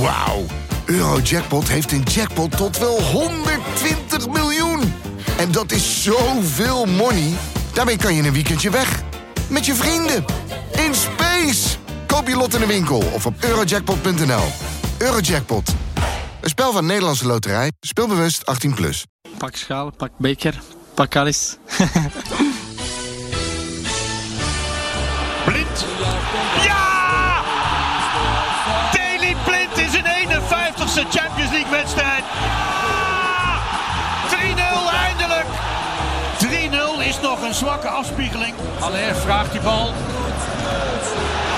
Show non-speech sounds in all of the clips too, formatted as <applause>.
Wauw. Eurojackpot heeft een jackpot tot wel 120 miljoen. En dat is zoveel money. Daarmee kan je een weekendje weg. Met je vrienden. In space. Koop je lot in de winkel of op eurojackpot.nl. Eurojackpot. Een spel van Nederlandse Loterij. Speelbewust 18+. Plus. Pak schaal, pak beker, pak alles. <laughs> 51ste Champions League wedstrijd. Ja! 3-0 eindelijk. 3-0 is nog een zwakke afspiegeling. Aller vraagt die bal.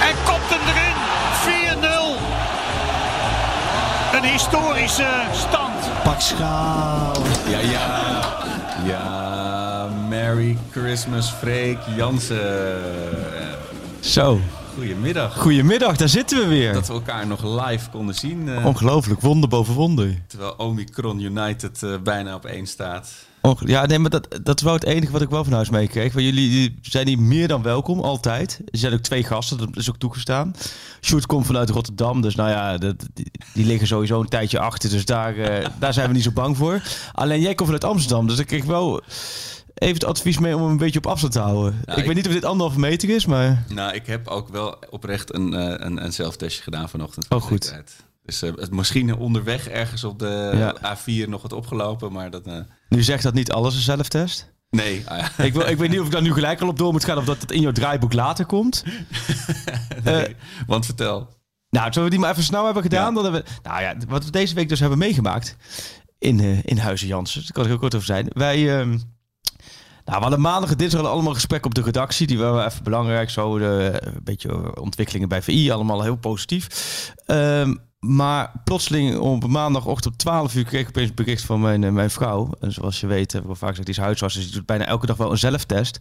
En kopt hem erin. 4-0. Een historische stand. Pak schaal. Ja, ja. Ja, Merry Christmas, Freek Jansen. Zo. Goedemiddag. Goedemiddag, daar zitten we weer. Dat we elkaar nog live konden zien. eh, Ongelooflijk, wonder boven wonder. terwijl Omicron United eh, bijna op één staat. Ja, nee, maar dat, dat is wel het enige wat ik wel van huis meekreeg. Want jullie zijn hier meer dan welkom, altijd. Er zijn ook twee gasten, dat is ook toegestaan. Sjoerd komt vanuit Rotterdam, dus nou ja, dat, die, die liggen sowieso een tijdje achter. Dus daar, eh, <laughs> daar zijn we niet zo bang voor. Alleen jij komt vanuit Amsterdam, dus ik kreeg wel even het advies mee om hem een beetje op afstand te houden. ik, ik- weet niet of dit anderhalve meter is, maar... Nou, ik heb ook wel oprecht een, eh, een, een zelftestje gedaan vanochtend. Oh, goed. Dus het misschien onderweg ergens op de Ja. A4 nog wat opgelopen, maar dat... eh, Nu zegt dat niet alles een zelftest. nee, ah, ja. Ik, wil, ik weet niet of ik daar nu gelijk al op door moet gaan of dat het in jouw draaiboek later komt. <laughs> Nee. Want vertel. Nou, zullen we die maar even snel hebben gedaan? Ja. Dan hebben we, nou ja, wat we deze week dus hebben meegemaakt in, in Huizen Jansen. Daar kan ik heel kort over zijn. Wij, ehm, nou, we hadden maandag en dinsdag allemaal gesprekken op de redactie. Die waren even belangrijk. Zo de, een beetje ontwikkelingen bij VI. Allemaal heel positief. Ehm, maar plotseling op maandagochtend om 12 uur kreeg ik opeens een bericht van mijn, eh, mijn vrouw. En zoals je weet, hebben we vaak gezegd, die is huisarts. Dus die doet bijna elke dag wel een zelftest.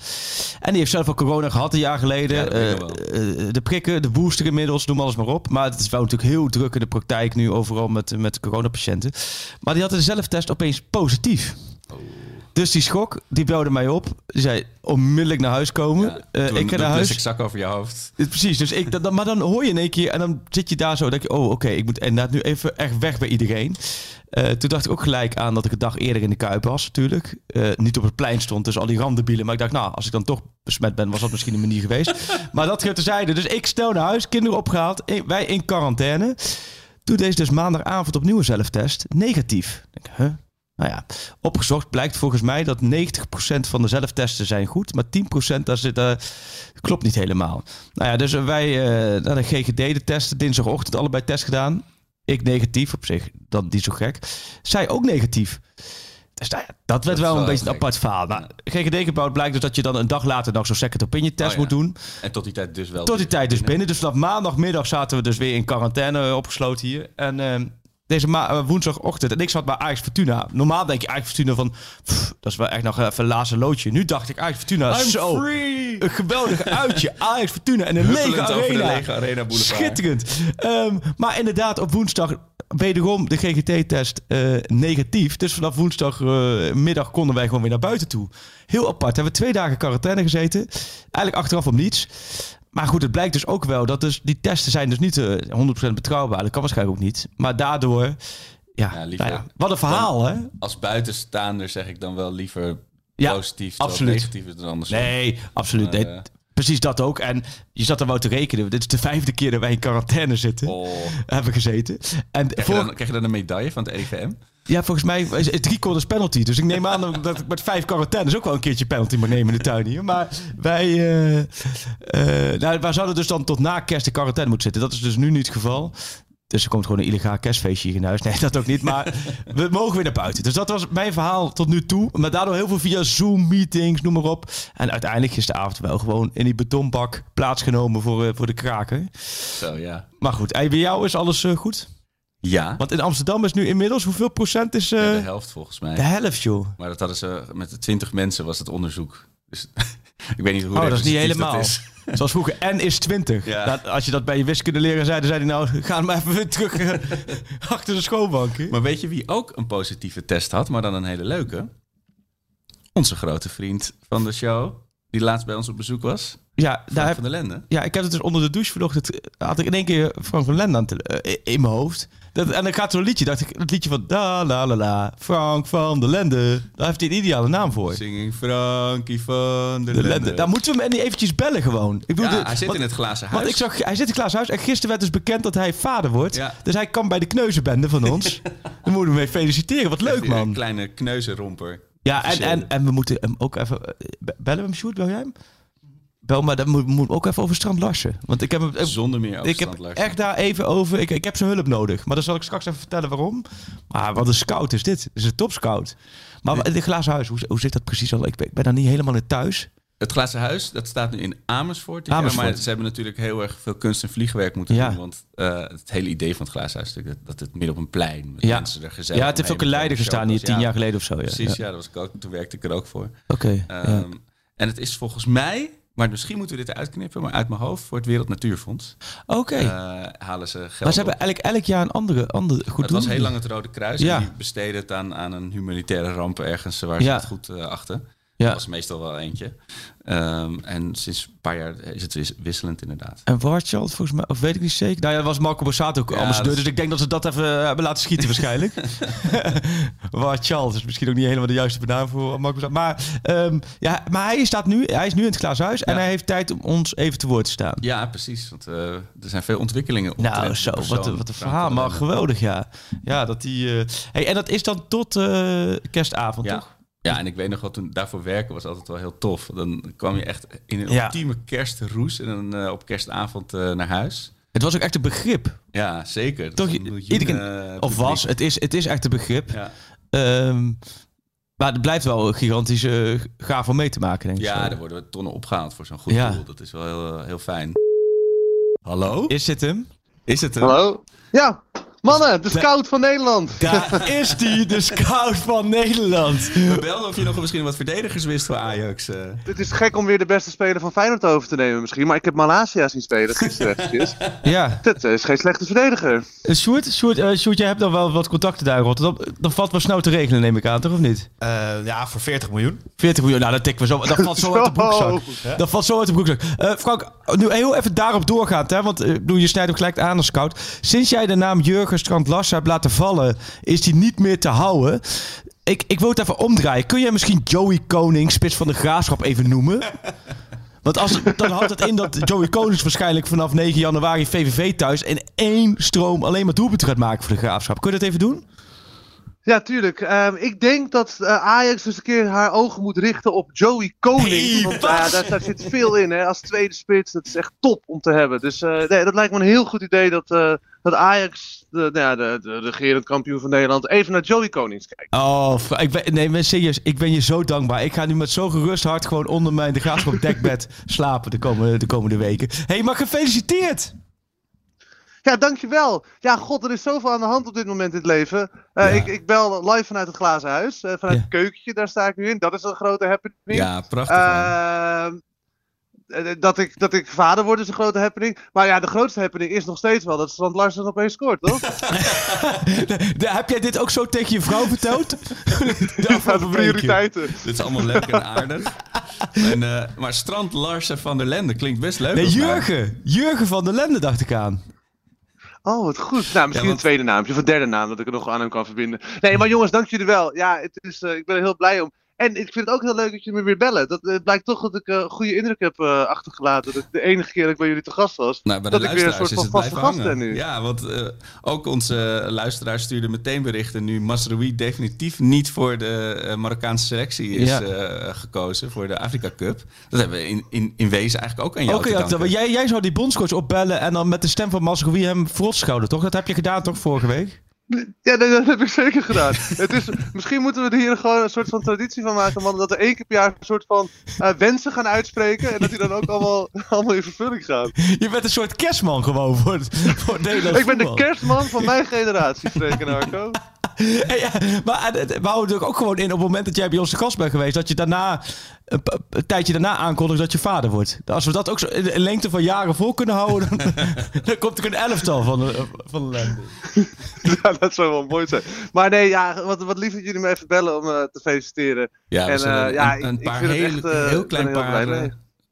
En die heeft zelf al corona gehad een jaar geleden. Ja, ik Eh, eh, de prikken, de booster inmiddels, noem alles maar op. Maar het is wel natuurlijk heel druk in de praktijk nu overal met, met coronapatiënten. Maar die had een zelftest opeens positief. Dus die schok, die belde mij op. Die zei onmiddellijk naar huis komen. Ja, Eh, ik ga naar huis. plastic zak over je hoofd. Precies, dus ik, dat, maar dan hoor je in één keer en dan zit je daar zo. denk je, oh oké, ik moet inderdaad nu even echt weg bij iedereen. Eh, toen dacht ik ook gelijk aan dat ik een dag eerder in de Kuip was natuurlijk. Eh, niet op het plein stond tussen al die randebielen. Maar ik dacht, nou, als ik dan toch besmet ben, was dat misschien een manier geweest. <laughs> maar dat gaat terzijde. Dus ik snel naar huis, kinderen opgehaald, in- wij in quarantaine. Toen deze dus maandagavond opnieuw een zelftest, negatief. Ik denk, huh? Nou ja, opgezocht blijkt volgens mij dat 90% van de zelftesten zijn goed, maar 10% daar zit, eh, klopt niet helemaal. Nou ja, dus wij eh naar de GGD de testen, dinsdagochtend allebei test gedaan. Ik negatief op zich, dat niet zo gek. Zij ook negatief. Dus nou ja, dat werd wel een beetje een apart verhaal. Nou, GGD gebouwd blijkt dus dat je dan een dag later nog zo'n second opinion test Oh ja. moet doen. En tot die tijd dus wel. Tot die tijd dus binnen. Dus vanaf maandagmiddag zaten we dus weer in quarantaine eh, opgesloten hier. En ehm, deze eh, woensdagochtend. En ik zat bij Ajax Fortuna. Normaal denk je Ajax Fortuna van... pff, dat is wel echt nog even een laatste loodje. Nu dacht ik Ajax Fortuna I'm zo... free! Een geweldig uitje. <laughs> Ajax Fortuna en een lege arena. de lege arena boulevard. Schitterend. Ehm, maar inderdaad, op woensdag wederom de GGT-test eh, negatief. Dus vanaf woensdagmiddag middag konden wij gewoon weer naar buiten toe. Heel apart. Hebben we twee dagen quarantaine gezeten. Eigenlijk achteraf om niets. Maar goed, het blijkt dus ook wel dat dus die testen zijn dus niet eh, 100% betrouwbaar. Dat kan waarschijnlijk ook niet. Maar daardoor, ja, Ja, liever- nou ja, wat een verhaal hè? Als buitenstaander zeg ik dan wel liever Ja, positief. absoluut. negatief is dan anders. Nee, absoluut. Nee, eh, precies dat ook. En je zat er wel te rekenen. Dit is de vijfde keer dat wij in quarantaine zitten. Oh. Hebben gezeten. En Krijg, je dan, krijg je dan een medaille van het EVM? Ja, volgens mij is het drie quarters penalty. Dus ik neem aan dat ik met vijf quarantaines ook wel een keertje penalty moet nemen in de tuin hier. Maar wij, eh, nou, wij zouden dus dan tot na kerst in quarantaine moeten zitten. Dat is dus nu niet het geval. Dus er komt gewoon een illegaal kerstfeestje hier in huis. Nee, dat ook niet. Maar we mogen weer naar buiten. Dus dat was mijn verhaal tot nu toe. Maar daardoor heel veel via Zoom-meetings, noem maar op. En uiteindelijk gisteravond wel gewoon in die betonbak plaatsgenomen voor, eh, voor de kraken. Zo, ja. Maar goed, en bij jou is alles goed? Ja, Want in Amsterdam is nu inmiddels hoeveel procent is... eh, Ja, de helft volgens mij. de helft, joh. Maar dat hadden ze met de 20 mensen was het onderzoek. Dus <laughs> ik weet niet hoe Oh, dat is niet helemaal. is. <laughs> Zoals vroeger, N is 20. Ja. Nou, als je dat bij je wiskunde leren zei, dan zei hij nou, <laughs> ga maar even weer terug eh, achter de schoolbank. Maar weet je wie ook een positieve test had, maar dan een hele leuke? Onze grote vriend van de show, die laatst bij ons op bezoek was. Ja, Frank daar van der Lende. ja, ik heb het dus onder de douche vanochtend, eh, had ik in één keer Frank van Lende aan in mijn hoofd. Dat, en dan gaat zo'n liedje, dacht ik, het liedje van da la la la, Frank van der Lende. Daar heeft hij een ideale naam voor. Singing Frankie van der De Lende. Lende. Daar moeten we hem niet eventjes bellen gewoon. Ik bedoel, Ja, de- hij zit want- in het glazen huis. Want ik zag, hij zit in Klaas Huis en gisteren werd dus bekend dat hij vader wordt. Ja. Dus hij kan bij de kneuzenbende van ons. <laughs> Dan moeten we hem mee feliciteren. Wat leuk, Een man. kleine kneuzenromper. Ja, en, en, en we moeten hem ook even... eh, be- Bellen we hem, Sjoerd? Bel jij hem? Bel, maar dan moet, moet ook even over Strand Larsen. Want ik heb hem... Zonder meer ik heb echt daar even over... Ik, ik heb zijn hulp nodig. Maar dan zal ik straks even vertellen waarom. Maar wat een scout is dit. Het is een topscout. Maar dit glazen huis, hoe, hoe zit dat precies al? Ik ben, ik ben daar niet helemaal in thuis. Het Glazen Huis, dat staat nu in Amersfoort. Amersfoort. maar ze hebben natuurlijk heel erg veel kunst- en vliegwerk moeten Ja. doen. Want eh, het hele idee van het Glazen Huis is dat, dat het midden op een plein... Met Ja. mensen er gezellig Ja, het heeft ook een leider gestaan hier tien Ja, jaar geleden of zo. Ja. Precies, ja. ja, dat was ik ook, toen werkte ik er ook voor. Oké. ja. Ehm, En het is volgens mij, maar misschien moeten we dit uitknippen, maar uit mijn hoofd voor het Wereld Natuurfonds Oké. eh, halen ze geld. Maar ze hebben eigenlijk elk jaar een andere, andere goed het was heel lang het Rode Kruis Ja. en die besteden het aan, aan een humanitaire ramp ergens waar ze het goed eh, achten. Ja. Dat was meestal wel eentje. Ehm, en sinds een paar jaar is het wis- wisselend inderdaad. En Warchild, volgens mij, of weet ik niet zeker. Nou ja, dat was Marco Borsato ook Ja, ambassadeur. Dus ik denk dat ze dat even eh, hebben laten schieten waarschijnlijk. <laughs> <laughs> Warchild is misschien ook niet helemaal de juiste benaming voor Marco Borsato. Maar, ehm, ja, maar hij, staat nu, hij is nu in het glaashuis en Ja. hij heeft tijd om ons even te woord te staan. Ja, precies. Want eh, er zijn veel ontwikkelingen op Nou, zo, wat, een- wat een verhaal. Maar geweldig, ja. Ja, dat die... eh, Hey, en dat is dan tot kerstavond, Ja. toch? Ja, en ik weet nog wel, toen daarvoor werken was altijd wel heel tof. Dan kwam je echt in een Ja. ultieme kerstroes en dan eh, op kerstavond eh, naar huis. Het was ook echt een begrip. Ja, zeker. Toch, een miljoen, iedereen- eh, Of was. Het is, het is echt een begrip. Ja. Ehm, maar het blijft wel gigantisch eh, gaaf om mee te maken, denk ik. Ja, zo. er worden tonnen opgehaald voor zo'n goed Ja. doel. Dat is wel heel, heel fijn. Hallo? Is dit hem? Is het een... Hallo? Ja, mannen, de scout van Nederland. Daar is die, de scout van Nederland. We belden of je nog misschien wat verdedigers wist voor Ajax. eh. Het is gek om weer de beste speler van Feyenoord over te nemen misschien, maar ik heb Malasia zien spelen gisteren. <laughs> Ja. Dat is geen slechte verdediger. Eh, Sjoerd, Sjoerd, eh, Sjoerd, jij hebt dan wel wat contacten daar in Rotterdam. Dan valt wel snel te regelen, neem ik aan, toch of niet? Eh, ja, voor 40 miljoen. 40 miljoen, nou dat tikken we zo. Dat valt zo uit de broekzak. Zo. Dat valt zo uit de broekzak. Eh, Frank, nu heel even daarop doorgaand, hè, want eh, ik bedoel, je snijdt ook gelijk aan als scout. Sinds jij de naam Jurgen Strand Larsen hebt laten vallen, is die niet meer te houden. Ik, ik wil het even omdraaien. Kun jij misschien Joey Koning, spits van de graafschap, even noemen? <laughs> Want als, dan houdt het in dat Joey Konings waarschijnlijk vanaf 9 januari VVV thuis in één stroom alleen maar doelpunten gaat maken voor de graafschap. Kun je dat even doen? Ja, tuurlijk. Ehm, ik denk dat eh, Ajax dus een keer haar ogen moet richten op Joey Koning. Hey, want wat? daar, daar zit veel in, hè. Als tweede spits, dat is echt top om te hebben. Dus eh, nee, dat lijkt me een heel goed idee dat, eh, dat Ajax, de, nou ja, de, de regerend kampioen van Nederland, even naar Joey Konings kijkt. Oh, ik ben, nee, maar serieus, ik ben je zo dankbaar. Ik ga nu met zo'n gerust hart gewoon onder mijn de graafschap dekbed <laughs> slapen de komende, de komende weken. Hé, hey, maar gefeliciteerd! Ja, dankjewel. Ja, god, er is zoveel aan de hand op dit moment in het leven. Eh, Ja. ik, ik bel live vanuit het glazen huis. eh, vanuit Ja. het keukentje, daar sta ik nu in. Dat is een grote happening. Ja, prachtig. man. Ehm, eh, dat, ik, dat ik vader word is een grote happening. Maar ja, de grootste happening is nog steeds wel dat Strand Larsen opeens scoort, toch? <laughs> De- de- heb jij dit ook zo tegen je vrouw verteld? <laughs> De Ja, prioriteiten. Dit is allemaal leuk en aardig. <laughs> En, eh, maar Strand Larsen van der Lende klinkt best leuk. Nee, naam. Jurgen. Jurgen van der Lende dacht ik aan. Oh, wat goed. Nou, misschien Ja, want- een tweede naampje, of een derde naam, dat ik er nog aan hem kan verbinden. Nee, maar jongens, dank jullie wel. Ja, het is, eh, ik ben er heel blij om. En ik vind het ook heel leuk dat jullie me weer bellen. Dat, het blijkt toch dat ik eh, een goede indruk heb eh, achtergelaten. Dat ik de enige keer dat ik bij jullie te gast was. Nou, bij de dat ik weer een soort is van het vaste blijven gast hangen. ben nu. Ja, want eh, ook onze luisteraars stuurden meteen berichten nu Masroui definitief niet voor de eh, Marokkaanse selectie is Ja. eh, gekozen voor de Afrika Cup. Dat hebben we in, in, in wezen eigenlijk ook aan jou Oké, te danken. jij, jij zou die bondscoach opbellen en dan met de stem van Masrowi hem verrot schouden, toch? Dat heb je gedaan, toch, vorige week? Ja, dat heb ik zeker gedaan. het is, misschien moeten we er hier gewoon een soort van traditie van maken, man. Dat we één keer per jaar een soort van eh, wensen gaan uitspreken. En dat die dan ook allemaal, <laughs> allemaal in vervulling gaan. Je bent een soort kerstman gewoon voor het, voor Nederlands Ik ben de kerstman van mijn generatie, spreken Arco. <laughs> Hey, ja, maar eh, we houden natuurlijk ook gewoon in op het moment dat jij bij ons de gast bent geweest, dat je daarna een, pa- een tijdje daarna aankondigt dat je vader wordt. Als we dat ook zo in een lengte van jaren vol kunnen houden, dan, <laughs> dan komt er een elftal van de, van de. <laughs> Ja, dat zou wel mooi zijn. Maar nee, ja, wat, wat lief dat jullie me even bellen om eh, te feliciteren. Ja, En, eh, ja, een, een ik- ik paar vind het heel, echt, eh, heel ik klein er paar, eh,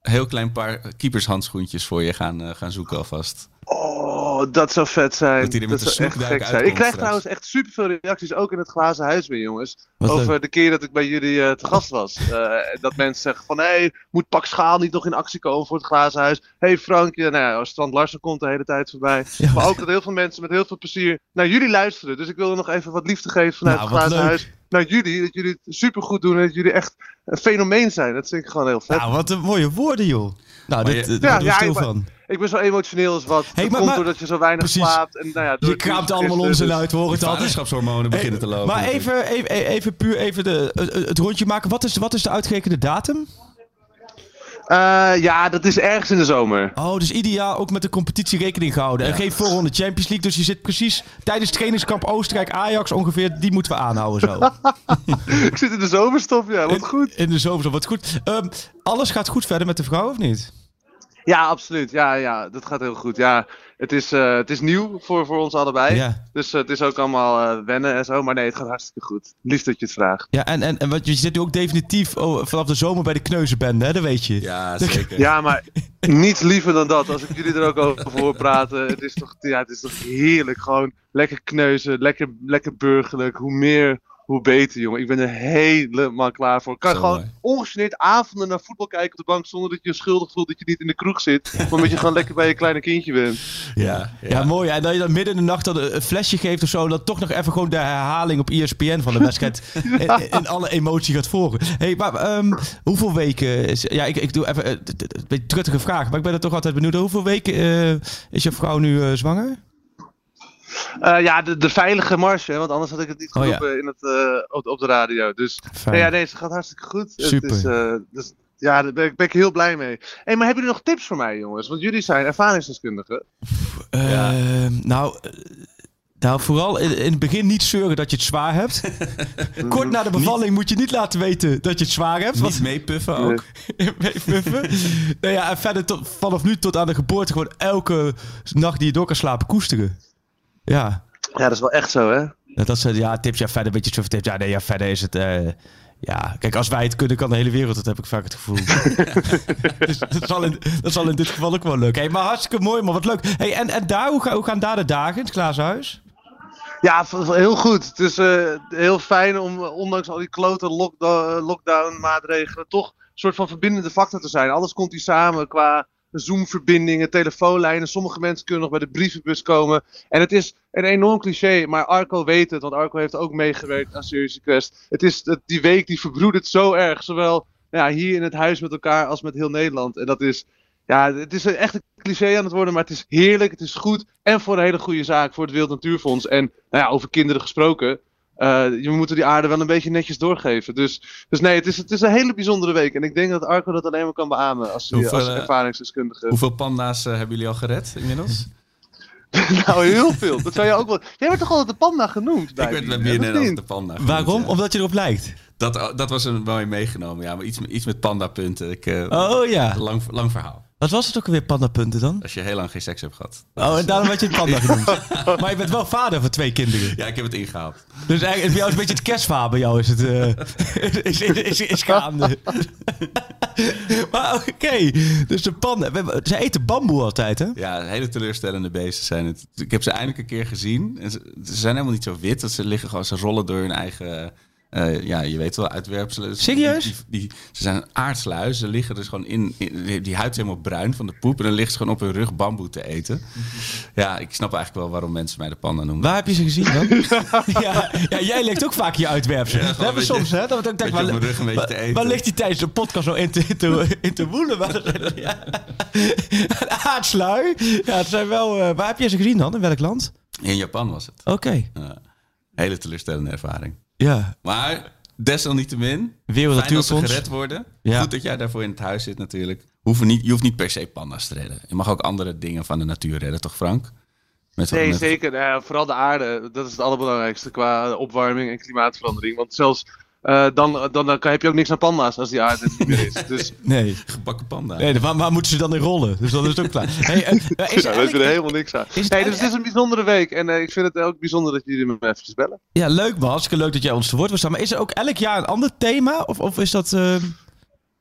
heel klein paar keepershandschoentjes voor je gaan, eh, gaan zoeken alvast. Oh, dat zou vet zijn. Dat hij er met dat de zou echt gek zijn. Ik krijg straks. trouwens echt superveel reacties, ook in het glazen huis weer, jongens. Wat over leuk. de keer dat ik bij jullie eh, te gast was. <laughs> Eh, dat mensen zeggen van, hé, hey, moet Pak Schaal niet nog in actie komen voor het glazen huis? Hé hey, Frankje, nou ja, Strand Larsen komt de hele tijd voorbij. <laughs> Ja, Maar ook dat heel veel mensen met heel veel plezier naar jullie luisteren. Dus ik wilde nog even wat liefde geven vanuit Nou, het glazen leuk. huis. Naar jullie, dat jullie het supergoed doen en dat jullie echt een fenomeen zijn. Dat vind ik gewoon heel vet. Nou, wat een mooie woorden, joh. Nou, dit, je- dit daar Ja, ik ja, stil maar- van. Ik ben zo emotioneel als wat. Hey, dat maar- komt maar- doordat je zo weinig Precies. slaapt. En, nou ja, door Je kraamt allemaal onzin dus- uit, horen het vaderschapshormonen beginnen te lopen. Maar even, even, even puur even de, het, het rondje maken. Wat is, wat is de uitgerekende datum? Eh, ja, dat is ergens in de zomer. Oh, dus ideaal ook met de competitie rekening gehouden. En geen voorronde Champions League. Dus je zit precies tijdens trainingskamp Oostenrijk-Ajax ongeveer. Die moeten we aanhouden zo. <laughs> ik zit in de zomerstop, ja, wat goed. In de zomer, zo, wat goed. Ehm, alles gaat goed verder met de vrouw, of niet? Ja, absoluut. Ja, ja, dat gaat heel goed. Ja, het is, eh, het is nieuw voor, voor ons allebei. Ja. Dus eh, het is ook allemaal eh, wennen en zo. Maar nee, het gaat hartstikke goed. Lief dat je het vraagt. Ja, en, en, en wat, je zit nu ook definitief oh, vanaf de zomer bij de kneuzenbende, hè? Dat weet je. Ja, <laughs> zeker. Ja, maar niets liever dan dat. Als ik jullie er ook over hoor praten. Het is toch, ja, het is toch heerlijk. Gewoon lekker kneuzen, lekker, lekker burgerlijk. Hoe meer, hoe beter, jongen. Ik ben er helemaal klaar voor. Ik kan Zo gewoon mooi. ongegeneerd avonden naar voetbal kijken op de bank. Zonder dat je je schuldig voelt dat je niet in de kroeg zit. <laughs> Maar omdat je gewoon lekker bij je kleine kindje bent. Ja, Ja, mooi. En dat je dan midden in de nacht dan een flesje geeft of zo. Dat toch nog even gewoon de herhaling op ESPN van de wedstrijd <laughs> in, in alle emotie gaat volgen. hey, maar ehm, hoeveel weken... Is, ja, ik, ik doe even eh, een beetje truttige vraag. Maar ik ben er toch altijd benieuwd. Hoeveel weken eh, is je vrouw nu eh, zwanger? Eh, ja, de, de veilige marge, hè, want anders had ik het niet Oh, ja. geroepen in het, eh, op, op de radio. Dus nee, ja, nee, het gaat hartstikke goed. Super. Het is, eh, dus, ja, daar ben ik, ben ik heel blij mee. Hey, maar hebben jullie nog tips voor mij, jongens? Want jullie zijn ervaringsdeskundigen. Ehm, nou, nou, vooral in, in het begin niet zeuren dat je het zwaar hebt. <laughs> Kort na de bevalling moet je niet laten weten dat je het zwaar hebt. Niet meepuffen ook. <laughs> Meepuffen. nou ja, en verder tot, vanaf nu tot aan de geboorte gewoon elke nacht die je door kan slapen koesteren. Ja, Ja, dat is wel echt zo, hè? Ja, dat zijn ja, tips. Ja, verder weet je het tips. Ja, nee, ja, verder is het... eh, ja, kijk, als wij het kunnen, kan de hele wereld. Dat heb ik vaak het gevoel. <laughs> dus dat zal, in, dat zal in dit geval ook wel lukken. Hey, maar hartstikke mooi, maar wat leuk. Hey, en, en daar, hoe, ga- hoe gaan daar de dagen in het glazen huis? Ja, heel goed. Het is eh, heel fijn om, eh, ondanks al die klote lockdown, lockdown maatregelen, toch een soort van verbindende factor te zijn. Alles komt hier samen qua Zoom-verbindingen, telefoonlijnen. Sommige mensen kunnen nog bij de brievenbus komen. En het is een enorm cliché, maar Arco weet het, want Arco heeft ook meegewerkt aan Serious Quest. Het is, die week die verbroedert zo erg, zowel ja, hier in het huis met elkaar als met heel Nederland. En dat is, ja, het is echt een cliché aan het worden, maar het is heerlijk, het is goed. En voor een hele goede zaak, voor het Wereld Natuurfonds. En nou ja, over kinderen gesproken. Eh je moet die aarde wel een beetje netjes doorgeven. Dus, dus nee, het is, het is een hele bijzondere week. En ik denk dat Arco dat alleen maar kan beamen als, Hoeveel, als eh, ervaringsdeskundige. Hoeveel panda's eh, hebben jullie al gered inmiddels? <laughs> <laughs> nou, heel veel. Dat zou je ook wel. Jij werd toch altijd de panda genoemd? Bij ik werd bij BNN, de panda. genoemd, Waarom? ja. Omdat je erop lijkt. Dat, dat was een mooi meegenomen, ja. Maar iets, met- iets met pandapunten. Ik, eh, Oh ja. lang, lang verhaal. Wat was het ook alweer, pandapunten dan? Als je heel lang geen seks hebt gehad. Oh, en daarom werd je het panda genoemd. <laughs> Maar je bent wel vader van twee kinderen. Ja, ik heb het ingehaald. Dus eigenlijk, bij jou is een beetje het kerstverhaal. Bij jou is het eh, <laughs> is, is, is, is gaande. <laughs> maar oké, dus de panda. Ze eten bamboe altijd, hè? Ja, hele teleurstellende beesten zijn het. Ik heb ze eindelijk een keer gezien. En ze, ze zijn helemaal niet zo wit. Dat ze liggen gewoon, ze rollen door hun eigen... eh, ja, je weet wel, uitwerpselen. Serieus? Die, die, die- ze zijn aardsluis. Ze liggen dus gewoon in, in- Die huid is helemaal bruin van de poep. En dan liggen ze gewoon op hun rug bamboe te eten. Ja, ik snap eigenlijk wel waarom mensen mij de panda noemen. Waar heb je ze gezien dan? <laughs> ja, ja, jij legt ook vaak je uitwerpselen. Ja, dat hebben soms, hè? Dat denken, beetje waar, op mijn rug een beetje te eten. waar ligt hij tijdens de podcast zo in te, in te, in te woelen? Ja. Een aardslui. Ja, het zijn wel... eh, waar heb je ze gezien dan? In welk land? In Japan was het. Oké. Hele teleurstellende ervaring. Ja. Maar desalniettemin, Wereld fijn dat gered worden. Ja. Goed dat jij daarvoor in het huis zit natuurlijk. Niet, je hoeft niet per se panda's te redden. Je mag ook andere dingen van de natuur redden, toch Frank? Met, Nee, met- zeker. Nou ja, vooral de aarde. Dat is het allerbelangrijkste qua opwarming en klimaatverandering. Want zelfs eh, dan, dan, dan heb je ook niks aan panda's als die aarde niet meer is. <laughs> Dus Nee. Gebakken panda. Nee, waar, waar moeten ze dan in rollen? Dus dan is het ook klaar. <laughs> Hey, eh, is ja, er we hebben er eigenlijk- helemaal niks aan. het Nee, dus het is een bijzondere week. En eh, ik vind het ook bijzonder dat jullie me eventjes bellen. Ja, leuk man. Hartstikke leuk dat jij ons te woord wil staan. Maar is er ook elk jaar een ander thema? Of, of is dat... eh,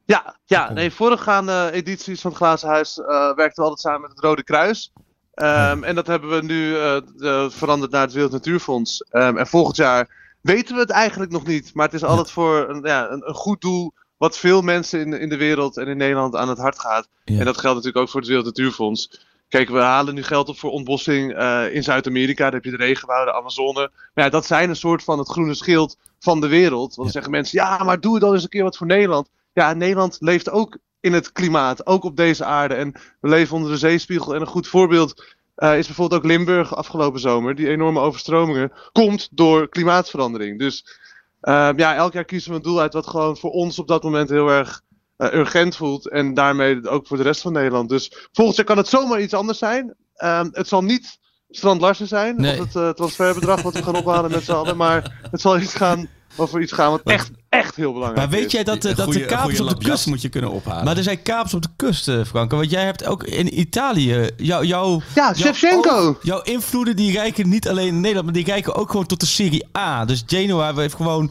Ja, ja nee, voorgaande edities van het Glazen Huis eh werkten we altijd samen met het Rode Kruis. Ehm, En dat hebben we nu eh, de- veranderd naar het Wereld Natuurfonds. Ehm, en volgend jaar weten we het eigenlijk nog niet. Maar het is altijd voor een, ja, een, een goed doel. Wat veel mensen in, in de wereld en in Nederland aan het hart gaat. Ja. En dat geldt natuurlijk ook voor het Wereld Natuurfonds. Kijk, we halen nu geld op voor ontbossing eh, in Zuid-Amerika. Daar heb je de regenwouden, de Amazone. Maar ja, dat zijn een soort van het groene schild van de wereld. Want dan Ja. zeggen mensen, ja, maar doe dan eens een keer wat voor Nederland. Ja, Nederland leeft ook in het klimaat, ook op deze aarde. En we leven onder de zeespiegel. En een goed voorbeeld eh, is bijvoorbeeld ook Limburg afgelopen zomer. Die enorme overstromingen komt door klimaatverandering. Dus eh, ja, elk jaar kiezen we een doel uit wat gewoon voor ons op dat moment heel erg eh, urgent voelt. En daarmee ook voor de rest van Nederland. Dus volgend jaar kan het zomaar iets anders zijn. Ehm, het zal niet Strand Larsen zijn, Nee. of het eh, transferbedrag wat we gaan ophalen met z'n allen. Maar het zal iets gaan, over iets gaan wat echt, echt heel belangrijk Maar weet is. jij dat, eh, dat de kapers op de kust... moet je kunnen ophalen. Maar er zijn kapers op de kust, Frank. Want jij hebt ook in Italië... Jou, jou, Ja, jouw Shevchenko. Jouw invloeden die reiken niet alleen in Nederland... maar die reiken ook gewoon tot de Serie A. Dus Genoa heeft gewoon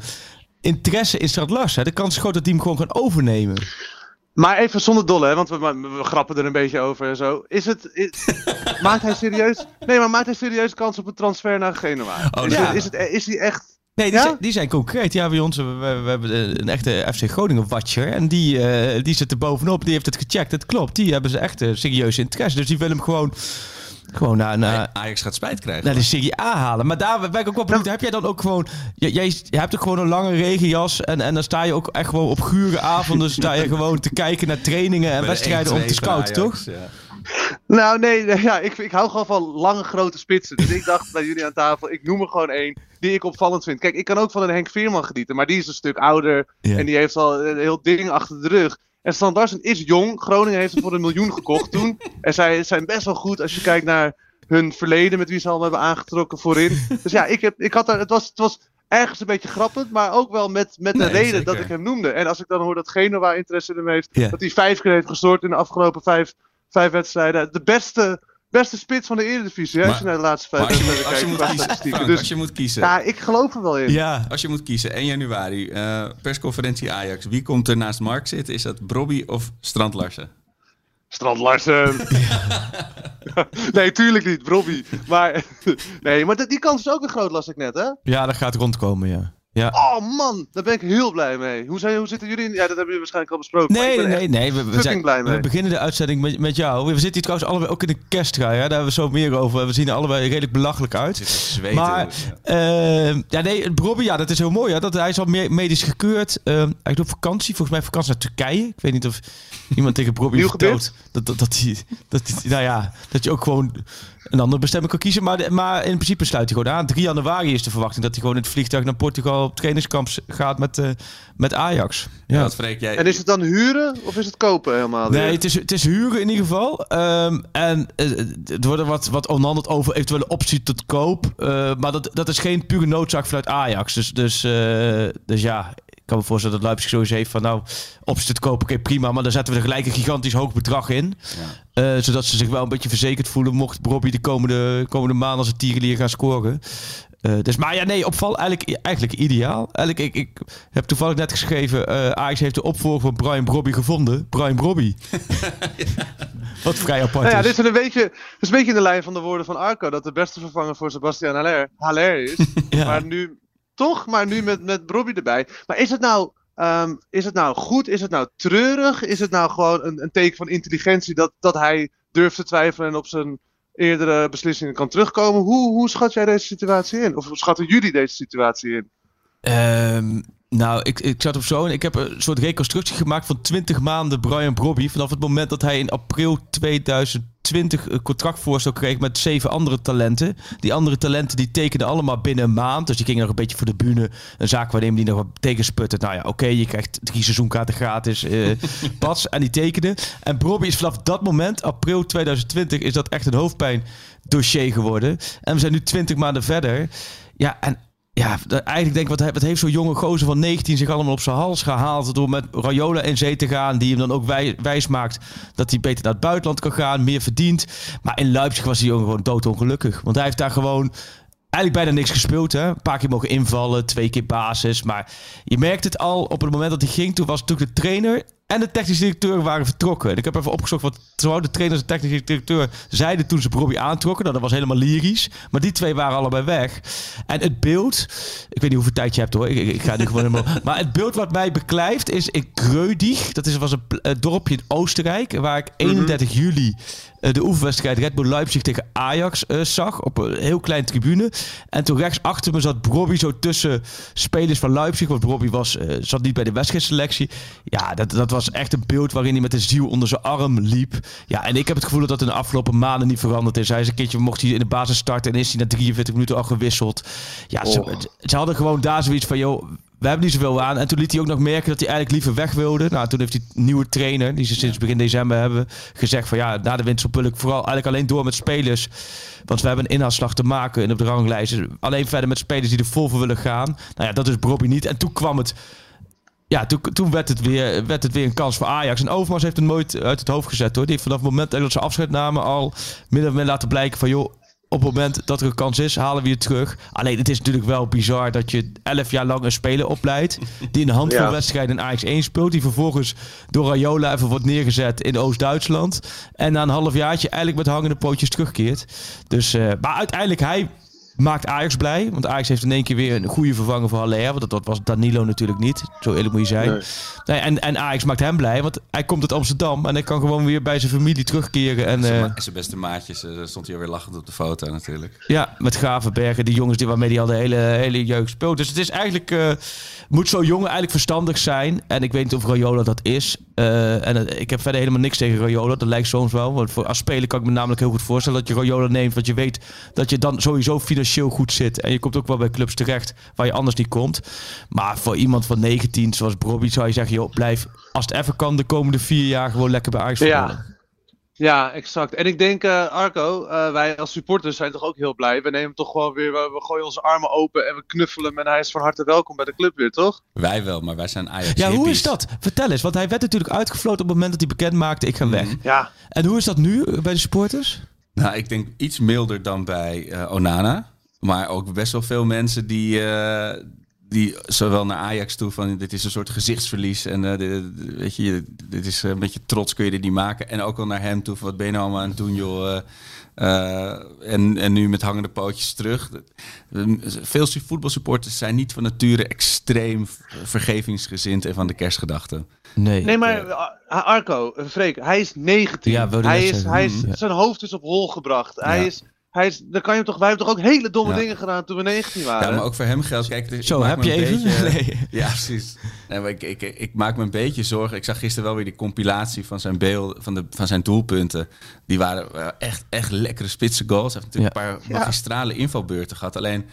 interesse in Strad Lars. De kans is groot dat die hem gewoon gaan overnemen. Maar even zonder dolle, hè, want we, we grappen er een beetje over en zo. Is het, is- <laughs> maakt hij serieus, nee, maar maakt hij serieus kans op een transfer naar Genoa? Oh, is, ja. het, is, het, is hij echt... Nee, die, Ja? zijn, die zijn concreet. Ja, bij ons, we, we, we hebben een echte FC Groningen-watcher. En die, eh, die zit er bovenop. Die heeft het gecheckt. Het klopt. Die hebben ze echt eh, serieus interesse. Dus die willen hem gewoon, gewoon naar, naar, Ajax gaat spijt krijgen. naar de Serie A halen. Maar daar ben ik ook wel benieuwd. Heb jij dan ook gewoon... Jij, hebt ook gewoon een lange regenjas. En, en dan sta je ook echt gewoon op gure avonden... sta je <laughs> gewoon te kijken naar trainingen en wedstrijden om 1-2 te scouten, Ajax, toch? Ja. Nou, nee, ja, ik, ik hou gewoon van lange, grote spitsen. Dus ik dacht bij jullie aan tafel, ik noem er gewoon één die ik opvallend vind. Kijk, ik kan ook van een Henk Veerman genieten, maar die is een stuk ouder. Ja. En die heeft al een heel ding achter de rug. En Stan Larsen is jong. Groningen heeft hem voor een miljoen gekocht toen. En zij zijn best wel goed als je kijkt naar hun verleden, met wie ze allemaal hebben aangetrokken voorin. Dus ja, ik, heb, ik had het, was, het was ergens een beetje grappend, maar ook wel met, met de Nee, reden zeker. dat ik hem noemde. En als ik dan hoor dat Genoa interesse in hem heeft, dat hij vijf keer heeft gestoord in de afgelopen vijf, vijf wedstrijden. De beste, beste spits van de Eredivisie, hè, als Maar- je naar de laatste vijf Maar als je, moet- wedstrijden als je moet kiezen. Frank, Dus als je moet kiezen, ja, ik geloof er wel in. Ja. als je moet kiezen, 1 januari, eh, persconferentie Ajax. Wie komt er naast Mark zitten? Is dat Brobby of Strand Larsen? Strand Larsen. <laughs> nee, tuurlijk niet, Robbie. Maar, <laughs> nee, maar die kans is ook een groot, las ik net, hè? Ja, dat gaat rondkomen, ja. Ja. Oh man, daar ben ik heel blij mee. Hoe, zijn, hoe zitten jullie in? Ja, dat hebben jullie waarschijnlijk al besproken. maar Nee, ik nee, ben nee, echt nee. We, we, zijn, blij mee. we beginnen de uitzending met, met jou. We zitten hier trouwens allebei ook in de kersttrui. Hè? Daar hebben we zo meer over. We zien er allebei redelijk belachelijk uit. Zweten. Maar, ehm, ja, nee, Bobby, ja, dat is heel mooi. Ja. Dat, hij is al meer medisch gekeurd. Ehm, hij is op vakantie, volgens mij vakantie naar Turkije. Ik weet niet of iemand tegen Bobby Nieuw vertelt dat, dat, dat, hij, dat, nou ja, dat je ook gewoon een andere bestemming kan kiezen. Maar, de- maar in principe sluit hij gewoon aan. 3 januari is de verwachting dat hij gewoon in het vliegtuig naar Portugal op trainingskamp gaat met, eh, met Ajax. ja. Ja. Wat Freek, jij... En is het dan huren of is het kopen helemaal? Nee, weer? het is, het is huren in ieder geval. Ehm, en eh, het wordt er wat, wat onderhandeld over eventuele optie tot koop. Eh, maar dat, dat is geen pure noodzaak vanuit Ajax. Dus, dus, eh, dus ja, kan me voorstellen dat Leipzig sowieso heeft van nou, optie tot koop, oké prima. Maar dan zetten we er gelijk een gigantisch hoog bedrag in. Eh, zodat ze zich wel een beetje verzekerd voelen mocht Bobby de komende, komende maanden als een tierenlier gaan scoren. Eh, dus, maar ja, nee, opval eigenlijk, eigenlijk ideaal. Eigenlijk, ik, ik heb toevallig net geschreven, eh Ajax heeft de opvolger van Brian Brobby gevonden. Brian Brobby. <laughs> Wat vrij apart Nou ja, is. dit is, een beetje, dit is een beetje in de lijn van de woorden van Arco. Dat de beste vervanger voor Sebastian Haller, Haller is. <laughs> Ja. Maar nu, toch, maar nu met, met Robbie erbij. Maar is het nou, ehm, is het nou goed? Is het nou treurig? Is het nou gewoon een, een teken van intelligentie dat, dat hij durft te twijfelen en op zijn eerdere beslissingen kan terugkomen? Hoe, hoe schat jij deze situatie in? Of schatten jullie deze situatie in? Ehm, nou, ik, ik zat op zo en ik heb een soort reconstructie gemaakt van 20 maanden Brian Brobby. Vanaf het moment dat hij in april 2020 een contractvoorstel kreeg met zeven andere talenten. Die andere talenten die tekenden allemaal binnen een maand. Dus die gingen nog een beetje voor de bühne. Een zaak waarnemen die nog wat tegensputten. Nou ja, oké, je krijgt drie seizoenkaarten gratis. eh <laughs> pas. En die tekenen. En Brobby is vanaf dat moment, april 2020, is dat echt een hoofdpijndossier geworden. En we zijn nu 20 maanden verder. Ja, en ja, eigenlijk denk ik, wat, wat heeft zo'n jonge gozer van 19 zich allemaal op zijn hals gehaald door met Rayola in zee te gaan, die hem dan ook wij, wijs maakt dat hij beter naar het buitenland kan gaan, meer verdient. Maar in Leipzig was die jongen gewoon doodongelukkig, want hij heeft daar gewoon eigenlijk bijna niks gespeeld. Hè? Een paar keer mogen invallen, twee keer basis, maar je merkt het al op het moment dat hij ging. Toen was natuurlijk de trainer en de technische directeur waren vertrokken. En ik heb even opgezocht wat zowel de trainers en de technische directeur zeiden toen ze Robbie aantrokken. Nou, dat was helemaal lyrisch. Maar die twee waren allebei weg. En het beeld, ik weet niet hoeveel tijd je hebt hoor. Ik, ik, ik ga nu gewoon helemaal. <laughs> Maar het beeld wat mij beklijft is in Kreudig. Dat is, was een dorpje in Oostenrijk. Waar ik 31 juli eh, de oefenwedstrijd Red Bull Leipzig tegen Ajax eh, zag. Op een heel klein tribune. En toen rechts achter me zat Robbie zo tussen spelers van Leipzig. Want Robbie was, eh, zat niet bij de wedstrijdselectie. Ja, dat, dat was echt een beeld waarin hij met de ziel onder zijn arm liep. Ja, en ik heb het gevoel dat dat in de afgelopen maanden niet veranderd is. Hij is een keertje, mocht hij in de basis starten en is hij na 43 minuten al gewisseld. Ja, ze, ze hadden gewoon daar zoiets van, joh, we hebben niet zoveel aan. En toen liet hij ook nog merken dat hij eigenlijk liever weg wilde. Nou, toen heeft een nieuwe trainer, die ze sinds begin december hebben, gezegd van ja, na de winst wil ik vooral eigenlijk alleen door met spelers. Want we hebben een inhaalslag te maken in op de ranglijst. Alleen verder met spelers die er vol voor willen gaan. Nou ja, dat is Bobby niet. En toen kwam het ja, toen, toen werd, het weer, werd het weer een kans voor Ajax. En Overmars heeft hem nooit uit het hoofd gezet hoor. Die heeft vanaf het moment dat ze afscheid namen al min of meer laten blijken van joh. Op het moment dat er een kans is, halen we je terug. Alleen het is natuurlijk wel bizar dat je elf jaar lang een speler opleidt. Die in een handvol Ja. wedstrijden in Ajax 1 speelt. Die vervolgens door Rayola even wordt neergezet in Oost-Duitsland. En na een halfjaartje eigenlijk met hangende pootjes terugkeert. Dus, eh, maar uiteindelijk, hij maakt Ajax blij. Want Ajax heeft in één keer weer een goede vervanger voor Haller. Want dat, dat was Danilo natuurlijk niet. Zo eerlijk moet je zijn. Nee. Nee, en, en Ajax maakt hem blij. Want hij komt uit Amsterdam. En hij kan gewoon weer bij zijn familie terugkeren. En Zijn eh, Zijn beste maatjes eh, stond hij alweer lachend op de foto natuurlijk. ja, met Gravenbergen. Die jongens die, waarmee hij al de hele, hele jeugd speelt. Dus het is eigenlijk... eh, moet zo'n jongen eigenlijk verstandig zijn. En ik weet niet of Rayola dat is. Eh, en ik heb verder helemaal niks tegen Rayola. Dat lijkt soms wel. Want voor, als speler kan ik me namelijk heel goed voorstellen dat je Rayola neemt. Want je weet dat je dan sowieso financieel goed zit. En je komt ook wel bij clubs terecht waar je anders niet komt. Maar voor iemand van 19, zoals Bobby, zou je zeggen... Joh, blijf als het even kan de komende vier jaar gewoon lekker bij Ajax. Ja. Ja, exact. En ik denk, eh, Arco, eh, wij als supporters zijn toch ook heel blij. We nemen toch gewoon weer, we, we gooien onze armen open en we knuffelen hem. En hij is van harte welkom bij de club weer, toch? Wij wel, maar wij zijn Ajax Ja, hoe is dat? Vertel eens, want hij werd natuurlijk uitgefloten op het moment dat hij bekend maakte, ik ga weg. Ja. En hoe is dat nu eh, bij de supporters? Nou, ik denk iets milder dan bij eh, Onana. Maar ook best wel veel mensen die, eh, die zowel naar Ajax toe van dit is een soort gezichtsverlies. En eh, dit, weet je, dit is een beetje trots kun je dit niet maken. En ook al naar hem toe van wat ben je nou allemaal aan het doen joh. eh, eh, en, en nu met hangende pootjes terug. Veel voetbalsupporters zijn niet van nature extreem vergevingsgezind en van de kerstgedachten. Nee. Nee, maar eh, Arco, eh, Freek, hij is 19. Ja, hij is, hij is, Mm, ja. Zijn hoofd is op hol gebracht. Hij is, hij is, dan kan je hem toch, wij hebben toch ook hele domme Ja. dingen gedaan toen we 19 waren? Ja, maar ook voor hem geldt. Kijk, ik Zo, maak heb me je een even? beetje- Nee. <laughs> Ja, precies. Nee, maar ik, ik, ik maak me een beetje zorgen. Ik zag gisteren wel weer die compilatie van zijn, beeld, van, de, van zijn doelpunten. Die waren eh, echt, echt lekkere spitse goals. Hij heeft natuurlijk een paar magistrale invalbeurten gehad. Alleen,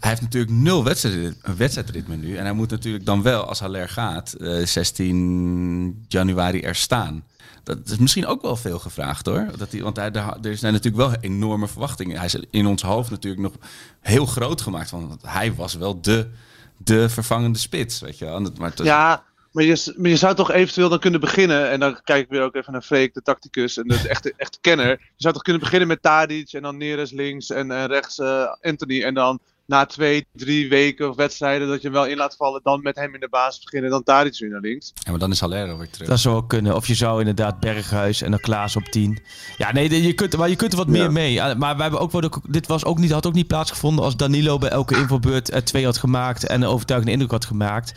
hij heeft natuurlijk nul een wedstrijdritme nu. En hij moet natuurlijk dan wel, als Haller gaat, eh, 16 januari er staan. Dat is misschien ook wel veel gevraagd hoor. Dat hij, want hij, daar- er zijn natuurlijk wel enorme verwachtingen. Hij is in ons hoofd natuurlijk nog heel groot gemaakt. Want hij was wel de, de vervangende spits. Weet je wel. Maar Ja, maar je, maar je zou toch eventueel dan kunnen beginnen. En dan kijk ik weer ook even naar Freek, de tacticus en de <laughs> echte, echte kenner. Je zou toch kunnen beginnen met Tadic en dan Neres links en, en rechts eh, Anthony. En dan na twee, drie weken of wedstrijden dat je hem wel in laat vallen. Dan met hem in de basis beginnen en dan Tadic weer naar links. ja, maar dan is Haller alweer terug. Dat zou ook kunnen. Of je zou inderdaad Berghuis en dan Klaas op 10. Ja, nee, je kunt, maar je kunt er wat Ja. meer mee. Ja, Maar wij hebben ook wel, dit was ook niet, had ook niet plaatsgevonden als Danilo bij elke invalbeurt er twee had gemaakt en een overtuigende indruk had gemaakt.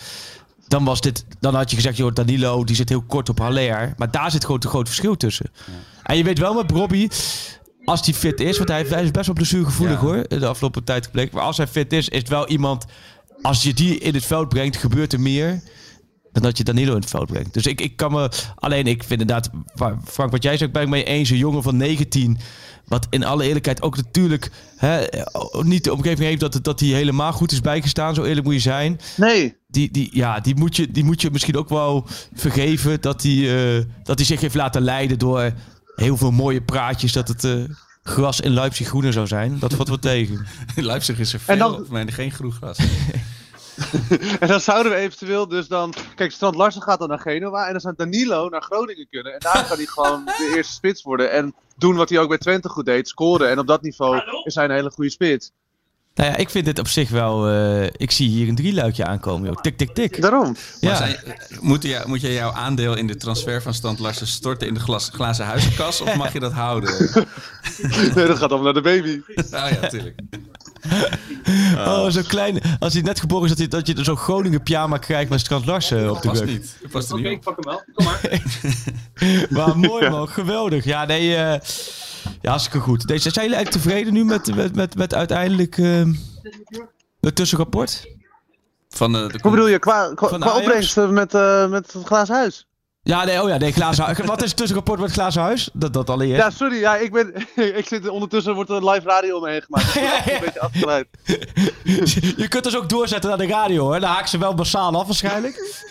Dan, was dit, dan had je gezegd, joh, Danilo die zit heel kort op Haller. Maar daar zit gewoon te groot verschil tussen. En je weet wel met Robbie, als hij fit is, want hij, is best wel blessuregevoelig Ja. hoor, de afgelopen tijd gebleken. Maar als hij fit is, is het wel iemand, als je die in het veld brengt, gebeurt er meer dan dat je Danilo in het veld brengt. Dus ik, ik kan me... Alleen ik vind inderdaad... Frank, wat jij zegt, ben ik mee eens. Een jongen van 19... Wat in alle eerlijkheid ook natuurlijk... Hè, niet de omgeving heeft dat, dat hij helemaal goed is bijgestaan. Zo eerlijk moet je zijn. Nee, Die, die, ja, die, moet je, die moet je misschien ook wel vergeven. Dat hij, eh, dat hij zich heeft laten leiden door heel veel mooie praatjes. Dat het eh, gras in Leipzig groener zou zijn. Dat valt wat <laughs> tegen. In Leipzig is er veel, En dan- of nee, geen groen gras. <laughs> en dan zouden we eventueel dus dan... Kijk, Strand Larsen gaat dan naar Genua en dan zou Danilo naar Groningen kunnen. En daar kan hij gewoon <laughs> de eerste spits worden. En doen wat hij ook bij Twente goed deed, scoren. En op dat niveau is hij een hele goede spits. Nou ja, ik vind dit op zich wel... eh, ik zie hier een drieluikje aankomen, joh. Tik, tik, tik. Daarom. Maar Ja. zijn, moet, je, moet je jouw aandeel in de transfer van Stand Larsen storten in de glas, glazen huiskas? Of mag je dat houden? <laughs> Nee, dat gaat allemaal naar de baby. Oh ja, natuurlijk. <laughs> Oh, zo klein. Als hij net geboren is, dat, hij, dat je zo'n Groningen pyjama krijgt met Strand Larsen op de Past rug. niet. Dat Past er niet op. pak hem wel. Kom maar. <laughs> Maar mooi man, geweldig. Ja, nee, eh ja, hartstikke goed. Deze, zijn jullie eigenlijk tevreden nu met, met, met, met uiteindelijk eh, het tussenrapport? Van de, de Hoe bedoel je, qua, qua, Ajax? opbrengsten met, eh, met het glazen huis? Ja, nee, oh ja, nee, glazen. <laughs> Wat is het tussenrapport met glazen huis? Dat, dat allereerst. Ja, sorry, ja, ik, ben, <laughs> ik zit ondertussen, wordt er live radio om me heen gemaakt. <laughs> Een beetje afgeleid. Je kunt dus ook doorzetten naar de radio, hoor. Dan haak ze wel massaal af waarschijnlijk.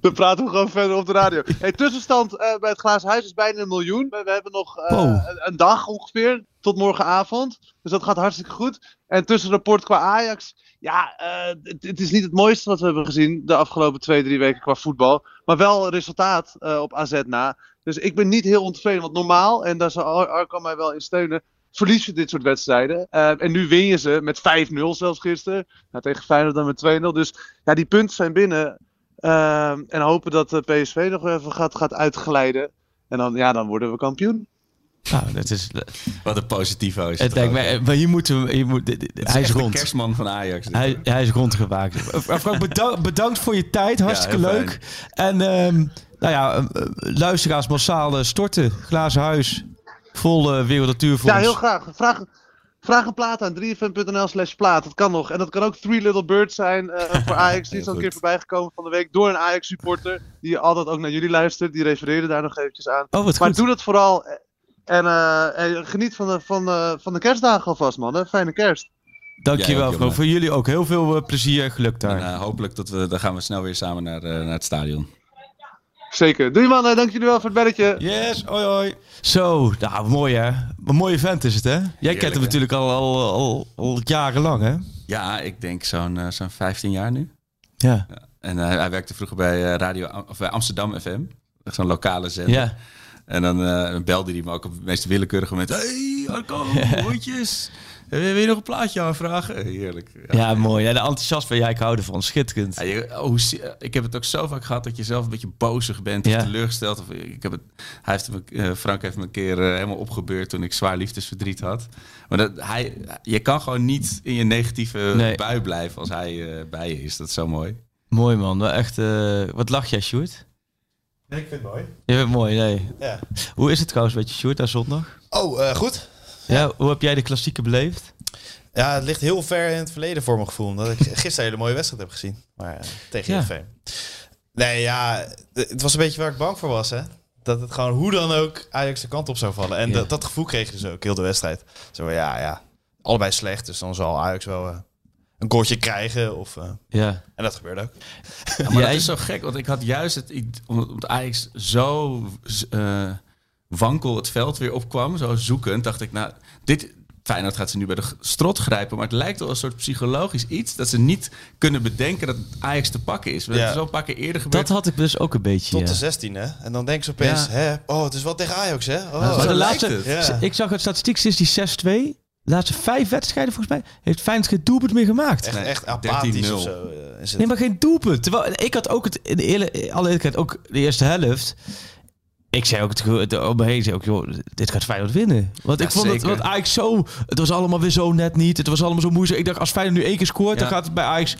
Dan praten we gewoon verder op de radio. Hey, tussenstand eh, bij het glazen huis is bijna een miljoen. We, we hebben nog eh, Wow. een, een dag ongeveer, tot morgenavond. Dus dat gaat hartstikke goed. En tussenrapport qua Ajax. Ja, eh, het, het is niet het mooiste wat we hebben gezien de afgelopen twee, drie weken qua voetbal. Maar wel resultaat eh, op AZ na. Dus ik ben niet heel ontevreden. Want normaal, en daar zal Ar- Arco mij wel in steunen, verlies je dit soort wedstrijden. Eh, en nu win je ze met 5-0 zelfs gisteren. Nou, tegen Feyenoord dan met 2-0. Dus ja, die punten zijn binnen. Ehm, en hopen dat de PSV nog even gaat, gaat uitglijden. En dan, ja, dan worden we kampioen. Nou, dat is... Wat een positivo is Het lijkt hè? maar hier moeten we... Hier moet, dit- dit- Het hij is echt de rond. kerstman van Ajax. Hij, hij is rondgemaakt. Eh, Frank, bedankt, bedankt voor je tijd. Hartstikke leuk. En ehm, nou ja, eh, eh, luisteraars massaal eh, storten. Glazen huis. Vol uh, Wereld. Ja, heel graag. Vraag, vraag een plaat aan 3fm.nl slash plaat. Dat kan nog. En dat kan ook Three Little Birds zijn eh, <laughs> voor Ajax. Die is al een keer voorbij gekomen van de week door een Ajax supporter. Die altijd ook naar jullie luistert. Die refereerde daar nog eventjes aan. Oh, wat Maar goed. doe dat vooral. En, eh, en geniet van de, van, de, van de kerstdagen alvast, man. Hè? Fijne kerst. Dankjewel, jongen. Voor jullie ook heel veel eh, plezier en geluk daar. En, eh, hopelijk dat we, dan gaan we snel weer samen naar, eh, naar het stadion. Zeker. Doei mannen. Dank jullie wel voor het belletje. Yes, hoi hoi. Zo, nou mooi hè. Een mooie vent is het hè. Jij kent hem hè? natuurlijk al, al, al, al jarenlang hè. Ja, ik denk zo'n zo'n 15 jaar nu. Ja. En hij werkte vroeger bij, eh, radio, Am- of bij Amsterdam FM. Zo'n lokale zender. Ja. En dan eh, belde hij me ook op het meest willekeurige moment. Hey, Arco, <laughs> hondjes. Eh, Wil je nog een plaatje aanvragen? Heerlijk. Ja, mooi. Ja, de enthousiasme, ja, ik hou ervan. Schitterend. Ja, je- oh, zie- ik heb het ook zo vaak gehad dat je zelf een beetje bozig bent of Ja. teleurgesteld. Of, ik heb het, hij heeft me, eh, Frank heeft me een keer eh, helemaal opgebeurd toen ik zwaar liefdesverdriet had. Maar dat, hij, je kan gewoon niet in je negatieve Nee. bui blijven als hij eh, bij je is. Dat is zo mooi. Mooi man. Wel echt, eh, wat lach jij, Sjoerd? Nee, ik vind het mooi. Je bent mooi, nee. Ja. Hoe is het trouwens met je, Sjoerd, daar zondag? Oh, eh, goed. Ja, hoe heb jij de klassieke beleefd? Ja, het ligt heel ver in het verleden voor mijn gevoel. Omdat ik <laughs> gisteren een hele mooie wedstrijd heb gezien. Maar eh, tegen Ja. Nee, ja, het was een beetje waar ik bang voor was, hè. Dat het gewoon hoe dan ook Ajax de kant op zou vallen. En Ja. dat, dat gevoel kreeg je dus ook heel de wedstrijd. Zo, ja, ja, allebei slecht. Dus dan zal Ajax wel eh, een goaltje krijgen. Of, eh, Ja. en dat gebeurde ook. Ja, maar Jij- dat is zo gek, want ik had juist het, omdat Ajax zo eh, wankel het veld weer opkwam, zo zoekend, dacht ik, nou, dit, Feyenoord gaat ze nu bij de strot grijpen, maar het lijkt wel een soort psychologisch iets dat ze niet kunnen bedenken dat Ajax te pakken is. Dat Ja. is al een paar keer eerder gebeurd. Dat had ik dus ook een beetje. Tot ja. de 16, hè. En dan denken ze opeens, Ja. hè, oh, het is wel tegen Ajax, hè. Oh, Maar zo de laatste, het. Ja. Ik zag het statistiek sinds die 6-2. De laatste vijf wedstrijden volgens mij heeft Feyenoord geen doelpunt meer gemaakt. Echt, echt apathisch 13-0. of zo. eh, is het. Nee, maar geen doelpunt. Terwijl ik had ook het in de eerlijk, alle eerlijkheid ook de eerste helft. Ik zei ook het, om me heen, zei ook, joh, dit gaat Feyenoord winnen. Want ik vond het, want Ajax zo, het was allemaal weer zo net niet. Het was allemaal zo moeizaam. Ik dacht, als Feyenoord nu één keer scoort, dan gaat het bij Ajax.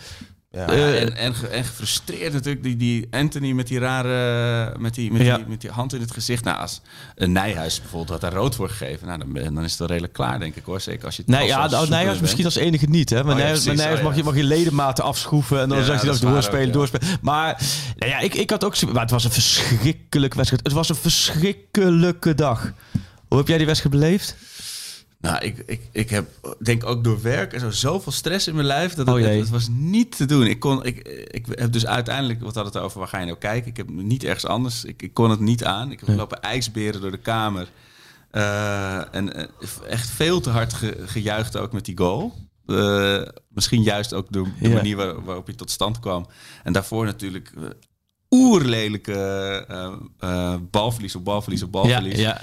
Ja. Eh, en, en, en gefrustreerd natuurlijk, die, die Anthony met die rare, met die, met, Ja. die, met die hand in het gezicht. Nou, als een Nijhuis bijvoorbeeld had daar rood voor gegeven, nou, dan, dan is het wel redelijk klaar, denk ik hoor. Zeker als je het Nee, ja, nou, Nijhuis misschien als enige niet. Hè? Maar Oh, ja, Nijhuis, maar precies. Nijhuis Oh, mag, je, mag je ledematen afschroeven. En dan zegt hij dat dat doorspelen, ook, doorspelen. Maar nou ja, ik, ik had ook... Maar het was een verschrikkelijke wedstrijd. Het was een verschrikkelijke dag. Hoe heb jij die wedstrijd beleefd? Nou, ik, ik, ik heb denk ook door werk en zo zoveel stress in mijn lijf dat het, Oh het was niet te doen. Ik kon, ik, ik heb dus uiteindelijk, wat had het over, waar ga je nou kijken? Ik heb niet ergens anders. Ik, ik kon het niet aan. Ik heb Nee. lopen ijsberen door de kamer. Eh, en eh, echt veel te hard ge- gejuicht ook met die goal. Eh, misschien juist ook door de Ja. manier waar- waarop hij tot stand kwam. En daarvoor natuurlijk oerlelijke balverlies op balverlies op balverlies. ja.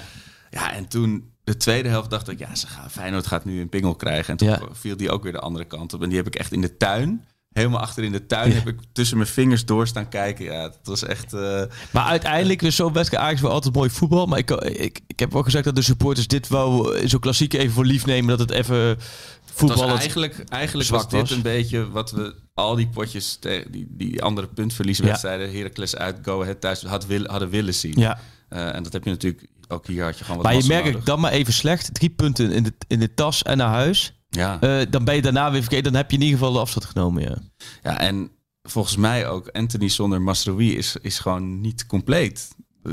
Ja, en toen de tweede helft dacht ik, ja, ze gaan, Feyenoord gaat nu een pingel krijgen. En toen Ja. viel die ook weer de andere kant op. En die heb ik echt in de tuin, helemaal achter in de tuin, heb ik tussen mijn vingers door staan kijken. Ja, het was echt... eh, Maar uiteindelijk, dus zo'n wedstrijd Ajax wel altijd mooi voetbal. Maar ik, ik, ik heb wel gezegd dat de supporters dit wel zo'n klassiek even voor lief nemen. Dat het even Het voetbal... was eigenlijk, eigenlijk was dit was. een beetje wat we al die potjes, die, die andere puntverlieswedstrijden, Heracles uit, Go Ahead thuis, had wil, hadden willen zien. Ja, Eh, en dat heb je natuurlijk, ook hier had je gewoon wat maar je merkt nodig. dan maar even slecht. Drie punten in de, in de tas en naar huis. Ja. Eh, dan ben je daarna weer vergeten. Dan heb je in ieder geval de afstand genomen, ja. ja, en volgens mij ook Anthony zonder Masrowi is, is gewoon niet compleet. Eh,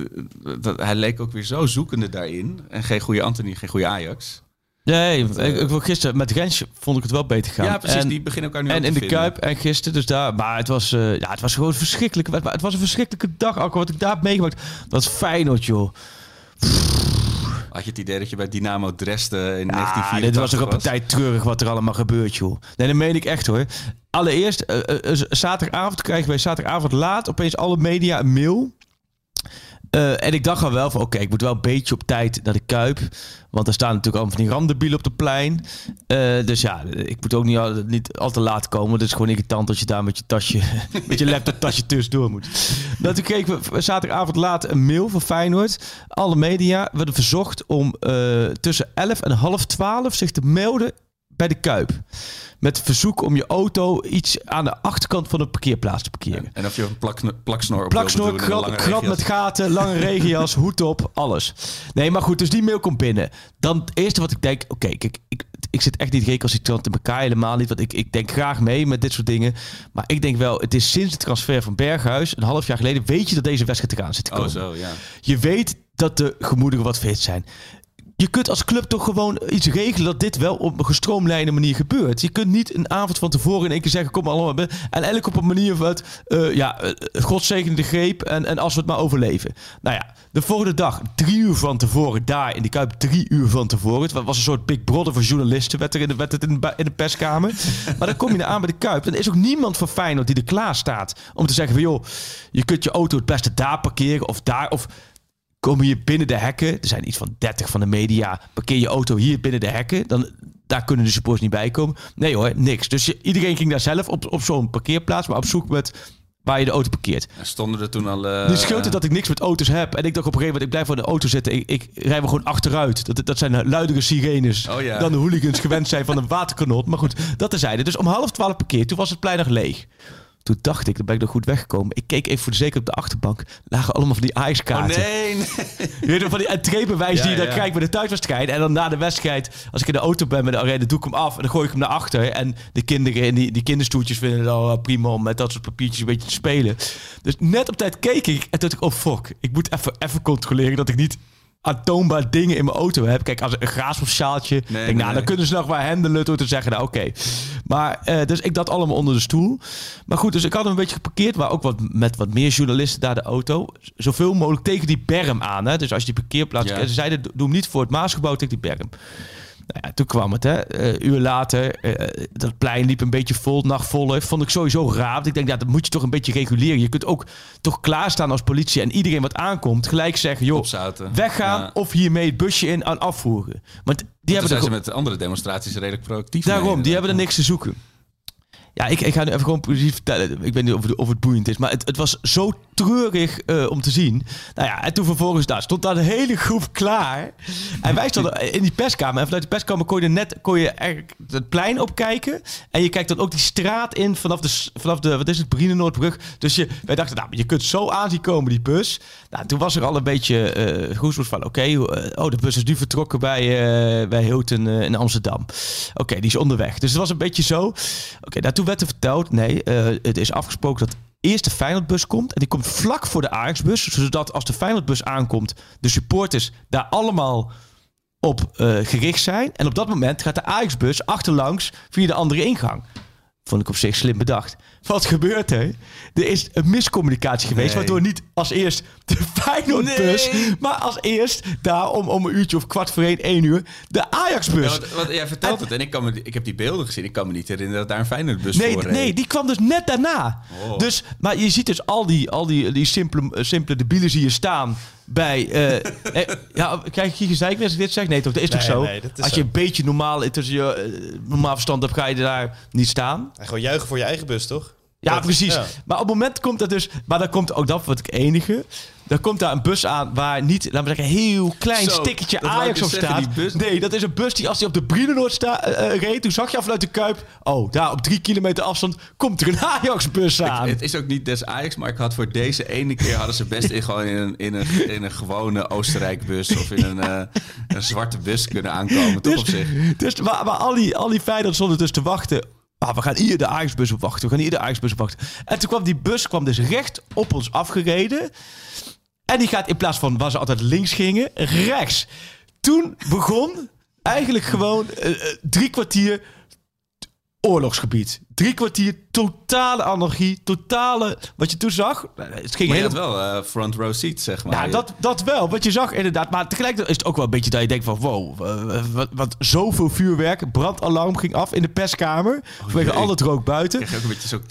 dat, hij leek ook weer zo zoekende daarin. En geen goede Anthony, geen goede Ajax. Nee, eh, ik, ik, vond gisteren met Rens vond ik het wel beter gaan. Ja, precies. En- die beginnen elkaar nu En in de. Kuip en gisteren, dus daar. Maar het was, eh, ja, het was gewoon verschrikkelijk. Maar het was een verschrikkelijke dag. Ook wat ik daar heb meegemaakt. Dat was Feyenoord, joh. Had je het idee dat je bij Dynamo Dresden in Ja, 1984 dit was ook een partij treurig wat er allemaal gebeurt, joh. Nee, dat meen ik echt, hoor. Allereerst, eh, eh, eh, zaterdagavond krijgen wij zaterdagavond laat opeens alle media een mail. Eh, en ik dacht al wel van, oké, ik moet wel een beetje op tijd naar de Kuip. Want er staan natuurlijk allemaal van die randenbielen op de plein. Eh, dus ja, ik moet ook niet al, niet al te laat komen. Het is gewoon irritant als je daar met je tasje, <laughs> met je laptoptasje tussendoor moet. Nou, toen kregen we zaterdagavond laat een mail van Feyenoord. Alle media werden verzocht om eh, tussen 11 en half 12 zich te melden bij de Kuip. Met verzoek om je auto iets aan de achterkant van de parkeerplaats te parkeren. En of je een plak, plaksnor op Plaksnor, regenjas. met gaten, lange <laughs> regenjas, hoed op, alles. Nee, maar goed, dus die mail komt binnen. Dan het eerste wat ik denk, oké, kijk, ik, ik zit echt niet recalcitrant in elkaar, helemaal niet. Want ik, ik denk graag mee met dit soort dingen. Maar ik denk wel, het is sinds de transfer van Berghuis, een half jaar geleden, weet je dat deze wedstrijd eraan zit te Oh, komen. zo, ja. Je weet dat de gemoederen wat fit zijn. Je kunt als club toch gewoon iets regelen dat dit wel op een gestroomlijnde manier gebeurt. Je kunt niet een avond van tevoren in één keer zeggen: kom maar allemaal. En eigenlijk op een manier van het, eh, ja, God zegene de greep en, en als we het maar overleven. Nou ja, de volgende dag, drie uur van tevoren, daar in de Kuip, drie uur van tevoren. Het was een soort Big Brother voor journalisten, werd, er in de, werd het in de, in de perskamer. <laughs> Maar dan kom je aan bij de Kuip. En er is ook niemand van Feyenoord die er klaar staat om te zeggen: van joh, je kunt je auto het beste daar parkeren of daar. Of komen hier binnen de hekken. Er zijn iets van 30 van de media. Parkeer je auto hier binnen de hekken. Dan, daar kunnen de supporters niet bij komen. Nee hoor, niks. Dus iedereen ging daar zelf op, op zo'n parkeerplaats. Maar op zoek met waar je de auto parkeert. En stonden er toen al... eh, Nu scheelt het dat ik niks met auto's heb. En ik dacht op een gegeven moment, ik blijf voor de auto zitten. Ik, ik rij wel gewoon achteruit. Dat, dat zijn luidere sirenes Oh ja. dan de hooligans gewend zijn van een waterkanon. Maar goed, dat terzijde. Dus om half twaalf parkeerd. Toen was het plein nog leeg. Toen dacht ik, dan ben ik nog goed weggekomen. Ik keek even voor de zekerheid op de achterbank. Lagen allemaal van die Oh ijskaarten. nee, nee. <laughs> Je weet nog van die entreebewijs Ja, die je dan ja. krijgt bij de thuiswedstrijd. En dan na de wedstrijd, als ik in de auto ben met de arena, doe ik hem af. En dan gooi ik hem naar achter. En de kinderen in die, die kinderstoeltjes vinden het al wel prima om met dat soort papiertjes een beetje te spelen. Dus net op tijd keek ik. En toen dacht ik, oh fuck, ik moet even, even controleren dat ik niet aantoonbaar dingen in mijn auto heb. Kijk, als een graaspapsjaaltje. Nee, denk, nee, nou, nee. dan kunnen ze nog wel handelen door te zeggen, nou oké. Maar, eh, dus ik dat allemaal onder de stoel. Maar goed, dus ik had hem een beetje geparkeerd. Maar ook wat, met wat meer journalisten daar de auto. Zoveel mogelijk tegen die berm aan. Hè? Dus als je die parkeerplaats... Ja. Ze zeiden, doe hem niet voor het Maasgebouw tegen die berm. Nou ja, toen kwam het, hè. Eh, uur later, eh, dat plein liep een beetje vol, nacht vol. Vond ik sowieso raar. Want ik denk, ja, dat moet je toch een beetje reguleren. Je kunt ook toch klaarstaan als politie en iedereen wat aankomt, gelijk zeggen, joh, Opzouten. weggaan Ja. of hiermee het busje in en afvoeren. Want die Toen hebben zijn ze met andere demonstraties redelijk proactief Daarom, mee, die hebben er niks te zoeken. Ja, ik, ik ga nu even gewoon positief vertellen. Ik weet niet of het, het boeiend is, maar het, het was zo treurig eh, om te zien. Nou ja, en toen vervolgens daar stond daar een hele groep klaar. En wij stonden in die perskamer. En vanuit de perskamer kon je net kon je het plein opkijken. En je kijkt dan ook die straat in vanaf de, vanaf de wat is het, Brienenoordbrug. Dus je, wij dachten, nou, je kunt zo aan zien komen, die bus. Nou, toen was er al een beetje goesels van, oké, eh, oh, de bus is nu vertrokken bij, eh, bij Hilton in Amsterdam. Oké, die is onderweg. Dus het was een beetje zo. Oké, nou, toen werd er verteld, nee, eh, het is afgesproken dat eerst de Feyenoordbus komt. En die komt vlak voor de Ajaxbus. Zodat als de Feyenoordbus aankomt, de supporters daar allemaal op eh, gericht zijn. En op dat moment gaat de Ajaxbus achterlangs via de andere ingang. Vond ik op zich slim bedacht. Wat gebeurt er? Er is een miscommunicatie geweest, Nee. waardoor niet als eerst de <laughs> Feyenoordbus, Nee. maar als eerst daar om, om een uurtje of kwart voor één, één uur, de Ajaxbus. Ja, want, jij vertelt het en ik, kan me, ik heb die beelden gezien. Ik kan me niet herinneren dat daar een Feyenoordbus Nee, voor reed. nee, die kwam dus net daarna. Oh. Dus, maar je ziet dus al die, al die, die simpele, simpele debielen zie je staan bij... eh, ja, kijk, je gezeik als ik dit zeg? Nee, toch? Dat is toch zo? nee, dat is als je zo. een beetje normaal tussen je eh, normaal verstand hebt, ga je daar niet staan. En gewoon juichen voor je eigen bus, toch? Ja, Dat- precies. ja. Maar op het moment komt dat dus... Maar dan komt ook dat wat ik enige... Dan komt daar een bus aan waar niet, laten we zeggen, heel klein Zo, ik Ajax op dus zeggen, staat. die bus- Nee, dat is een bus die als hij op de Brienenoord sta, eh, eh, reed, toen zag je af vanuit de Kuip, oh, daar op drie kilometer afstand komt er een <laughs> Ajax-bus aan. Het is ook niet des Ajax, maar ik had voor deze ene keer hadden ze best in, gewoon in een, in een, in een gewone Oostenrijk-bus of in een, eh, een zwarte bus kunnen aankomen, toch op zich. Dus waar, waar al die, al die Feyenoord stonden dus te wachten. Ah, we gaan hier de Ajax-bus op wachten. We gaan hier de Ajax-bus op wachten. En toen kwam die bus kwam dus recht op ons afgereden. En die gaat in plaats van waar ze altijd links gingen, rechts. Toen begon eigenlijk gewoon eh, eh, drie kwartier oorlogsgebied. Drie kwartier totale anarchie, totale... Wat je toen zag, het ging Maar je helemaal... wel eh, front row seat, zeg maar. Ja, dat, dat wel. Wat je zag inderdaad. Maar tegelijkertijd is het ook wel een beetje dat je denkt van... Wow, eh, wat, wat zoveel vuurwerk. Brandalarm ging af in de perskamer. vanwege jee. al het rook buiten. je ook een beetje zo'n.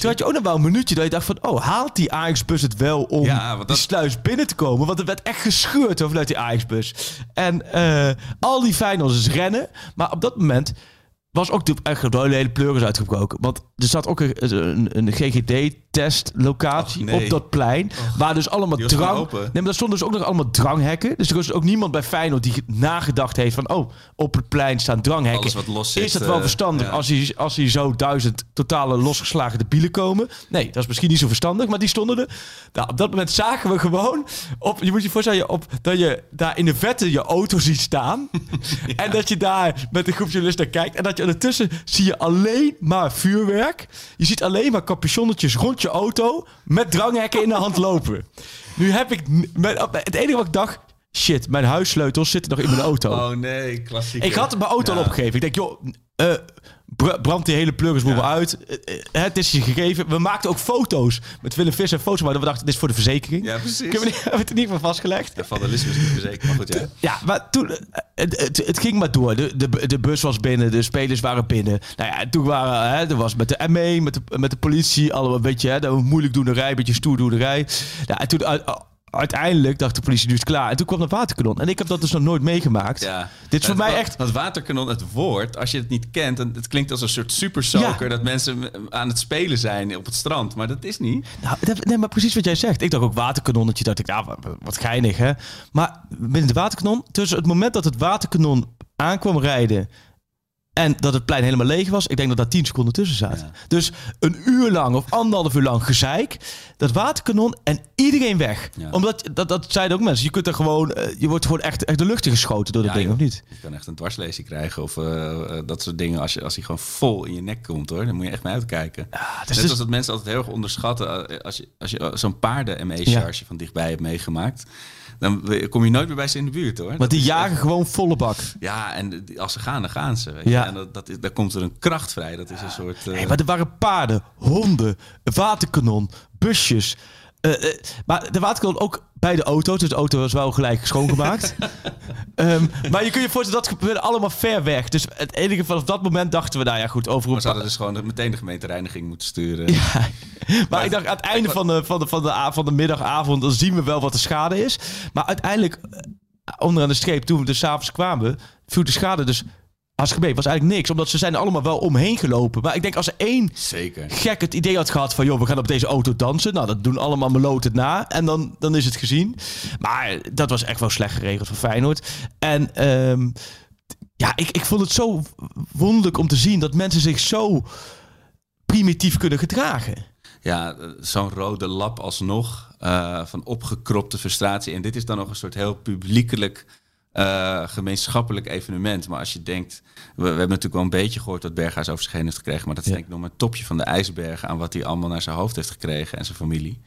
Toen had je ook nog wel een minuutje dat je dacht van... Oh, haalt die Ajax-bus het wel om Ja, dat- die sluis binnen te komen? Want er werd echt gescheurd hoor, vanuit die Ajax-bus. En eh, al die Feyenoorders rennen. Maar op dat moment was ook de, echt de hele pleuris uitgebroken. Want er zat ook een, een, een GGD-testlocatie nee. op dat plein. Waar dus allemaal drang... Nee, maar daar stonden dus ook nog allemaal dranghekken. Dus er was ook niemand bij Feyenoord die nagedacht heeft van... Oh, op het plein staan dranghekken. Alles wat los zit, Is dat wel eh, verstandig ja. als, hij, als hij zo duizend totale losgeslagen debielen komen? Nee, dat is misschien niet zo verstandig, maar die stonden er. Nou, op dat moment zagen we gewoon... Op, je moet je voorstellen op, dat je daar in de vette je auto ziet staan. <laughs> En dat je daar met een groep journalisten kijkt. En dat je ondertussen zie je alleen maar vuurwerk. Je ziet alleen maar capuchonnetjes rond je auto met dranghekken in de hand lopen. Nu heb ik... Het enige wat ik dacht... Shit, mijn huissleutels zitten nog in mijn auto. Oh nee, klassiek. Ik had mijn auto al opgegeven. Ik denk, joh, eh, br- brand die hele Ja. uit. Eh, eh, het is je gegeven. We maakten ook foto's met Willem Visser. Foto's maar we dachten, dit is voor de verzekering. Ja, precies. Kunnen we, niet- <laughs> hebben het er niet van vastgelegd? Ja, vandalisme is niet verzekerd, maar goed, ja. Ja, maar toen, eh, het, het, het ging maar door. De, de, de bus was binnen, de spelers waren binnen. Nou ja, toen waren, hè, er was met de ME, met de, met de politie, allemaal een beetje, hè, de moeilijk doenerij, een beetje stoerdoenerij. Ja, en toen uiteindelijk dacht de politie, nu is het klaar. En toen kwam het waterkanon. En ik heb dat dus nog nooit meegemaakt. Ja. Dit is voor Het mij echt... Het waterkanon, het woord, als je het niet kent, dan, het klinkt als een soort super soaker Ja. dat mensen aan het spelen zijn op het strand. Maar dat is niet. Nou, dat- nee, maar precies wat jij zegt. Ik dacht ook waterkanonnetje. Dacht ik, nou, wat, geinig, hè? Maar binnen het waterkanon, tussen het moment dat het waterkanon aankwam rijden en dat het plein helemaal leeg was, ik denk dat daar 10 seconden tussen zaten. Ja. Dus een uur lang of anderhalf uur lang gezeik, dat waterkanon en iedereen weg. Ja. Omdat, dat, dat zeiden ook mensen, je kunt er gewoon, eh, je wordt gewoon echt, echt de lucht in geschoten door dat Ja, ding, joh. of niet? Je kan echt een dwarslezing krijgen of eh, eh, dat soort dingen. Als, je, als hij gewoon vol in je nek komt hoor, dan moet je echt mee uitkijken. dus Net dus- als dat mensen altijd heel erg onderschatten. Als je, als je zo'n paarden-ME-charge van dichtbij hebt meegemaakt, dan kom je nooit meer bij ze in de buurt hoor. Want Dat die jagen echt- gewoon volle bak. Ja, en als ze gaan, dan gaan ze. Weet je? Ja. En dat, dat, is- daar komt er een kracht vrij. Dat is een soort... Nee, maar er waren paarden, honden, waterkanon, busjes. Eh, eh, maar de waterkanon ook bij de auto. Dus de auto was wel gelijk schoongemaakt. <laughs> Ehm, maar je kunt je voorstellen, dat gebeurde allemaal ver weg. Dus het enige vanaf dat moment dachten we, nou ja goed, over ze hadden dus gewoon meteen de gemeentereiniging moeten sturen. ja. <laughs> Maar ik dacht, aan het einde van de, van, de, van, de, van de middagavond, dan zien we wel wat de schade is. Maar uiteindelijk, eh, onderaan de streep, toen we dus s'avonds kwamen, viel de schade dus hartstikke was eigenlijk niks, omdat ze zijn er allemaal wel omheen gelopen. Maar ik denk, als er één Zeker. gek het idee had gehad van... joh, we gaan op deze auto dansen. Nou, dat doen allemaal meloten na. En dan, dan is het gezien. Maar dat was echt wel slecht geregeld voor Feyenoord. En ehm, ja, ik, ik vond het zo wonderlijk om te zien... dat mensen zich zo primitief kunnen gedragen. Ja, zo'n rode lap alsnog eh, van opgekropte frustratie. En dit is dan nog een soort heel publiekelijk, eh, gemeenschappelijk evenement. Maar als je denkt, we, we hebben natuurlijk wel een beetje gehoord wat Berghuis over zich heen heeft gekregen. Maar dat is Ja. denk ik nog maar het topje van de ijsberg aan wat hij allemaal naar zijn hoofd heeft gekregen en zijn familie.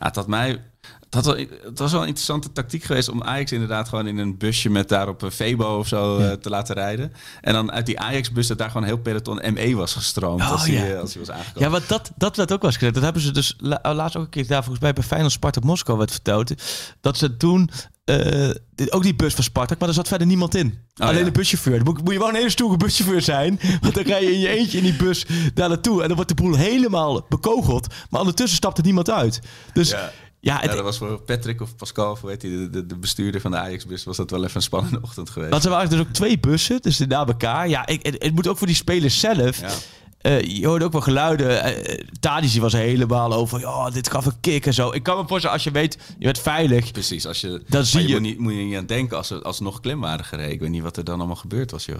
Ja, had mij, had wel, het was wel een interessante tactiek geweest om Ajax inderdaad gewoon in een busje met daarop een Febo of zo eh, te laten rijden. En dan uit die Ajax-bus dat daar gewoon heel peloton ME was gestroomd Oh, als, ja. hij, eh, als hij was aangekomen. Ja, want dat, dat werd ook wel eens gezegd. Dat hebben ze dus la- laatst ook een keer daar volgens mij bij Feyenoord Spartak Moskou werd verteld. Dat ze toen eh, ook die bus van Spartak, maar er zat verder niemand in. Alleen Oh, ja. de buschauffeur. Dan moet, moet je wel een hele stoere buschauffeur zijn. Want dan rij je in je eentje in die bus daar naartoe. En dan wordt de boel helemaal bekogeld. Maar ondertussen stapt er niemand uit. Dus Ja. Ja, het, Ja, dat was voor Patrick of Pascal, of heet hij, de, de, de bestuurder van de Ajax-bus, was dat wel even een spannende ochtend geweest. want er waren dus ook twee bussen, dus na elkaar. Ja, ik, het, het moet ook voor die spelers zelf. Ja. Eh, je hoorde ook wel geluiden. Uh, Tadic was er helemaal over. Ja, dit gaf een kick en zo. Ik kan me voorstellen, als je weet, je bent veilig. Precies, als je, Dan maar zie je- Moet, niet, moet je niet aan denken als, als nog klim waren gereden. Ik weet niet wat er dan allemaal gebeurd was, joh.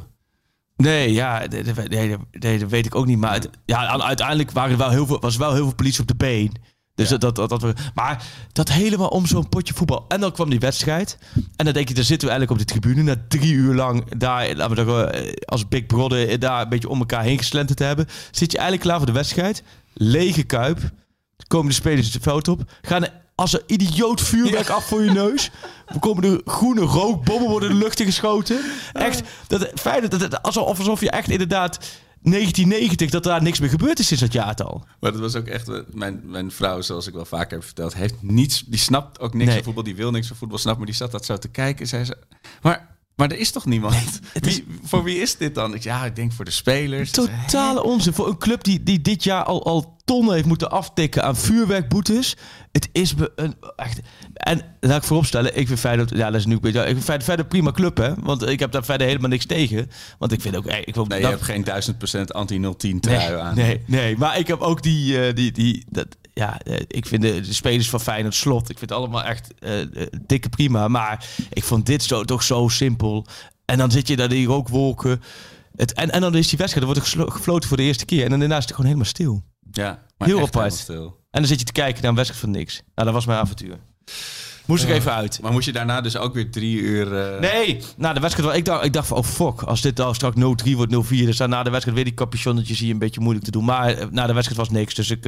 Nee, ja, nee, nee, dat weet ik ook niet. Maar het- ja, uiteindelijk waren er wel heel veel, was er wel heel veel politie op de been. Dus Ja. dat, dat, dat, dat- maar dat helemaal om zo'n potje voetbal. En dan kwam die wedstrijd. En dan denk je, dan zitten we eigenlijk op de tribune. Na drie uur lang daar, laten we zeggen, eh, als Big Brother eh, daar een beetje om elkaar heen geslenterd te hebben. Zit je eigenlijk klaar voor de wedstrijd. Lege kuip. Komen de spelers het veld op. Gaan er als een idioot vuurwerk af voor je neus. <laughs> We komen er groene rookbommen worden de lucht in geschoten. Echt, dat, fijn dat het alsof, alsof je echt inderdaad 1990 dat daar niks meer gebeurd is sinds dat jaartal. Maar dat was ook echt... eh, Mijn, mijn vrouw, zoals ik wel vaker heb verteld, heeft niets... Die snapt ook niks Nee. van voetbal. Die wil niks van voetbal snappen. Maar die zat dat zo te kijken. en Zei ze, maar, maar er is toch niemand? Wie, voor wie is dit dan? Ik ja, ik denk voor de spelers. Totale onzin voor een club die, die dit jaar al, al tonnen heeft moeten aftikken aan vuurwerkboetes. Het is een echt. En laat ik vooropstellen, ik vind Feyenoord, ja, dat is nu een beetje. Ik vind Feyenoord verder prima club, hè? Want ik heb daar verder helemaal niks tegen. Want ik vind ook, eh, ik wil Nee, je hebt geen duizend procent anti-010 trui nee, aan. Nee, nee, maar ik heb ook die, eh, die, die dat, ja, eh, ik vind de, de spelers van Feyenoord slot, ik vind het allemaal echt eh, dikke prima. Maar ik vond dit zo, toch zo simpel. En dan zit je daar die rookwolken. Het, en, en dan is die wedstrijd, dan wordt er gefloten voor de eerste keer. En dan daarna is het gewoon helemaal stil. Ja, Heel apart. stil. En dan zit je te kijken naar een wedstrijd van niks. Nou, dat was mijn avontuur. Moest ik even uit. Maar moest je daarna dus ook weer drie uur... Nee, na de wedstrijd, ik dacht, ik dacht van, oh fuck, als dit al straks 0-3 wordt, 0-4, dan staan na de wedstrijd weer die capuchonnetjes hier een beetje moeilijk te doen. Maar na de wedstrijd was niks, dus ik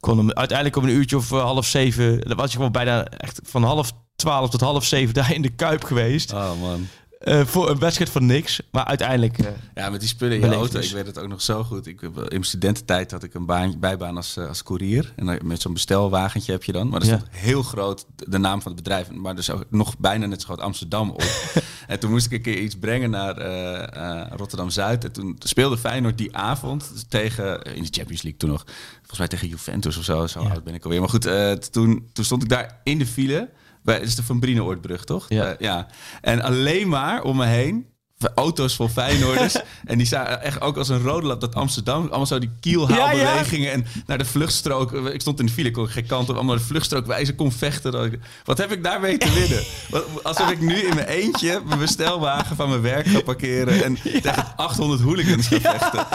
kon hem uiteindelijk om een uurtje of eh, half zeven, dan was je gewoon bijna echt van half twaalf tot half zeven <laughs> daar in de Kuip geweest. Oh man. Eh, voor een wedstrijd van niks, maar uiteindelijk... eh, Ja, met die spullen in je auto. dus. Ik weet het ook nog zo goed. Ik, heb, in mijn studententijd had ik een baan, bijbaan als, eh, als courier. En met zo'n bestelwagentje heb je dan. Maar Ja. stond heel groot de, naam van het bedrijf. Maar dus ook nog bijna net zo groot Amsterdam op. <laughs> en toen moest ik een keer iets brengen naar eh, Rotterdam-Zuid. En toen speelde Feyenoord die avond tegen... in de Champions League toen nog. Volgens mij tegen Juventus of zo. Zo Ja. oud ben ik alweer. Maar goed, toen, toen stond ik daar in de file. Bij, het is de Van Brienoordbrug, toch? Ja. Eh, ja. En alleen maar om me heen auto's vol Feyenoorders. <laughs> en die zagen echt ook als een rode lap dat Amsterdam. Allemaal zo die kielhaalbewegingen. En naar de vluchtstrook. Ik stond in de file, ik kon geen kant op. Allemaal de vluchtstrook wijzen, kon vechten. Dat ik- Wat heb ik daarmee te winnen? <laughs> Wat- Alsof ik nu in mijn eentje mijn bestelwagen van mijn werk ga parkeren. En <laughs> tegen 800 hooligans ga vechten.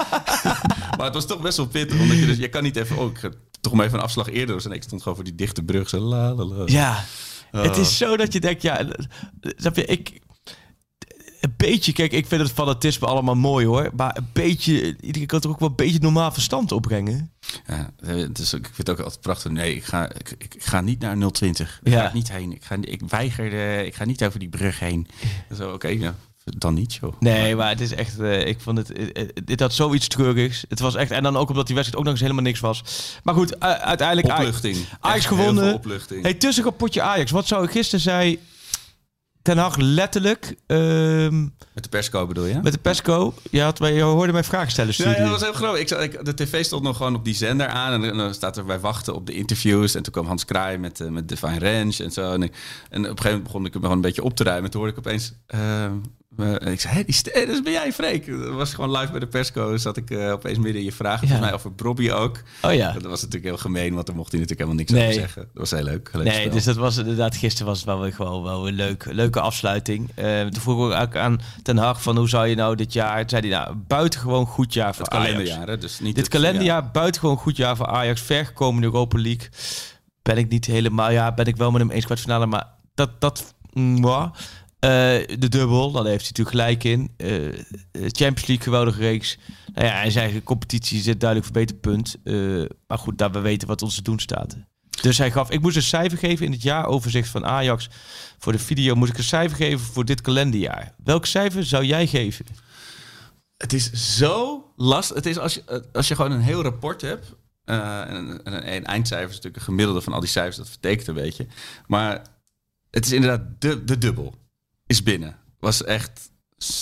maar het was toch best wel pittig. Omdat je dus, je kan niet even... Oh, ik ga toch maar even een afslag eerder. Dus ik stond gewoon voor die dichte brug. Zo la la la. Ja, het is zo dat je denkt, ja, snap je, ik, een beetje, kijk, ik vind het fanatisme allemaal mooi hoor, maar een beetje, iedereen kan toch ook wel een beetje normaal verstand opbrengen. Ja, het is, ook- ik vind het ook altijd prachtig. Nee, ik ga, ik, ik, ik ga niet naar 020. Ja. Ik ga er niet heen. Ik, ga, ik weiger, de, ik ga niet over die brug heen. Zo, oké, ja, dan niet, joh. Nee, maar het is echt, eh, ik vond het, eh, eh, dit had zoiets treurigs. Het was echt, en dan ook omdat die wedstrijd ook nog eens helemaal niks was. Maar goed, u- uiteindelijk Ajax- Opluchting. Ajax heel gewonnen. veel opluchting. Hey, tussenrapportje Ajax, wat zou ik gisteren zei Ten Hag letterlijk ehm, Met de persco bedoel je? met de Pesco. Je, had, je hoorde mij vragen stellen, Ja, ja, dat was heel groot. Ik, ik, de tv stond nog gewoon op die zender aan. En, dan- dan staat er bij wachten op de interviews. En toen kwam Hans Kraai met, eh, met Divine Ranch en zo. En, ik- en op een gegeven moment begon ik hem gewoon een beetje op te ruimen. Toen hoorde ik opeens... ehm, eh, ik zei, hé, die stem, dat ben jij, Freek. Dat was gewoon live bij de persco. Zat ik eh, opeens midden in je vragen. Ja. Volgens mij over Bobby ook. Oh ja. Dat was natuurlijk heel gemeen, want daar mocht hij natuurlijk helemaal niks Nee. over zeggen. Dat was heel leuk. leuk Nee, spel. dus dat was inderdaad, gisteren was het wel weer gewoon wel een leuk, leuke afsluiting. Eh toen vroeg ik ook aan Ten Hag van hoe zou je nou dit jaar, toen zei hij nou, buitengewoon goed jaar voor het Ajax. kalenderjaar, hè, dus niet Dit het- kalenderjaar, buitengewoon goed jaar voor Ajax, ver gekomen in de Europa League. Ben ik niet helemaal, ja, ben ik wel met hem eens kwartfinale, maar dat, dat, mwah. Eh, de dubbel, daar heeft hij natuurlijk gelijk in. Eh, Champions League, geweldige reeks. Nou ja, en zijn eigen competitie zit duidelijk verbeterpunt. Eh maar goed, daar we weten wat ons te doen staat. Dus hij gaf, ik moest een cijfer geven in het jaaroverzicht van Ajax. Voor de video moest ik een cijfer geven voor dit kalenderjaar. Welk cijfer zou jij geven? Het is zo lastig. Het is als je, als je gewoon een heel rapport hebt. eh, en en een eindcijfer is natuurlijk een gemiddelde van al die cijfers. Dat vertekent een beetje. Maar het is inderdaad de, de dubbel. Is binnen. Was echt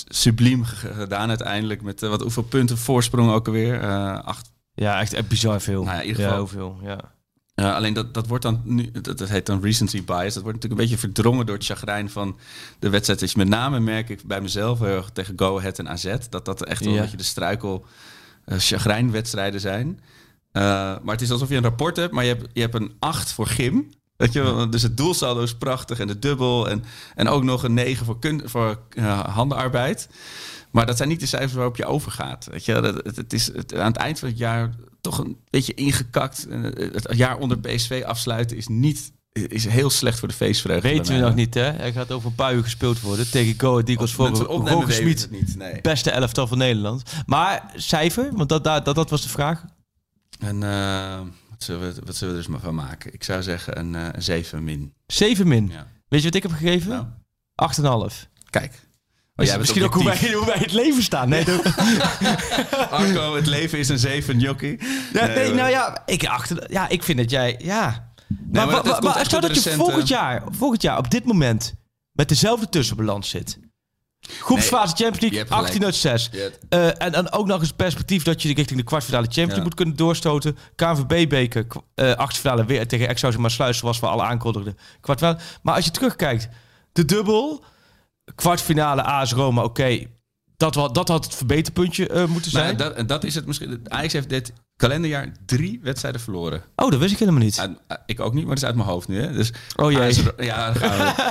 subliem ge- gedaan uiteindelijk. Met eh, wat, hoeveel punten voorsprong ook alweer? Eh, acht. Ja, echt, echt bizar veel. Nou ja, in ieder Ja, geval- heel veel. Ja. Uh, alleen dat, dat wordt dan nu, dat, dat, heet dan recency bias. Dat wordt natuurlijk een beetje verdrongen door het chagrijn van de wedstrijd. Dus met name merk ik bij mezelf heel erg tegen Go Ahead en AZ dat dat echt wel ja. een beetje de struikel uh, chagrijnwedstrijden zijn. Uh, maar het is alsof je een rapport hebt, maar je hebt, je hebt een 8 voor gym. Weet je, dus het doelsaldo is prachtig en de dubbel en, en ook nog een 9 voor, kun, voor handenarbeid. Maar dat zijn niet de cijfers waarop je overgaat. Weet je, het, het is het, aan het eind van het jaar toch een beetje ingekakt. Het jaar onder PSV afsluiten is niet is heel slecht voor de feestvreugde. Weten we nog niet, hè? Hij gaat over een paar uur gespeeld worden tegen Go Ahead Eagles voor Roger Smit. Nee. Beste elftal van Nederland. Maar cijfer, want dat, dat, dat, dat was de vraag. En uh, wat, zullen we, wat zullen we er dus maar van maken? Ik zou zeggen een, uh, een 7 min. 7 min? Ja. Weet je wat ik heb gegeven? Nou. 8,5. Kijk. Oh, jij misschien ook hoe wij, hoe wij het leven staan. Nee, <laughs> Arco, het leven is een zeven jockey. Ja, nee, nee nou ja ik, achter, ja, ik vind dat jij... Ja. Nee, maar, maar, maar, maar stel dat je volgend jaar, volgend jaar op dit moment met dezelfde tussenbalans zit. Groepsfase nee, Champions League, 18 uit 6. Uh, en dan ook nog eens perspectief dat je richting de kwartfinale Champions League ja. moet kunnen doorstoten. KNVB-beker, uh, achtfinale weer tegen Excelsior maar Sluis, zoals we al aankondigden. Kwartfinale. Maar als je terugkijkt, de dubbel kwartfinale AS Roma, oké. Okay, dat, dat had het verbeterpuntje uh, moeten zijn. Maar dat, dat is het misschien. Ajax heeft dit kalenderjaar drie wedstrijden verloren. Oh, dat wist ik helemaal niet. Uit, ik ook niet, maar dat is uit mijn hoofd nu. Hè? Dus oh jee. AS, ja,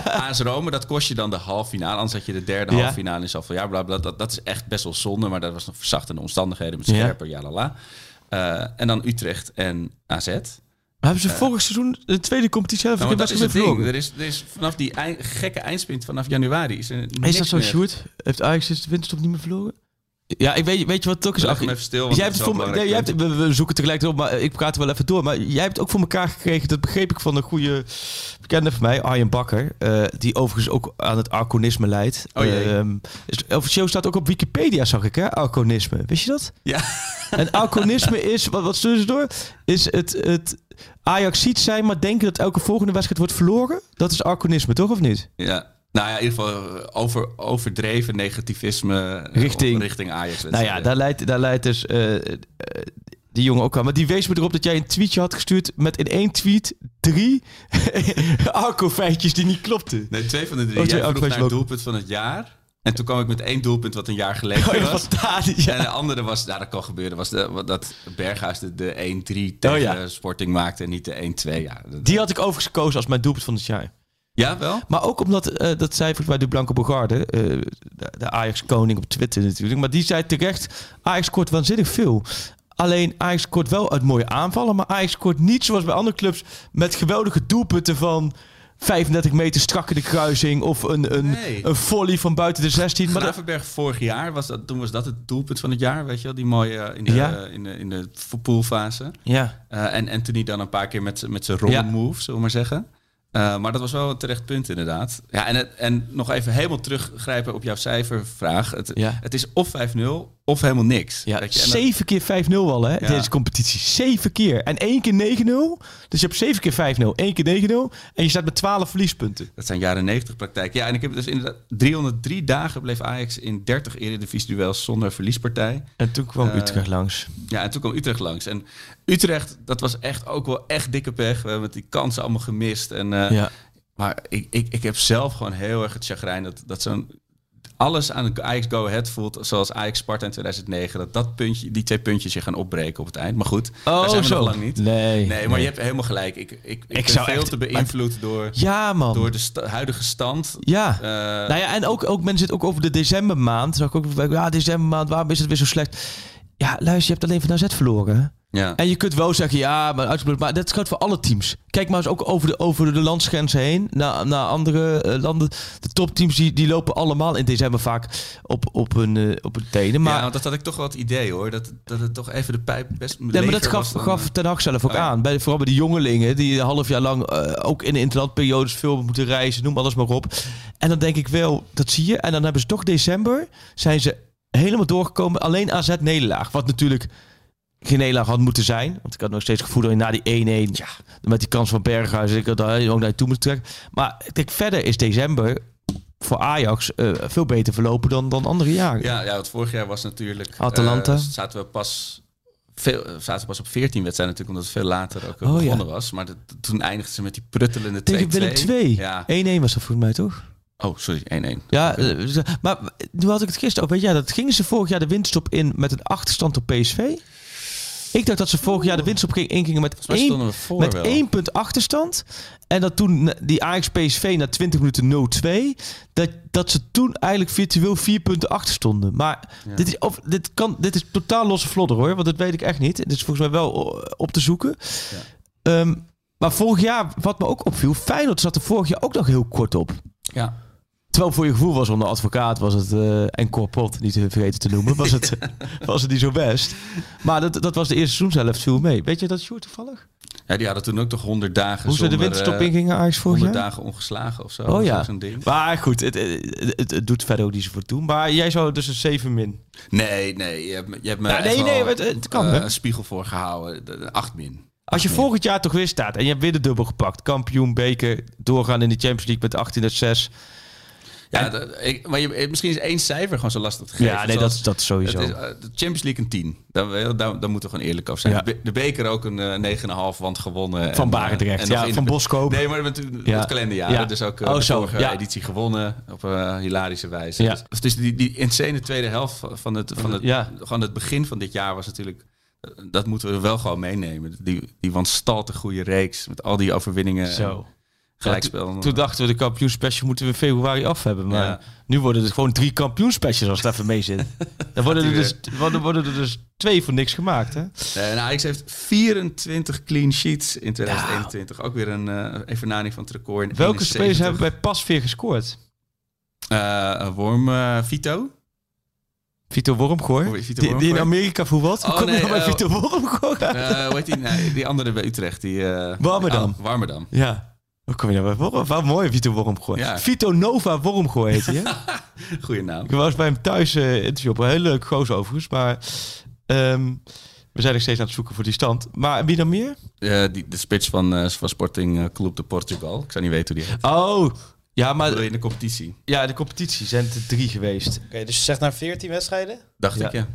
AS <laughs> Rome, dat kost je dan de halve finale. Anders had je de derde ja. halve finale in zoveel jaar. Bla, bla, dat, dat is echt best wel zonde, maar dat was nog verzachtende omstandigheden met scherper, ja, la la. Uh, en dan Utrecht en AZ. Hebben ze uh, vorig seizoen de tweede competitie zelf nou, dat is het ding. Er is, er is vanaf die gekke eindspint vanaf januari is er Is dat zo, Sjoerd? Heeft Ajax de winterstop niet meer verloren? Ja, ik weet, weet je wat het ook is? Ach, even stil. Jij hebt voor, nee, jij hebt, we, we, zoeken tegelijk op, maar ik praat er wel even door. Maar jij hebt ook voor elkaar gekregen, dat begreep ik van een goede bekende van mij, Arjen Bakker. Uh, die overigens ook aan het arconisme leidt. Oh, uh, is, officieel staat ook op Wikipedia, zag ik, hè? Arconisme. Wist je dat? Ja. En arconisme <laughs> is, wat, wat sturen ze door? Is het, het Ajax ziet zijn, maar denken dat elke volgende wedstrijd wordt verloren? Dat is arconisme, toch of niet? Ja. Nou ja, in ieder geval eh, over, overdreven negativisme richting, richting Ajax. Nou ja, daar leidt, daar leidt dus uh, die jongen ook aan. Maar die wees me erop dat jij een tweetje had gestuurd met in één tweet drie <laughs> arco-feitjes die niet klopten. Nee, twee van de drie. Oh, jij vroeg naar het doelpunt van het jaar. En toen kwam ik met één doelpunt wat een jaar geleden oh, was. ja. En de andere was, nou, dat kan gebeuren, was de, dat Berghuis de, de 1-3 tegen oh, ja. Sporting maakte en niet de 1-2. Ja, die had ik overigens gekozen als mijn doelpunt van het jaar. Ja, wel? Maar ook omdat, uh, dat volgens mij de Blanke Bogarde, uh, de, de Ajax-koning op Twitter natuurlijk. Maar die zei terecht, Ajax scoort waanzinnig veel. Alleen Ajax scoort wel uit mooie aanvallen, maar Ajax scoort niet zoals bij andere clubs met geweldige doelpunten van 35 meter strak in de kruising of een, een, nee. een volley van buiten de 16. Gravenberg vorig jaar, was dat, toen was dat het doelpunt van het jaar, weet je wel? Die mooie uh, in, de, ja. in, de, in de poolfase. Ja. Uh, en, en toen hij dan een paar keer met, met zijn rollen ja. move, zullen we maar zeggen. Uh, maar dat was wel een terecht punt inderdaad. Ja, en, het, en nog even helemaal teruggrijpen op jouw cijfervraag. Het, ja. het is of 5-0 of helemaal niks. Ja, dat je, zeven keer 5-0 al hè, ja. deze competitie. Zeven keer. En één keer 9-0. Dus je hebt zeven keer 5-0, één keer 9-0. En je staat met 12 verliespunten. Dat zijn jaren 90 praktijk. Ja, en ik heb dus inderdaad 303 dagen bleef Ajax in 30 eredivisie-duels zonder verliespartij. En toen kwam uh, Utrecht langs. Ja, en toen kwam Utrecht langs. En Utrecht, dat was echt ook wel echt dikke pech. We hebben die kansen allemaal gemist. En, uh, ja. Maar ik, ik, ik heb zelf gewoon heel erg het chagrijn dat, dat zo'n alles aan Ajax Go Ahead voelt zoals Ajax Sparta in 2009. Dat, dat puntje, die twee puntjes je gaan opbreken op het eind. Maar goed, oh, daar zijn we zo. nog lang niet. Nee, nee, maar nee. je hebt helemaal gelijk. Ik, ik, ik, Ik ben zou veel echt- te beïnvloed door, Ja, man. door de sta- huidige stand. Ja. Eh, nou ja, en ook, ook men zit ook over de decembermaand. Zag ik ook, ja, decembermaand, waarom is het weer zo slecht? Ja, luister, je hebt alleen van AZ verloren. Ja. En je kunt wel zeggen, ja, maar, maar dat geldt voor alle teams. Kijk maar eens ook over de, over de landsgrenzen heen, naar, naar andere eh, landen. De topteams die, die lopen allemaal in december vaak op, op, hun, eh, op hun tenen. Maar, ja, want dat had ik toch wel het idee hoor. Dat, dat het toch even de pijp best Nee, maar dat gaf, dan, gaf eh, Ten Hag zelf ook Oh ja. aan. Bij, vooral bij de jongelingen, die een half jaar lang ook in de interlandperiodes veel moeten reizen, noem alles maar op. En dan denk ik wel, dat zie je. En dan hebben ze toch december, zijn ze helemaal doorgekomen. Alleen AZ nederlaag, wat natuurlijk geen nederlaag had moeten zijn. Want ik had nog steeds het gevoel dat je na die 1-1, met die kans van Berghuis, ik had daar ook naar je toe moeten trekken. Maar ik denk, verder is december voor Ajax eh, veel beter verlopen dan, dan andere jaren. Ja, ja, want vorig jaar was natuurlijk... Atalanta. eh, zaten we pas veel, eh, zaten pas op 14 wedstrijden natuurlijk, omdat het veel later ook Oh, begonnen ja. was. Maar toen eindigden ze met die pruttelende 2-2. Tegen Willem 2. Ja. 1-1 was dat volgens mij toch? Oh, sorry, 1-1. Ja, eh, maar nu had ik het gisteren over. Weet jij, dat gingen ze vorig jaar de winststop in met een achterstand op PSV? Ik dacht dat ze vorig jaar de winststop ging- ingingen met één, met wel. één punt achterstand. En dat toen die Ajax PSV na 20 minuten 0-2, dat, dat ze toen eigenlijk virtueel vier punten achter stonden. Maar dit, is, of, dit, kan, dit is totaal losse vlodder hoor, want dat weet ik echt niet. Het is volgens mij wel eh, op te zoeken. Ehm, maar vorig jaar, wat me ook opviel, Feyenoord zat er vorig jaar ook nog heel kort op. Ja. Terwijl voor je gevoel was onder advocaat was het eh en Corpot niet te vergeten te noemen, was het, <laughs> was het niet zo best. Maar dat, dat was de eerste seizoenshelft viel mee. Weet je dat Sjoerd toevallig? ja, die hadden toen ook toch 100 dagen Hoe ze de winterstop eh, ingingen Ajax vorig 100 jaar? dagen ongeslagen of zo. Oh ja. Zo'n ding. Maar goed, het, het, het, het doet verder ook niet zoveel toe. Maar jij zou dus een 7 min. Nee, nee, je hebt, me- je hebt me Ja, nee, nee, het- het kan, eh, een spiegel voor gehouden. De- de 8 min. Als je volgend jaar toch weer staat en je hebt weer de dubbel gepakt. Kampioen, beker, doorgaan in de Champions League met 18 uit 6. Ja, dat- ik, maar je, misschien is één cijfer gewoon zo lastig te geven. Ja, nee, Zoals- dat, dat sowieso. Is, eh, de Champions League een 10. Daar, daar, daar moeten we gewoon eerlijk over zijn. Ja. De, be- de beker ook een eh, 9,5, want gewonnen. Van En, eh, Barendrecht, ja, van Boskoop. Nee, maar met, met Ja. het kalenderjaar. Ja. Dus ook eh, Oh, de zo, vorige ja. editie gewonnen op een hilarische wijze. Ja. Dus, dus die, die insane tweede helft van het, van, het, van het begin van dit jaar was natuurlijk... eh, Dat moeten we wel gewoon meenemen. Die, die wanstaltig goede reeks met al die overwinningen. Zo. Gelijkspel. Toen dachten we de kampioenspecial moeten we in februari af hebben. Maar Ja. nu worden het gewoon drie kampioenspecials als het even mee zit. <laughs> Dan worden er, dus, worden, worden er dus twee voor niks gemaakt. Hè? Eh, en Ajax heeft 24 clean sheets in 2021. Ook weer een uh, evenaring van het record. in Welke 71. spelers hebben bij Pasveer gescoord? Eh, Worm uh, Vito. Vito Wormgoor? Vito die, die in. Amerika voetbalt? Oh, kom nee, nou bij eh, Vito Wormgoor? Eh, hoe heet die? Nee, die andere bij Utrecht. Die, eh, Warmerdam. Ah, Warmerdam. Ja. Hoe kom je nou bij Worm? Wat mooi, Vito Wormgoor. Ja. Vito Nova Wormgoor heet hij, hè? <laughs> Goeie naam. Ik was bij hem thuis eh interview op. Een heel leuk goos overigens. Maar ehm, we zijn nog steeds aan het zoeken voor die stand. Maar wie dan meer? Eh, die, de spits van, eh, van Sporting Club de Portugal. Ik zou niet weten hoe die heet. Oh, ja, maar in de competitie? ja, de competitie zijn er drie geweest. Oké, dus je zegt naar 14 wedstrijden. Dacht Ja. ik, ja.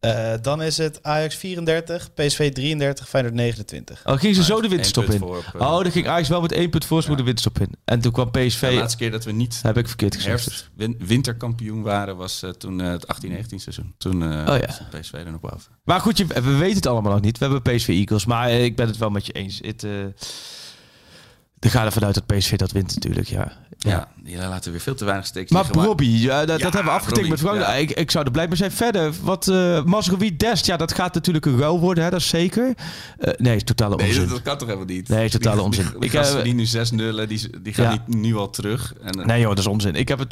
Eh, dan is het Ajax 34, PSV 33, Feyenoord 29. Oh, ging ze zo de winterstop in? voor op, eh, Oh, dan ging Ajax wel met één punt voorsprong Ja. de winterstop in. En toen kwam PSV... De laatste keer dat we niet Heb ik verkeerd gezegd. win- winterkampioen waren was eh, toen eh, het 18-19 seizoen. Toen eh Oh ja. PSV er nog boven. Maar goed, je, we weten het allemaal nog niet. We hebben PSV Eagles, maar ik ben het wel met je eens. Het, eh er gaat ervan uit dat PSV dat wint natuurlijk, ja. Ja, die laten weer veel te weinig steeks Maar. Robbie, ja, dat, dat Ja, hebben we afgetikt met Frank. ja. Ik, ik zou er blij mee zijn. Verder, wat uh, Mazraoui Dest, ja, dat gaat natuurlijk een ruil worden, hè, dat is zeker. Uh, nee, is totale Nee, onzin. dat, dat kan toch helemaal niet? Nee, totale die, onzin. Die, die Ik, gasten eh, die nu 6 nullen, die, die gaan Ja. niet nu al terug. En, eh, Nee joh, dat is onzin. Ik heb het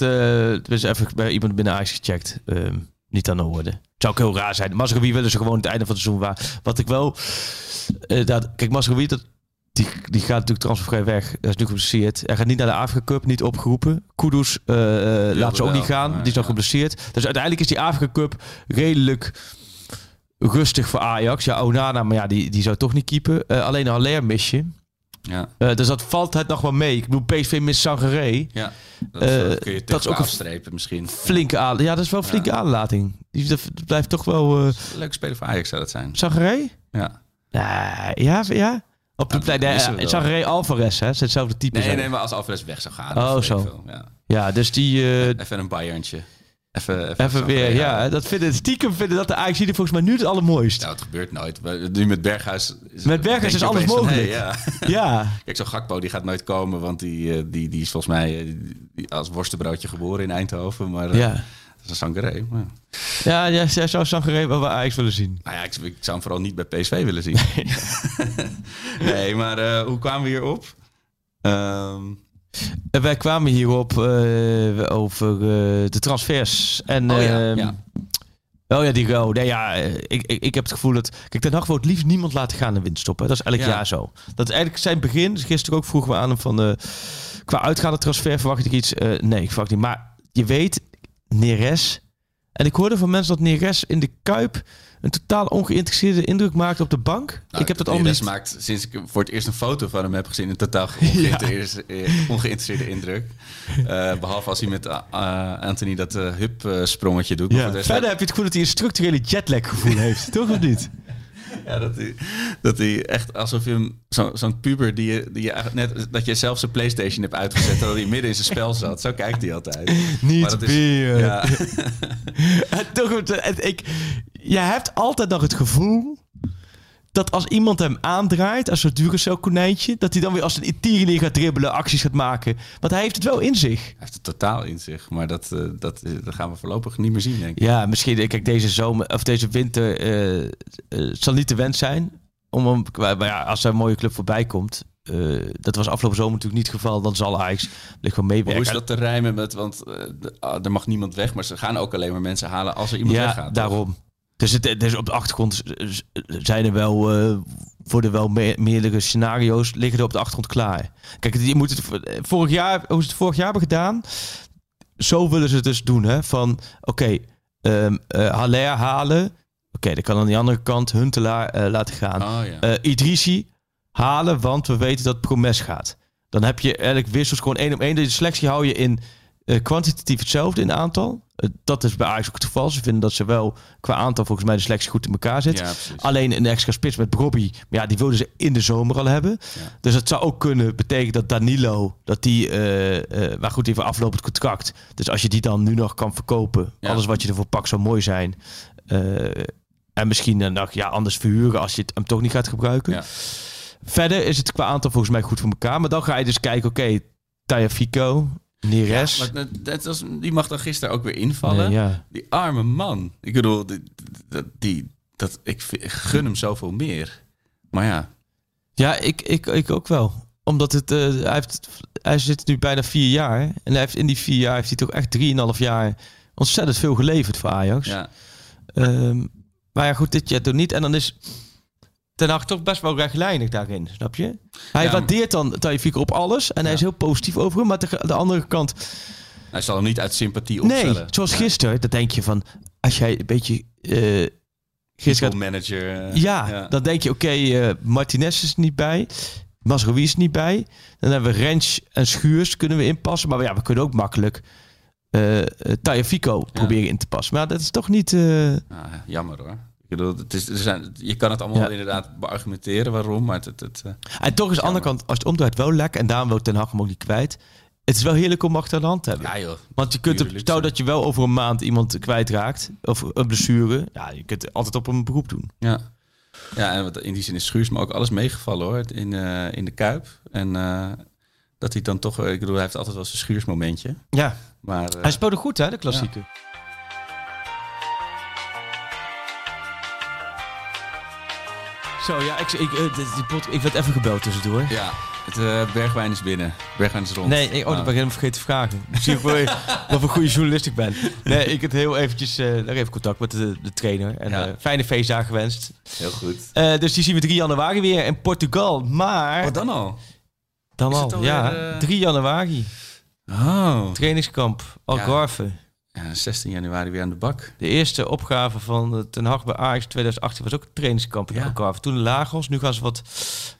dus even bij iemand binnen Ajax gecheckt. Um, niet aan de orde. Het zou ook heel raar zijn. Mazraoui willen ze gewoon het einde van het seizoen waar. Wat ik wel... Dat, kijk, Mazraoui, dat, die, die gaat natuurlijk transfervrij weg. Dat is nu geblesseerd. Hij gaat niet naar de Afrika Cup, niet opgeroepen. Kudus uh, laat ze ook wel, niet gaan. die is nog geblesseerd. Dus uiteindelijk is die Afrika Cup redelijk rustig voor Ajax. Ja, Onana, maar ja, die, die zou toch niet keepen. Uh, alleen Haller mis je. ja, Uh, dus dat valt het nog wel mee. Ik bedoel, PSV mist Sangaré. ja. Dat, Eh, dat kun je dat is ook een afstrepen misschien. Flinke aan, ja, dat is wel een flinke Ja. aanlating. Die dat blijft toch wel. Uh, Leuk speler voor Ajax zou dat zijn. Sangaré? Ja. Ja, ja, ja. Op de plek. Nee, ja, wel. Sangaré Alvarez, hè? Het is hetzelfde type. Nee, zijn. nee, maar als Alvarez weg zou gaan. Oh, zo. ik veel, Ja. Ja, dus die. uh, Even een Bayerntje. Even, even, even weer, ja, dat vinden, stiekem vinden dat de hier volgens mij nu het allermooist. Nou, het gebeurt nooit. Nu met Berghuis... Is, Met Berghuis is alles van, mogelijk. hey, ja. <laughs> Ja, Kijk, zo'n Gakpo die gaat nooit komen, want die, eh, die, die is volgens mij eh, die- als worstenbroodje geboren in Eindhoven. Maar eh, ja. Dat is een Sangaré. Maar, Ja, ja, jij zou Sangaré wel bij Ajax willen zien. nou ja, ik, ik zou hem vooral niet bij PSV willen zien. <laughs> nee, maar eh, hoe kwamen we hierop? Ehm En wij kwamen hierop uh, over uh, de transfers. En, Oh ja, uh, ja. Oh ja, die go. Nee, ja, ik, ik, ik heb het gevoel dat... Kijk, Ten Hag wil het liefst niemand laten gaan in winststop. Hè. Dat is elk Ja. jaar zo. Dat is eigenlijk zijn begin. Dus gisteren ook vroegen we aan hem van... Qua uitgaande transfer verwacht ik iets? Nee, ik verwacht niet. Maar je weet, Neres... En ik hoorde van mensen dat Neres in de Kuip... een totaal ongeïnteresseerde indruk maakte op de bank. nou, ik heb dat al Neres niet... maakt sinds ik voor het eerst een foto van hem heb gezien... een totaal <laughs> ongeïnteresseerde, eh, ongeïnteresseerde indruk. Uh, behalve als hij met uh, Anthony dat uh, hup-sprongetje doet. Ja. Verder heb je het gevoel dat hij een structurele jetlag gevoel heeft. <laughs> Toch of niet? Ja, dat hij, dat hij echt alsof je hem, zo, zo'n puber die je, die je net, dat je zelf zijn Playstation hebt uitgezet, terwijl hij midden in zijn spel zat. Zo kijkt hij altijd. Niet Maar dat is-. Ja, En <laughs> toch, het- ik, je hebt altijd nog het gevoel dat als iemand hem aandraait, als zo'n Duracell konijntje, dat hij dan weer als een tierenleer gaat dribbelen, acties gaat maken. Want hij heeft het wel in zich. hij heeft het totaal in zich, maar dat, eh, dat, eh, dat gaan we voorlopig niet meer zien, denk ik. Ja, misschien, kijk, deze zomer of deze winter eh, eh, zal niet de wens zijn. Om hem, maar ja, als er een mooie club voorbij komt. eh, dat was afgelopen zomer natuurlijk niet het geval. Dan zal Ajax ligt gewoon meewerken. hoe is dat te rijmen met, want eh, ah, er mag niemand weg, maar ze gaan ook alleen maar mensen halen als er iemand ja, weggaat. toch? daarom. Dus, het, dus op de achtergrond zijn er wel, eh, worden wel me- meerdere scenario's liggen er op de achtergrond klaar. Kijk, je moet het vorig jaar, hoe ze het vorig jaar hebben gedaan, zo willen ze het dus doen, hè? Van, oké, ehm eh, Haller halen, oké, dan kan aan die andere kant Huntelaar eh, laten gaan. Oh ja. Eh Idrissi halen, want we weten dat Promes gaat. Dan heb je eigenlijk wissels gewoon één op één. De selectie hou je in kwantitatief hetzelfde in aantal. Eh, dat is bij Ajax ook het geval. Ze vinden dat ze wel qua aantal volgens mij de selectie goed in elkaar zit. ja. Alleen een extra spits met Bobby. Ja, die wilden ze in de zomer al hebben. Ja. Dus het zou ook kunnen betekenen dat Danilo, dat die, eh maar goed, heeft aflopend contract. Dus als je die dan nu nog kan verkopen, Ja. alles wat je ervoor pakt zou mooi zijn. En misschien dan nog, ja, anders verhuren als je het hem toch niet gaat gebruiken. Ja. Verder is het qua aantal volgens mij goed voor elkaar. Maar dan ga je dus kijken, oké, Taya Fico, Neres. Maar dat- was, die mag dan gisteren ook weer invallen. Nee, ja. Die arme man. Ik bedoel, die, die, dat, ik, gun hem zoveel meer. Maar ja, Ja, ik, ik, ik ook wel. Omdat het, eh, hij, heeft, hij zit nu bijna vier jaar. En hij heeft, in die vier jaar heeft hij toch echt drieënhalf jaar ontzettend veel geleverd voor Ajax. ja. Ehm, maar ja, goed, dit jaar toch niet. En dan is Ten Hag toch best wel rechtlijnig daarin, snap je? Hij Ja, waardeert dan Taifik op alles. En hij is heel positief over hem. Maar de, de andere kant... hij zal hem niet uit sympathie opstellen. Nee, zoals gisteren. Dan denk je van... Als jij een beetje... eh gisteren manager. eh, Ja, dan denk je, oké, eh, Martinez is niet bij. Masrowi is niet bij. Dan hebben we Rens en Schuurs kunnen we inpassen. Maar ja, we kunnen ook makkelijk uh, Tagliafico proberen in te passen. Maar dat is toch niet... Ah, jammer hoor. Ik bedoel, het is, er zijn, je kan het allemaal Ja. inderdaad beargumenteren waarom, maar het, het, het, eh, En toch is de andere kant, als het omdraait, wel lekker. En daarom wil Ten Hag hem ook niet kwijt. Het is wel heerlijk om achter de hand te hebben. ja joh. Want je kunt, luxe. stel dat je wel over een maand iemand kwijtraakt. Of een blessure. Ja, je kunt altijd op een beroep doen. Ja. Ja, en wat- in die zin is Schuurs me ook alles meegevallen hoor, in, eh, in de Kuip. En eh, dat hij dan toch, ik bedoel, hij heeft altijd wel zijn Schuursmomentje. Ja, Maar hij speelde goed hè, de klassieke. Zo, ja, ik, ik, eh, pot- ik werd even gebeld tussendoor. ja, het eh, Bergwijn is binnen. Bergwijn is rond. Nee, ik, oh, dat ben ik Nou, helemaal vergeten te vragen. Zie je voor wat een goede journalist ik ben. Nee, ik heb heel eventjes eh, nog even contact met de, de trainer. En Ja. eh, fijne feestdagen gewenst. Heel goed. Eh, dus die zien we 3 januari weer in Portugal. Maar Wat dan al? dan is al, ja, eh, 3 januari. Oh. Trainingskamp, Algarve. Ja, 16 januari weer aan de bak. De eerste opgave van eh, Ten Hag bij Ajax 2018 was ook een trainingskamp in Ja. Algarve. Toen Lagos, nu gaan ze wat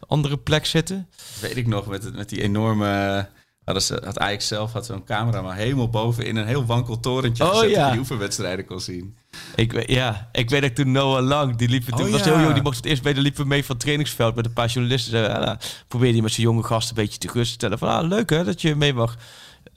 andere plek zitten. Weet ik nog, met, met die enorme... Hadden ze, had Ajax zelf had zo'n camera maar helemaal boven in een heel wankel torentje Oh, gezet... ja. dat die oefenwedstrijden kon zien. Ik, ja, ik weet dat toen Noah Lang, die liep, toen Oh, was ja. heel jong, die mocht het eerst bij de liepen mee van het trainingsveld met een paar journalisten. Zei, ah, nou, probeerde hij met zijn jonge gasten een beetje te gerust te stellen van, ah, leuk hè, dat je mee mag.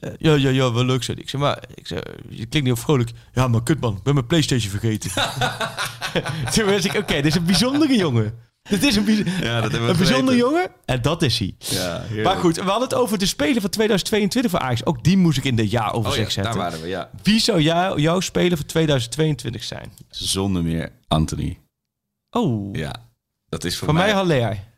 Eh, ja, ja, ja, wel leuk, zei hij. Ik zei, maar, ik zei, je klinkt niet heel vrolijk. Ja, maar kut man, ik ben mijn Playstation vergeten. <laughs> toen wist ik, oké, dit is een bijzondere jongen. Dit is een, bijz- Ja, dat hebben we een bijzondere geweten. jongen en dat is hij. Ja, Maar goed, we hadden het over de Spelen van 2022 voor Ajax. Ook die moest ik in de Oh ja, jaaroverzicht daar zetten. waren we, ja. Wie zou jou, jouw Spelen van 2022 zijn? Zonder meer Anthony. Oh, Ja, dat is voor, van mij Haller.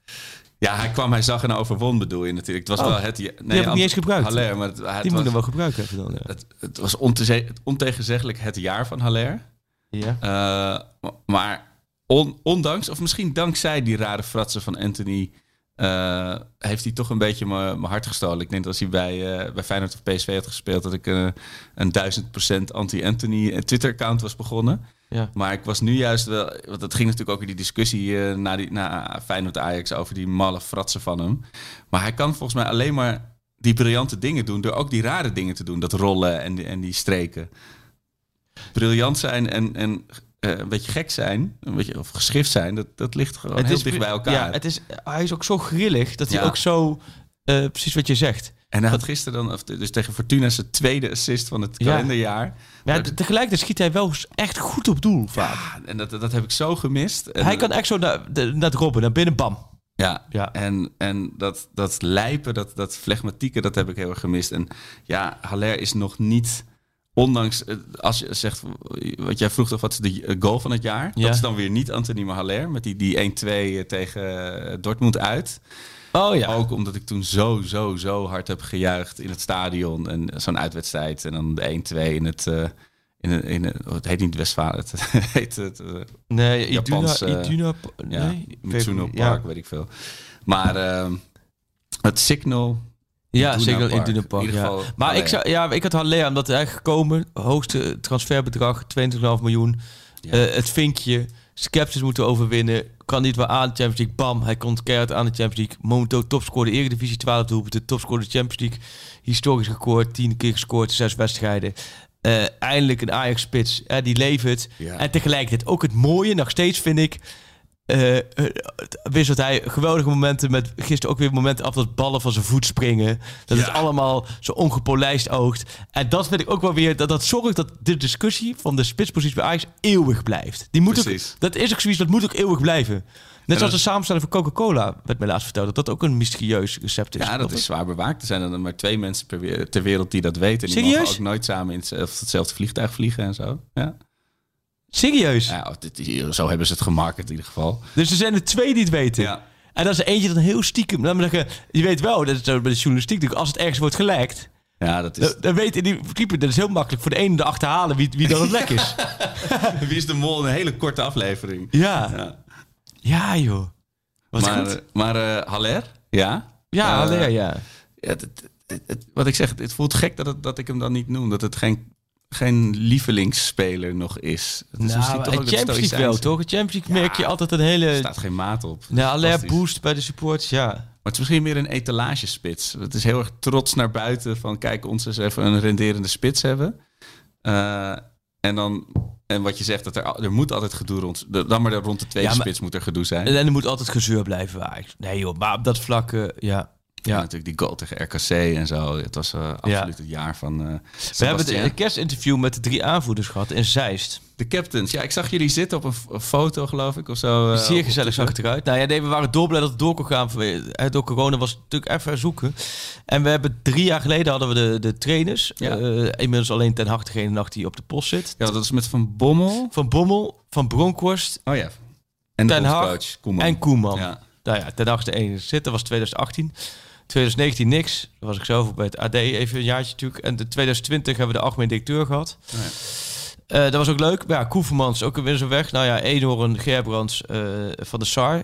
Ja, hij kwam, hij zag en overwon bedoel je natuurlijk. Het was Oh, wel het... Nee, heb ik niet eens gebruikt. Haller, maar het, het Die was, moet je wel gebruiken even dan. Ja. het, het was ontegenzeggelijk het jaar van Haller. ja. Eh, maar on- ondanks, of misschien dankzij die rare fratsen van Anthony... eh, heeft hij toch een beetje mijn hart gestolen. Ik denk dat als hij bij, eh, bij Feyenoord of PSV had gespeeld... dat ik een duizend procent anti-Anthony Twitter-account was begonnen. Ja. Maar ik was nu juist wel... Want het ging natuurlijk ook in die discussie eh, na, die, na Feyenoord-Ajax... over die malle fratsen van hem. Maar hij kan volgens mij alleen maar die briljante dingen doen... door ook die rare dingen te doen. Dat rollen en die, en die streken. Briljant zijn en, en eh, een beetje gek zijn, een beetje, of geschift zijn, dat, dat ligt gewoon Het heel is, dicht bij elkaar. Ja, het is, hij is ook zo grillig dat hij Ja. ook zo... eh, precies wat je zegt. En hij had gisteren dan, of dus tegen Fortuna, zijn tweede assist van het Ja. kalenderjaar. Ja, Maar- te- tegelijkertijd schiet hij wel echt goed op doel vaak. Ja, en dat, dat heb ik zo gemist. En, hij kan echt zo naar, de- naar het robben, naar binnen, bam. Ja, Ja. en, en dat, dat lijpen, dat, dat flegmatieke, dat heb ik heel erg gemist. En ja, Haller is nog niet, ondanks, eh, als je zegt, wat jij vroeg toch, wat is de eh, goal van het jaar? Ja. Dat is dan weer niet Anthony Haller, met die, die 1-2 tegen eh, Dortmund uit. Oh ja. Ook omdat ik toen zo, zo, zo hard heb gejuicht in het stadion. En zo'n uitwedstrijd. En dan de 1-2 in het... eh, in het, in het, oh, het heet niet Westfalen, <laughs> het heet het... eh, nee, Iduna, Japanse- Iduna, ja, nee, Mitsuno ja. Park, weet ik veel. Maar ehm, het Signal... Ja, in Park. Iduna Park. In ieder ja. Maar ik, zou, ja, ik had Haller, omdat hij gekomen, hoogste transferbedrag, 22,5 miljoen. Eh, het vinkje, sceptisch moeten overwinnen. Kan niet wel aan de Champions League. Bam, hij komt keihard aan de Champions League. Momenteel topscorer de Eredivisie, 12 doelpunten. Topscorer de Champions League. Historisch record, 10 keer gescoord, 6 wedstrijden. Eh, eindelijk een Ajax-spits, eh, die levert. Ja. En tegelijkertijd ook het mooie, nog steeds vind ik... eh, eh, wisselt hij geweldige momenten met gisteren ook weer momenten af dat ballen van zijn voet springen. Dat het allemaal zo ongepolijst oogt. En dat vind ik ook wel weer dat dat zorgt dat de discussie van de spitspositie bij Ajax eeuwig blijft. Die moet ook, dat is ook zoiets dat moet ook eeuwig blijven. Net zoals dat- de samenstelling van Coca-Cola werd mij laatst verteld dat dat ook een mysterieus recept is. Ja, dat is zwaar bewaakt. Er zijn er maar twee mensen per ter wereld die dat weten. En die Serieus? mogen ook nooit samen in hetzelfde, hetzelfde vliegtuig vliegen en zo. Ja. Serieus? Ja, dit, zo hebben ze het gemarket in ieder geval. Dus er zijn er twee die het weten. Ja. En dat is er eentje dan heel stiekem. Zeggen, je weet wel, dat is bij de journalistiek, natuurlijk, als het ergens wordt gelekt, Ja, dat is... dan, dan weet die keeper, dat is heel makkelijk voor de ene te achterhalen wie, wie dan het lek is. <laughs> Wie is de mol? Een hele korte aflevering. Ja. Ja. Ja, joh. Wat maar goed. eh, maar eh, Haller? Ja? Ja, Eh, Haller, ja. Ja, het, het- het- het- wat ik zeg, het voelt gek dat ik hem dan niet noem. Dat het geen, geen lievelingsspeler nog is. Het is Nou, toch het Champions League wel, toch? In Champions League merk je altijd een hele... Er staat geen maat op. Nou, Fantastisch. boost bij de supports, ja. Maar het is misschien meer een etalagespits. Het is heel erg trots naar buiten van kijk, ons eens even een renderende spits hebben. Eh, en dan, en wat je zegt, dat er, er moet altijd gedoe rond, de- dan maar rond de tweede Ja, maar- spits moet er gedoe zijn. En er moet altijd gezeur blijven. Ajax. Nee joh, maar op dat vlak, eh, ja. Ja, natuurlijk die goal tegen RKC en zo. Het was eh, absoluut het jaar van eh We hebben een kerstinterview met de drie aanvoerders gehad in Zeist. De captains. Ja, ik zag jullie zitten op een, foto, geloof ik, of zo. eh, Zeer gezellig zag het eruit. Nou ja, nee, we waren dolblij dat het door kon gaan. Door corona was het natuurlijk even zoeken. En we hebben drie jaar geleden hadden we de, de trainers. Ja. Inmiddels alleen ten harte degene nacht die op de post zit. Ja, dat is met Van Bommel. Van Bommel, Van Bronkhorst Oh ja. En de Ten Hag Koeman. en Koeman. Ja. Nou ja, ten harte ene zit. Dat was 2018. 2019 niks. Daar was ik zelf bij het AD even een jaartje natuurlijk. En de 2020 hebben we de algemeen directeur gehad. Oh ja. Eh, dat was ook leuk. Maar ja, Koevermans ook weer zo weg. Nou ja, Eenhoorn, Gerbrands eh, van de SAR.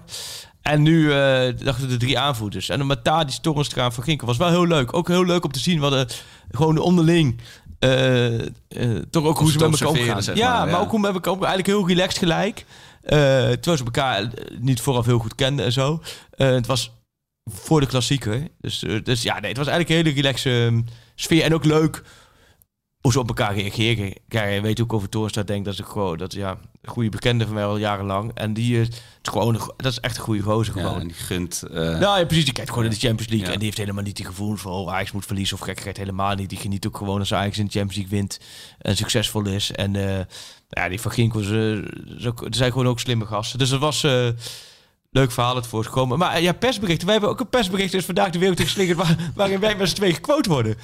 En nu eh, dachten de drie aanvoerders. En dan met Tadis, Torrenstra en Van Ginkel was wel heel leuk. Ook heel leuk om te zien. We hadden gewoon onderling... toch ook hoe ze met elkaar omgaan. zeg ja, maar, ook hoe met elkaar. Eigenlijk heel relaxed gelijk. Terwijl ze elkaar niet vooraf heel goed kenden en zo. Het was voor de klassieker. Dus, eh, dus ja, nee, het was eigenlijk een hele relaxe ehm, sfeer. En ook leuk hoe ze op elkaar reageren. Kijk, je weet ik over Toornstra denk. Dat is ook gewoon dat, ja, een goede bekende van mij al jarenlang. En die eh, is gewoon, een dat is echt een goede gozer Ja, gewoon. en die gunt... eh, Nou ja, precies. Die kijkt gewoon in de Champions League. Ja. En die heeft helemaal niet die gevoel van... Oh, Ajax moet verliezen of gekkigheid. Helemaal niet. Die geniet ook gewoon als Ajax in de Champions League wint. En succesvol is. En ja, die van Ginkel, ze, ze, ze zijn gewoon ook slimme gasten. Dus dat was... Leuk verhaal het voortgekomen. Maar eh, ja, persberichten. Wij hebben ook een persbericht. Dus vandaag de wereld geslingerd. Waar, <laughs> waarin wij met z'n twee gequote worden.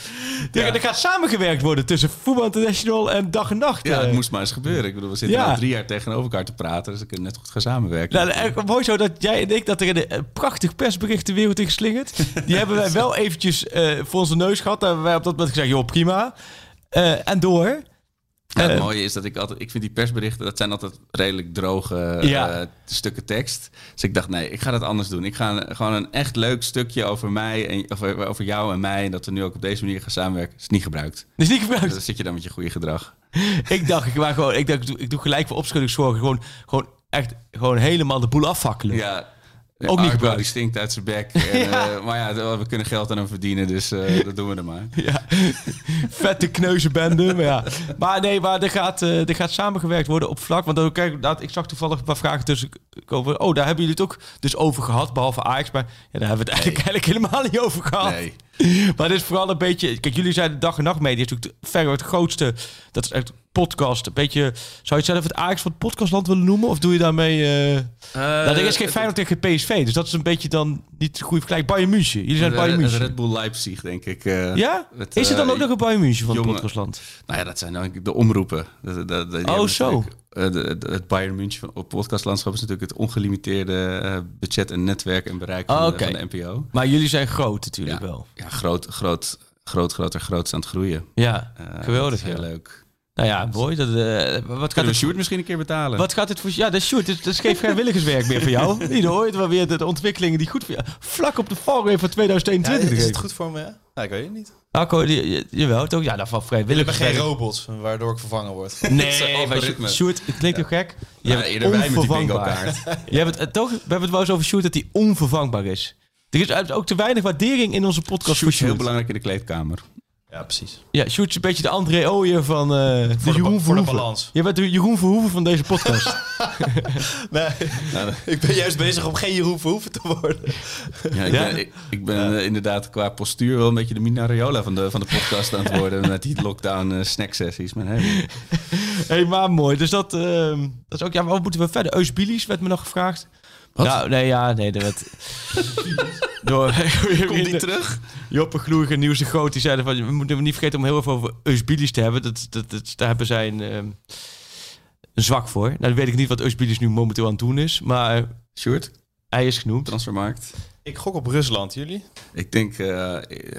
Er, er gaat samengewerkt worden tussen Voetbal International en Dag en Nacht. Ja, eh. het moest maar eens gebeuren. Ik bedoel, we zitten Ja. al drie jaar tegenover elkaar te praten, dus we kunnen net goed gaan samenwerken. Nou, eigenlijk mooi zo dat jij en ik, dat er een, een prachtig persbericht de wereld in geslingerd. <laughs> Die hebben wij wel eventjes eh, voor onze neus gehad. Daar hebben wij op dat moment gezegd, joh, prima. Eh, en door. Ja, het Eh, mooie is dat ik altijd, ik vind die persberichten, dat zijn altijd redelijk droge Ja. eh, stukken tekst. Dus ik dacht, nee, ik ga dat anders doen. Ik ga gewoon een echt leuk stukje over mij en over, over jou en mij. En dat we nu ook op deze manier gaan samenwerken. is niet gebruikt. Is niet gebruikt. Dus dan zit je dan met je goede gedrag. <laughs> ik dacht, ik, maar gewoon, ik, dacht, ik, doe, ik doe gelijk voor opschuddingszorgen. Gewoon, gewoon echt gewoon helemaal de boel afvakkelen. Ja, niet Arco, gebruikt. Die stinkt uit zijn bek. <laughs> En, eh, maar ja, we kunnen geld aan hem verdienen, dus eh, <laughs> dat doen we er maar. Ja, <laughs> vette kneuzenbende. Maar, ja. maar nee, maar er gaat, eh, er gaat samengewerkt worden op vlak. Want dan, kijk, dat, ik zag toevallig een paar vragen tussen komen. Oh, daar hebben jullie het ook dus over gehad, behalve Ajax. Maar ja, daar hebben we het eigenlijk, eigenlijk helemaal niet over gehad. Nee. Maar het is vooral een beetje... Kijk, jullie zijn de dag en nacht media. is natuurlijk verre het grootste. Dat is echt podcast. Een beetje... Zou je het zelf het Ajax van het podcastland willen noemen? Of doe je daarmee... eh nou, er is geen Feyenoord tegen PSV. Dus dat is een beetje dan niet goed vergelijk. Bayern München. Jullie zijn Het Bayern Red, München. Red Bull Leipzig, denk ik. eh. Ja? Het, Is er dan eh, ook nog een Bayern München van het podcastland? Nou ja, dat zijn dan de omroepen. De, de, de- Oh, zo. eh, de- het Bayern München van op podcastlandschap is natuurlijk het ongelimiteerde budget en netwerk en bereik van, Oh, de- van de NPO. Maar jullie zijn groot natuurlijk Ja. wel. Ja, groot, groot, groot, groter, groot aan het groeien. Ja, geweldig. Ja. heel leuk. Nou ja, mooi. Dat, eh, wat, gaat het, Sjoerd misschien een keer betalen? wat gaat het voor... Ja, dat is Sjoerd. Dat is geen vrijwilligerswerk meer voor jou. <laughs> Niet hoor. Het wel weer de, de ontwikkelingen die goed voor jou... Vlak op de valreep van Ja, 2021 is te het goed voor me? Ja, ik weet het niet. Je- jawel, toch? Ja, dat van Ik ben vrijwilligerswerk. geen robot, waardoor ik vervangen word. <laughs> Nee, <laughs> maar. Sjoerd, het klinkt toch gek? Je Ja, bent eerder wij met die onvervangbaar. Je hebt het, eh, toch? We hebben het wel eens over Sjoerd dat hij onvervangbaar is. Er is uit- ook te weinig waardering in onze podcast Sjoerd voor is heel belangrijk in de kleedkamer. Ja, precies. Ja, Sjoerd is een beetje de André Ooyen van eh de, Voor de, Jeroen ba- voor de Verhoeven. balans. Je bent de Jeroen Verhoeven van deze podcast. <laughs> Nee, Nou, ik ben juist bezig om geen Jeroen Verhoeven te worden. Ja, ik Ja? ben, ik, ik ben eh, inderdaad qua postuur wel een beetje de Mina Raiola van de, van de podcast aan het <laughs> worden. Met die lockdown eh, snacksessies. Maar hey, hey, maar mooi. Dus dat, ehm, dat is ook... Ja, maar wat moeten we verder? Eusbilis werd me nog gevraagd. Wat? Nou, nee, ja, nee, dat werd... <laughs> Door, komt die <laughs> terug? Joppe Gloeig en Nieuws de Groot, die zeiden van... We moeten niet vergeten om heel even over Eusbilis te hebben. Dat, dat, dat, daar hebben zij een, ehm, een zwak voor. Nou, dan weet ik niet wat Eusbilis nu momenteel aan het doen is. Maar Sjoerd, hij is genoemd. transfermarkt. Ik gok op Rusland, jullie? Ik denk eh,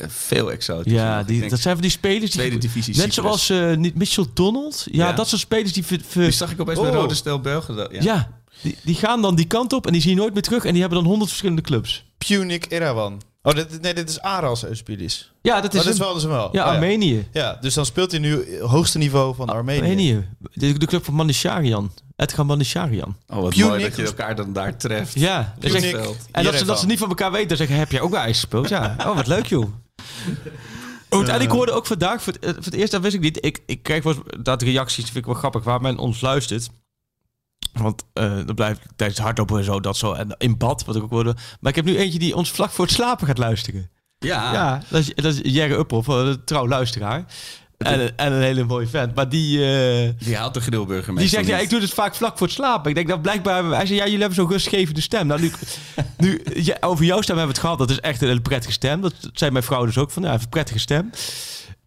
veel exotisch. Ja, die, denk dat zijn van die spelers die... tweede divisie Net Cyprus. zoals eh, niet Mitchell Donald. Ja, Ja. dat soort spelers die... ver- ver- Die zag ik opeens bij Oh. Rode Stel Belgen. ja, die, die gaan dan die kant op en die zie je nooit meer terug. En die hebben dan honderd verschillende clubs. Punic Erawan. Oh, dit, nee, dit is Aras Euspilis. Ja, dat is, Oh, dit is wel, dat is hem wel. ja, Oh, Armenië. Ja, dus dan speelt hij nu hoogste niveau van Armenië. Armenië. De, de club van Manisharian. Edgar Manisharian. Oh, wat Punic mooi dat je elkaar dan daar treft. Ja, dat is echt-. En dat ze, dat ze niet van elkaar weten, dan zeggen, heb jij ook bij IJs gespeeld? Ja. Oh, wat leuk joh. <laughs> Goed, en ik hoorde ook vandaag, voor het, eh, voor het eerst, dat wist ik niet. Ik, ik krijg wel eens dat reacties, dat vind ik wel grappig, waar men ons luistert. Want eh dan blijft tijdens het hardlopen en zo, dat zo. En in bad, wat ik ook hoorde. Maar ik heb nu eentje die ons vlak voor het slapen gaat luisteren. Ja. Ja, dat is, dat is Jerry Uphoff, een trouw luisteraar. En, en een hele mooie vent. Maar die... eh, Die haalt de Grilburger die zegt, ja, ik doe het vaak vlak voor het slapen. Ik denk dat blijkbaar... Hij zei, ja, jullie hebben zo'n rustgevende stem. Nou, nu, <laughs> nu ja, over jouw stem hebben we het gehad. Dat is echt een hele prettige stem. Dat zei mijn vrouw dus ook. Van, ja, hij heeft een prettige stem.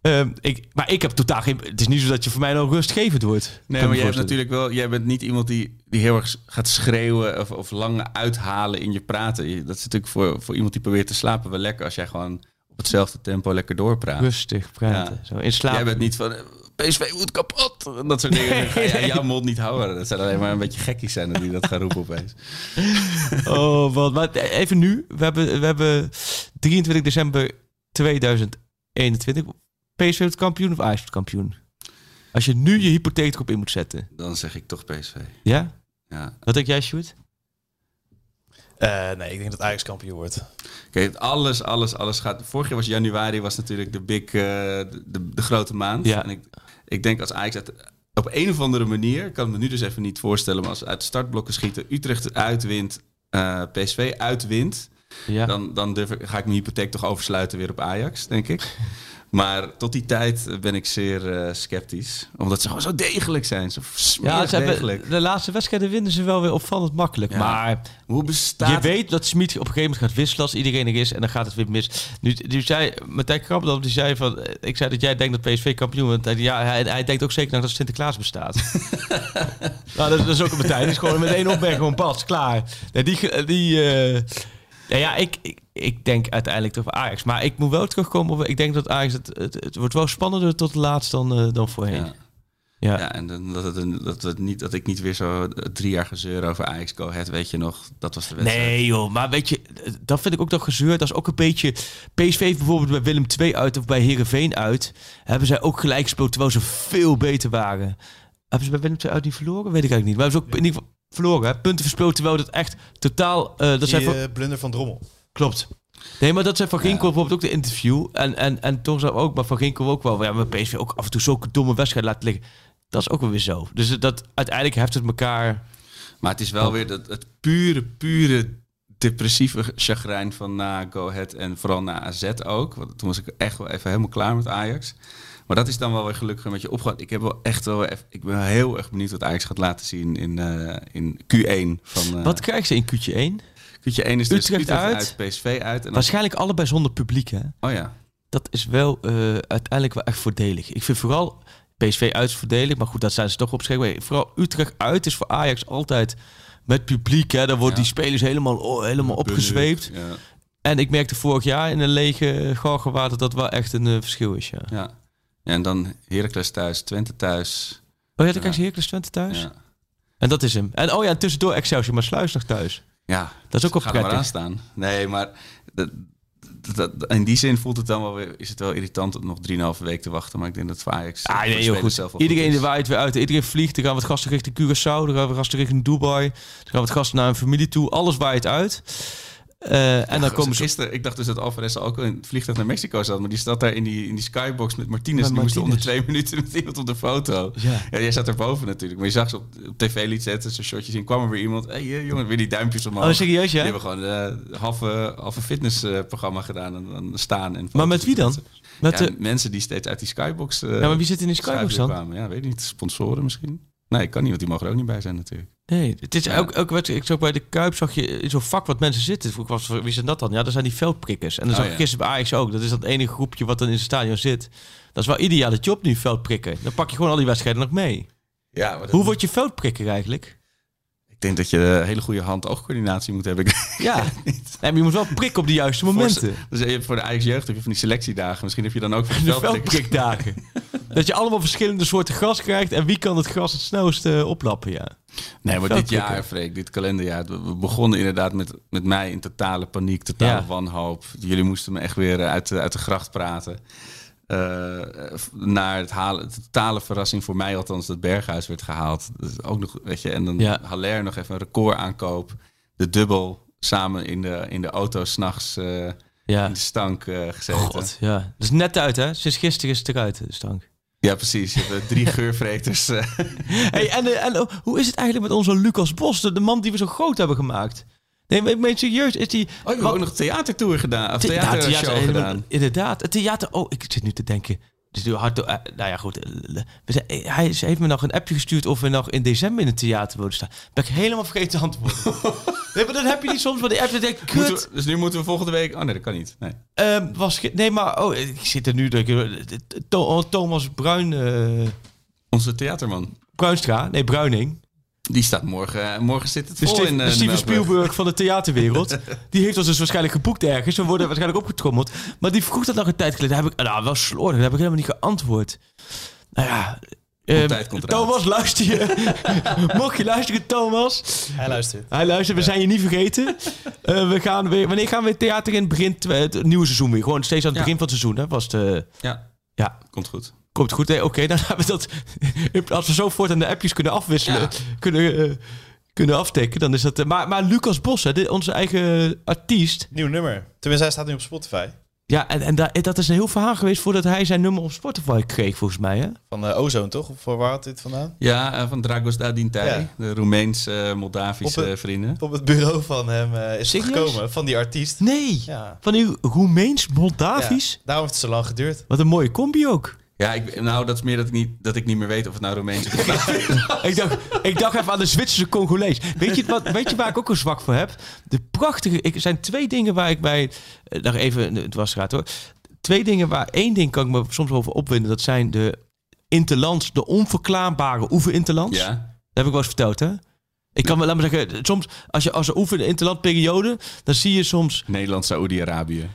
Ehm, ik, maar ik heb totaal geen... Het is niet zo dat je voor mij nou rustgevend wordt. Nee, maar jij hebt natuurlijk wel... Jij bent niet iemand die, die heel erg gaat schreeuwen of, of lang uithalen in je praten. Je- Dat is natuurlijk voor, voor iemand die probeert te slapen wel lekker als jij gewoon op hetzelfde tempo lekker doorpraat. Rustig praten. Ja. Zo in slaap. Jij bent niet van... eh, PSV moet kapot. En dat soort dingen. Dan ga jij jouw <laughs> mond niet houden. Dat zijn alleen maar een beetje gekkies zijn die dat gaan roepen opeens. <laughs> Oh, wat. Maar even nu. We hebben, we hebben 23 december 2021. PSV wordt kampioen of Ajax wordt kampioen? Als je nu je hypotheek erop in moet zetten. Dan zeg ik toch PSV. Ja? Ja. Wat denk jij, Sjoerd? Eh, nee, ik denk dat Ajax kampioen wordt. Kijk, alles, alles, alles gaat... Vorig jaar was januari was natuurlijk de big, eh, de, de, de grote maand. Ja. En ik, ik denk als Ajax op een of andere manier... Ik kan het me nu dus even niet voorstellen... maar als uit startblokken schieten... Utrecht uitwint, eh, PSV uitwint... Ja. Dan, dan durf ik, ga ik mijn hypotheek toch oversluiten weer op Ajax, denk ik. Maar tot die tijd ben ik zeer eh, sceptisch. Omdat ze gewoon zo degelijk zijn. Zo Ja, ze hebben, degelijk. de laatste wedstrijden winnen ze wel weer opvallend makkelijk. Ja. Maar Hoe bestaat je weet dat Smit op een gegeven moment gaat wisselen als iedereen er is. En dan gaat het weer mis. Nu, nu zei Martijn Krabbe, die zei van... eh, Ik zei dat jij denkt dat PSV kampioen wordt. Ja, hij, hij denkt ook zeker dat Sinterklaas bestaat. <laughs> nou, dat, dat is ook een Martijn. Is gewoon met één opmerking gewoon pas, klaar. Nee, die... die eh, nou ja, ik, ik, ik denk uiteindelijk toch Ajax. Maar ik moet wel terugkomen op... Ik denk dat Ajax... Het, het, het wordt wel spannender tot het laatst dan, eh, dan voorheen. Ja. Ja. Ja, en dan, dat, het, een- dat, het niet, dat ik niet weer zo drie jaar gezeur over Ajax Go Ahead, weet je nog. Dat was de wedstrijd. Nee joh, maar weet je, dat vind ik ook nog gezeur. Dat is ook een beetje... PSV heeft bijvoorbeeld bij Willem II uit of bij Herenveen uit... hebben zij ook gelijk gespeeld terwijl ze veel beter waren. Hebben ze bij Willem II uit niet verloren? Weet ik eigenlijk niet. Maar hebben ze ook in ieder geval... verloren. Hè? Punten verspeeld, terwijl dat echt totaal... eh, dat zijn eh, blunder van Drommel. Klopt. Nee, maar dat zijn Van Ginkel bijvoorbeeld ook de interview. En, en, en toch zou ook, maar Van Ginkel ook wel... Ja, maar PSV ook af en toe zulke domme wedstrijd laten liggen. Dat is ook wel weer zo. Dus dat, uiteindelijk heft het elkaar... Maar het is wel weer dat, het pure, pure depressieve chagrijn van na Go Ahead en vooral na AZ ook. Want toen was ik echt wel even helemaal klaar met Ajax. Maar dat is dan wel weer gelukkig een beetje opgegaan. Ik heb wel echt wel even, ik ben heel erg benieuwd wat Ajax gaat laten zien in, eh, in Q1 van uh, Wat krijgen ze in Q1 1? Q1 is dus Utrecht uit? PSV uit en dan, Waarschijnlijk allebei zonder publiek, hè? Oh ja. Dat is wel eh, uiteindelijk wel echt voordelig. Ik vind vooral PSV uit is voordelig, maar goed, dat zijn ze toch opgeschreven. Vooral Utrecht uit is voor Ajax altijd met publiek. Hè, dan worden Ja. die spelers helemaal, oh, helemaal opgezweept. Ja. En ik merkte vorig jaar in een lege Galgenwaard dat wel echt een eh, verschil is. Ja. Ja. ja, en dan Heracles thuis, Twente thuis. Oh ja, dan krijg je Heracles Twente thuis. Ja. En dat is hem. En oh ja, en tussendoor Excelsior maar Sluis nog thuis. Ja, Dat is ook wel prettig. staan. Nee, maar dat, dat, dat- in die zin voelt het dan wel weer, is het wel irritant om nog 3,5 weken te wachten. Maar ik denk dat voor Ajax. Ah, nee, heel goed. zelf Iedereen de waait weer uit. Iedereen vliegt. Dan gaan we het gasten richting Curaçao. Dan gaan we gasten richting Dubai. Dan gaan we het gasten naar een familie toe. Alles waait uit. Eh, en dan komen ze... Gisteren, ik dacht dus dat Alvarez ook in het vliegtuig naar Mexico zat. Maar die zat daar in die, in die skybox met Martinez. Die moest onder twee <laughs> minuten met iemand op de foto. Ja. Ja, jij zat erboven natuurlijk. Maar je zag ze op, op tv liet zetten, zo'n shotjes in. kwam er weer iemand. Hé hey, eh, jongen, weer die duimpjes omhoog. Oh, serieus, ja? Die hebben gewoon een halve, halve fitnessprogramma gedaan. En dan staan en Maar met wie dan? Met ja, de... mensen die steeds uit die skybox. eh, Ja, maar wie zit in die skybox dan? kwamen. Ja, weet niet. Sponsoren misschien. Nee, kan niet, want die mogen er ook niet bij zijn natuurlijk. Nee, het is elke wedstrijd. Ik zag bij de Kuip, zag je in zo'n vak wat mensen zitten. Ik was, wie zijn dat dan? Ja, dat zijn die veldprikkers. En dan Oh, zag ik ja. gisteren bij Ajax ook. Dat is dat enige groepje wat dan in het stadion zit. Dat is wel ideale job nu, veldprikken. Dan pak je gewoon al die wedstrijden nog mee. Ja, dat- Hoe word je veldprikker eigenlijk? Ik denk dat je een hele goede hand-oogcoördinatie moet hebben. <laughs> Ja, nee, maar je moet wel prikken op de juiste momenten. Dus je hebt voor de Ajax jeugd heb je van die selectiedagen. Misschien heb je dan ook voor de veldprikdagen. <laughs> dat je allemaal verschillende soorten gras krijgt. En wie kan het gras het snelst eh, oplappen, ja. Nee, maar dit jaar, Freek, dit kalenderjaar. We begonnen inderdaad met, met mij in totale paniek, totale Ja. wanhoop. Jullie moesten me echt weer uit de, uit de gracht praten. Eh, naar het halen, totale verrassing voor mij althans dat Berghuis werd gehaald. Dus ook nog, weet je, en dan Ja. Haller nog even een record aankoop. De dubbel samen in de, in de auto s'nachts eh Ja. in de stank eh, gezeten. God, ja. Dat is net uit, hè? Sinds gisteren is het eruit, de stank. Ja, precies. Je hebt eh, drie <laughs> geurvreters. eh. <laughs> Hey, en eh, en oh, hoe is het eigenlijk met onze Lucas Bos, de, de man die we zo groot hebben gemaakt? Nee, maar ik meen serieus, is die... Oh, je hebt ook nog theatertour gedaan. Of ja, theatershow theater, gedaan. Inderdaad, het theater... Oh, ik zit nu te denken. Dus nu hard, eh, nou ja, goed. eh, eh, hij heeft me nog een appje gestuurd of we nog in december in het theater wilden staan. Ben ik helemaal vergeten te antwoorden. <laughs> nee, maar dan heb je niet soms wat die app. Dan denk ik, kut. we- dus nu moeten we volgende week... Oh nee, dat kan niet. Nee. ehm, was, nee, maar oh, ik zit er nu. Oh, Thomas Bruin... Onze theaterman. Bruinstra, nee, Bruining. Die staat morgen... eh, morgen zit het De, vol Steve- in de eh, Steven. Spielberg van de theaterwereld. <laughs> die heeft ons dus waarschijnlijk geboekt ergens. We worden waarschijnlijk opgetrommeld. Maar die vroeg dat nog een tijd geleden. Daar heb ik, nou, wel slordig. Daar heb ik helemaal niet geantwoord. Nou ja... ehm. Thomas, luister je. <laughs> Mocht je luisteren, Thomas. Hij luistert. Hij luistert, we zijn je niet vergeten. Eh, we gaan weer, wanneer gaan we theater in? Begin het nieuwe seizoen weer. Gewoon steeds aan het Ja. begin van het seizoen. Hè? Was eh, Ja, ja, komt goed. Komt goed. Nee, Oké, <laughs> dan hebben we dat. Als we zo voort aan de appjes kunnen afwisselen, Ja. kunnen, eh, kunnen afdekken, dan is dat. eh, maar, maar Lucas Bos, hè, dit- onze eigen artiest. Nieuw nummer. Tenminste, hij staat nu op Spotify. Ja, en, en dat is een heel verhaal geweest voordat hij zijn nummer op Spotify kreeg, volgens mij. Hè? Van eh, Ozone, toch? Of voor waar had dit vandaan? Ja, eh, van Dragos Dadintai. Ja. De Roemeens-Moldavische Op het- vrienden. Op het bureau van hem eh, is het gekomen. Van die artiest. Nee, Ja. van die Roemeens-Moldavisch. Ja, daarom heeft het zo lang geduurd. Wat een mooie combi ook. Ja, ik, nou, dat is meer dat ik, niet, dat ik niet meer weet of het nou Roemeens is. <laughs> ik, dacht, ik dacht even aan de Zwitserse Congolees. Weet je, wat, weet je waar ik ook een zwak voor heb? De prachtige... Ik, er zijn twee dingen waar ik bij... eh, Nog even, het was gaat hoor. Twee dingen waar... één ding kan ik me soms over opwinden. Dat zijn de interlands, de onverklaarbare oefeninterlands. ja. Dat heb ik wel eens verteld, hè? Ik kan wel, laat maar zeggen, soms als je als een oefen interlandperiode, dan zie je soms Nederland, Saoedi-Arabië.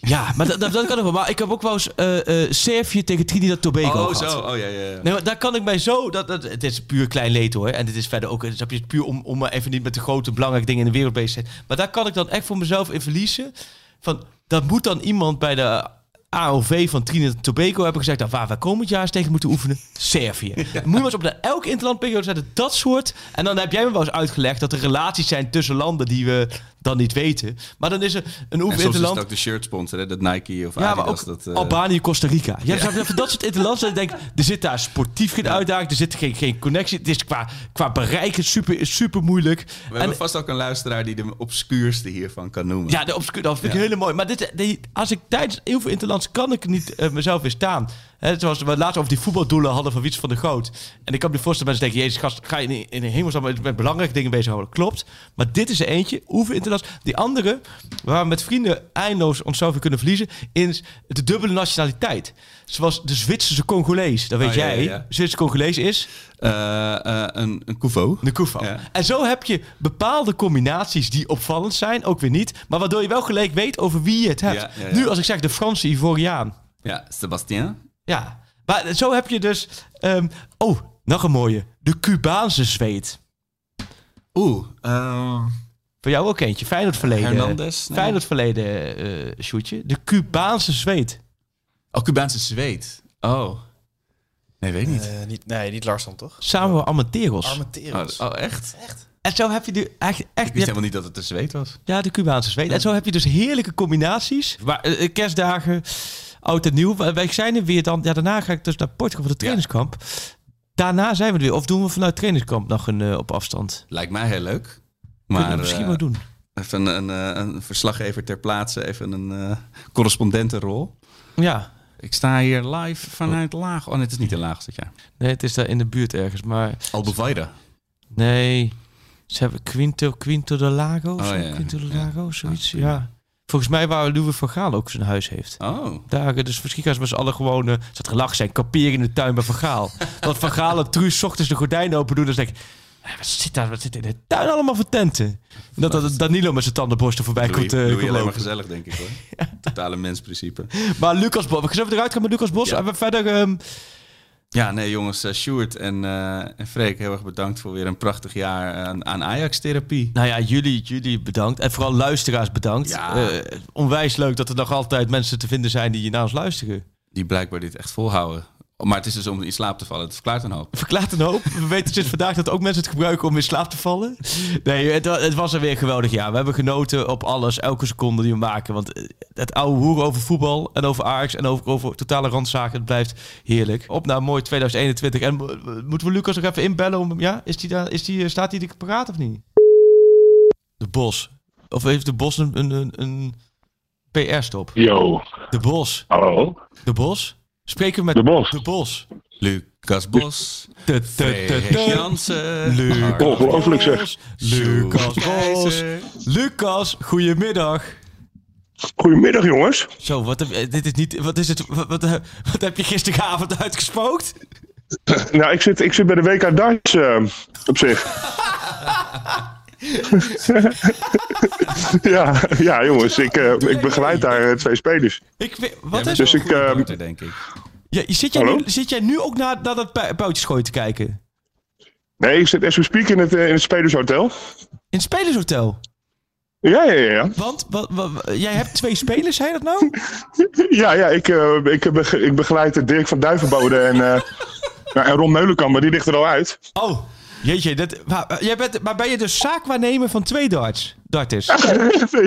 Ja, maar dat, dat, kan ook wel. Maar ik heb ook wel eens eh eh Servië tegen Trinidad Tobago Oh, gehad. zo. Oh, ja, ja. ja. Nee, maar daar kan ik mij zo... Dat, dat, het is puur klein leed hoor. En dit is verder ook... Het is puur om, om even niet met de grote belangrijke dingen in de wereld bezig te zijn. Maar daar kan ik dan echt voor mezelf in verliezen. Van, dat moet dan iemand bij de AOV van Trinidad en Tobago hebben gezegd... dat waar we komend jaar eens tegen moeten oefenen, Servië. <laughs> Moet je eens op de, elke interlandperiode zetten dat soort... En dan heb jij me wel eens uitgelegd dat er relaties zijn tussen landen die we dan niet weten. Maar dan is er een En soms is oefeninterland... het ook de shirt sponsor, hè? dat Nike of Ja, maar ook dat, eh, Albanië, Costa Rica. Ja, dus even dat soort interlands. Dat je denkt, er zit daar sportief geen uitdaging. Er zit geen, geen connectie. Het is qua, qua bereik super, super moeilijk. We hebben vast ook een luisteraar die de obscuurste hiervan kan noemen. Ja, de obscure, dat vind ik Ja. heel mooi. Maar dit, die- als ik tijdens heel veel interlands kan ik niet eh, mezelf weer staan. Hè, zoals we laatst over die voetbaldoelen hadden van Wiets van de Groot. En ik kan me voorstellen, mensen denken, jezus gast, ga je in, in de hemelsnaam met, met belangrijke dingen bezighouden. Klopt. Maar dit is er eentje, oefen interlands. Die andere, waar we met vrienden eindeloos onszelf weer kunnen verliezen, is de dubbele nationaliteit. Zoals de Zwitserse Congolees. Dat weet Oh, ja, jij. ja, ja. Zwitserse Congolees is... Eh, eh, een, een. De Koevo. Ja. En zo heb je bepaalde combinaties die opvallend zijn, ook weer niet. Maar waardoor je wel gelijk weet over wie je het hebt. Ja, ja, ja. Nu als ik zeg de Franse Ivoriaan. Ja, Sebastien. Ja. Maar zo heb je dus... ehm, oh, nog een mooie. De Cubaanse zweet. Oeh. eh, Voor jou ook eentje. Feyenoord verleden. Hernandez? Nee. Feyenoord verleden, eh shootje. De Cubaanse zweet. oh, Cubaanse zweet. Oh. Nee, weet niet. Eh, niet, nee, niet Larsson, toch? Samen Armenteros. oh, Armenteros. oh, echt? En zo heb je de, echt, echt Ik je wist helemaal niet dat het een zweet was. Ja, de Cubaanse zweet. En zo heb je dus heerlijke combinaties. Maar, eh, kerstdagen, oud en nieuw. Wij zijn er weer dan. Ja, daarna ga ik dus naar Portugal voor de trainingskamp. Daarna zijn we er weer. Of doen we vanuit trainingskamp nog een eh, op afstand? Lijkt mij heel leuk. Kunnen Maar we misschien eh, wel doen. even een, eh, een verslaggever ter plaatse, even een correspondentenrol. Ja. Ik sta hier live vanuit Laag. Oh, nee, het is niet in Laag, dat ja. Nee, het is daar in de buurt ergens. Maar Albevaira. nee. Ze hebben Quinto, Quinto de Lago. Oh, ja. Quinto de. Lago, zoiets. Ja. Volgens mij waar Louis van Gaal ook zijn huis heeft. Oh. Dagen, dus misschien gaan ze met z'n allen gewoon... eh zat gelach zijn, kamperen in de tuin bij Van Gaal. <laughs> Dat Van Gaal en Truus 's ochtends de gordijnen open doen. Dan denk ik, "Hé, wat zit daar wat zit in de tuin allemaal voor tenten? En dat, dat Danilo met zijn tandenborstel voorbij komt, eh, Louis komt alleen maar gezellig, denk ik hoor. <laughs> Totale mensprincipe. Maar Lucas Bos, we eruit gaan met Lucas Bos? Ja. En we verder... ehm, Ja, nee jongens, eh, Sjoerd en, eh en Freek, heel erg bedankt voor weer een prachtig jaar aan, aan Ajax-therapie. nou ja, jullie, jullie bedankt. En vooral luisteraars bedankt. Ja. Eh, onwijs leuk dat er nog altijd mensen te vinden zijn die naar ons luisteren. Die blijkbaar dit echt volhouden. Maar het is dus om in slaap te vallen. Het verklaart een hoop. Verklaart een hoop. We weten sinds vandaag dat ook mensen het gebruiken om in slaap te vallen. Nee, het, het was er weer een geweldig jaar. We hebben genoten op alles, elke seconde die we maken. Want eh, het oude hoeren over voetbal en over Ajax en over, over totale randzaken, het blijft heerlijk. Op naar een mooi 2021. En eh, moeten we Lucas nog even inbellen? Om, ja, is die daar, is die, eh, staat hij er paraat of niet? De Bos. Of heeft de Bos een, een, een, een PR-stop? Yo, De Bos. hallo. De Bos? Spreken we met De Bos. De Bos. Lucas Bos, te. Jansen, Lucas Arno Ongelooflijk zeg. Lucas Bos. Lucas, goedemiddag. Goedemiddag jongens. Zo, wat heb, eh, dit is niet, wat is het, wat, wat, eh, wat heb je gisteravond uitgespookt? Nou, ik zit, ik zit bij de WK Darts eh, op zich. <laughs> <laughs> ja, ja, jongens, ik, eh, ik begeleid daar eh, twee spelers. Ik, wat is Dus ik, darter, denk ik. ja, zit, jij Hallo? nu, zit jij nu ook naar, naar dat puitjesgooi te kijken? Nee, ik zit as we speak in het, in het Spelershotel. In het spelershotel? Ja, ja, ja. Want wat, wat, jij hebt twee spelers, zei je dat nou? <laughs> Ja, ja ik, eh, ik, bege- ik begeleid Dirk van Duivenbode en, eh, <laughs> nou, en Ron Meulenkamp, maar die ligt er al uit. Oh, jeetje. Dat, maar, jij bent, maar ben je dus zaakwaarnemer van twee darts? Darters?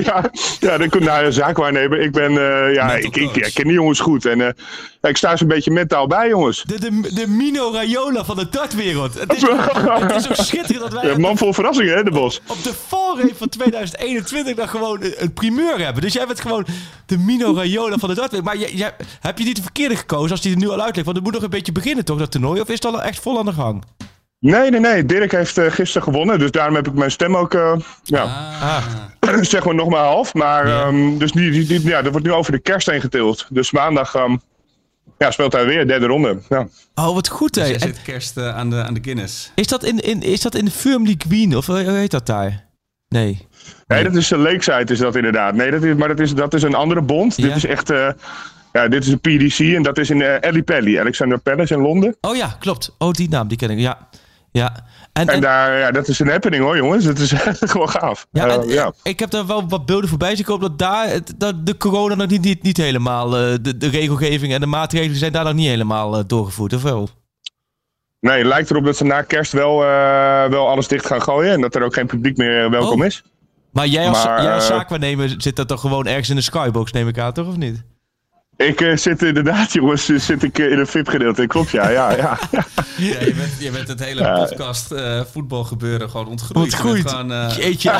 ja, <laughs> ja, dan kun je zaakwaarnemer. Ik ben, eh, ja, ik, ik, ik ken die jongens goed. En eh, ik sta ze een beetje mentaal bij, jongens. De, de, de Mino Raiola van de dartwereld. Het is, het is ook schitterend dat wij Ja, man vol verrassingen, hè, de bos. op de valreep van 2021 dan gewoon een, een primeur hebben. Dus jij bent gewoon de Mino Raiola van de dartwereld. Maar jij, jij- heb je niet de verkeerde gekozen als die er nu al uitlegt? Want het moet nog een beetje beginnen toch, dat toernooi? Of is het al echt vol aan de gang? Nee, nee, nee. Dirk heeft eh, gisteren gewonnen. Dus daarom heb ik mijn stem ook, eh, ja, Ah, <clears throat> zeg maar nog maar half. Maar, Ja. ehm, dus die, die, die- ja, dat wordt nu over de kerst heen getild. Dus maandag ehm, ja, speelt hij weer, derde ronde. Ja. Oh, wat goed dus hè. En zit kerst eh, aan, de, aan de Guinness. Is dat in, in, is dat in de Firmly Queen? Of hoe heet dat daar? Nee. Nee, dat is de Lakeside is dat inderdaad. Nee, dat is, maar dat is, dat is een andere bond. Ja. Dit is echt, eh, ja, dit is een PDC en dat is in uh, Pelly, Alexander Palace in Londen. Oh ja, klopt. Oh, die naam, die ken ik. Ja. Ja. En, En en- daar, ja, dat is een happening hoor, jongens. Het is echt <laughs> gewoon gaaf. ja, Eh, ja. ik heb daar wel wat beelden voorbij zien. Hoop dat daar dat de corona nog niet, niet, niet helemaal... eh, de, de regelgeving en de maatregelen zijn daar nog niet helemaal eh, doorgevoerd, of wel? Nee, het lijkt erop dat ze na kerst wel, wel alles dicht gaan gooien. En dat er ook geen publiek meer welkom Oh. is. Maar jij als, Maar, jij als zaakwaarnemer zit dat toch gewoon ergens in de skybox, neem ik aan, toch? Of niet? Ik eh, zit inderdaad, jongens, eh, zit ik eh, in een VIP-gedeelte. Klopt, ja. ja, ja. <laughs> Ja, je, bent, je bent het hele podcast eh, voetbalgebeuren gewoon ontgroeid. Ontgroeid. Gewoon, eh, Jeetje.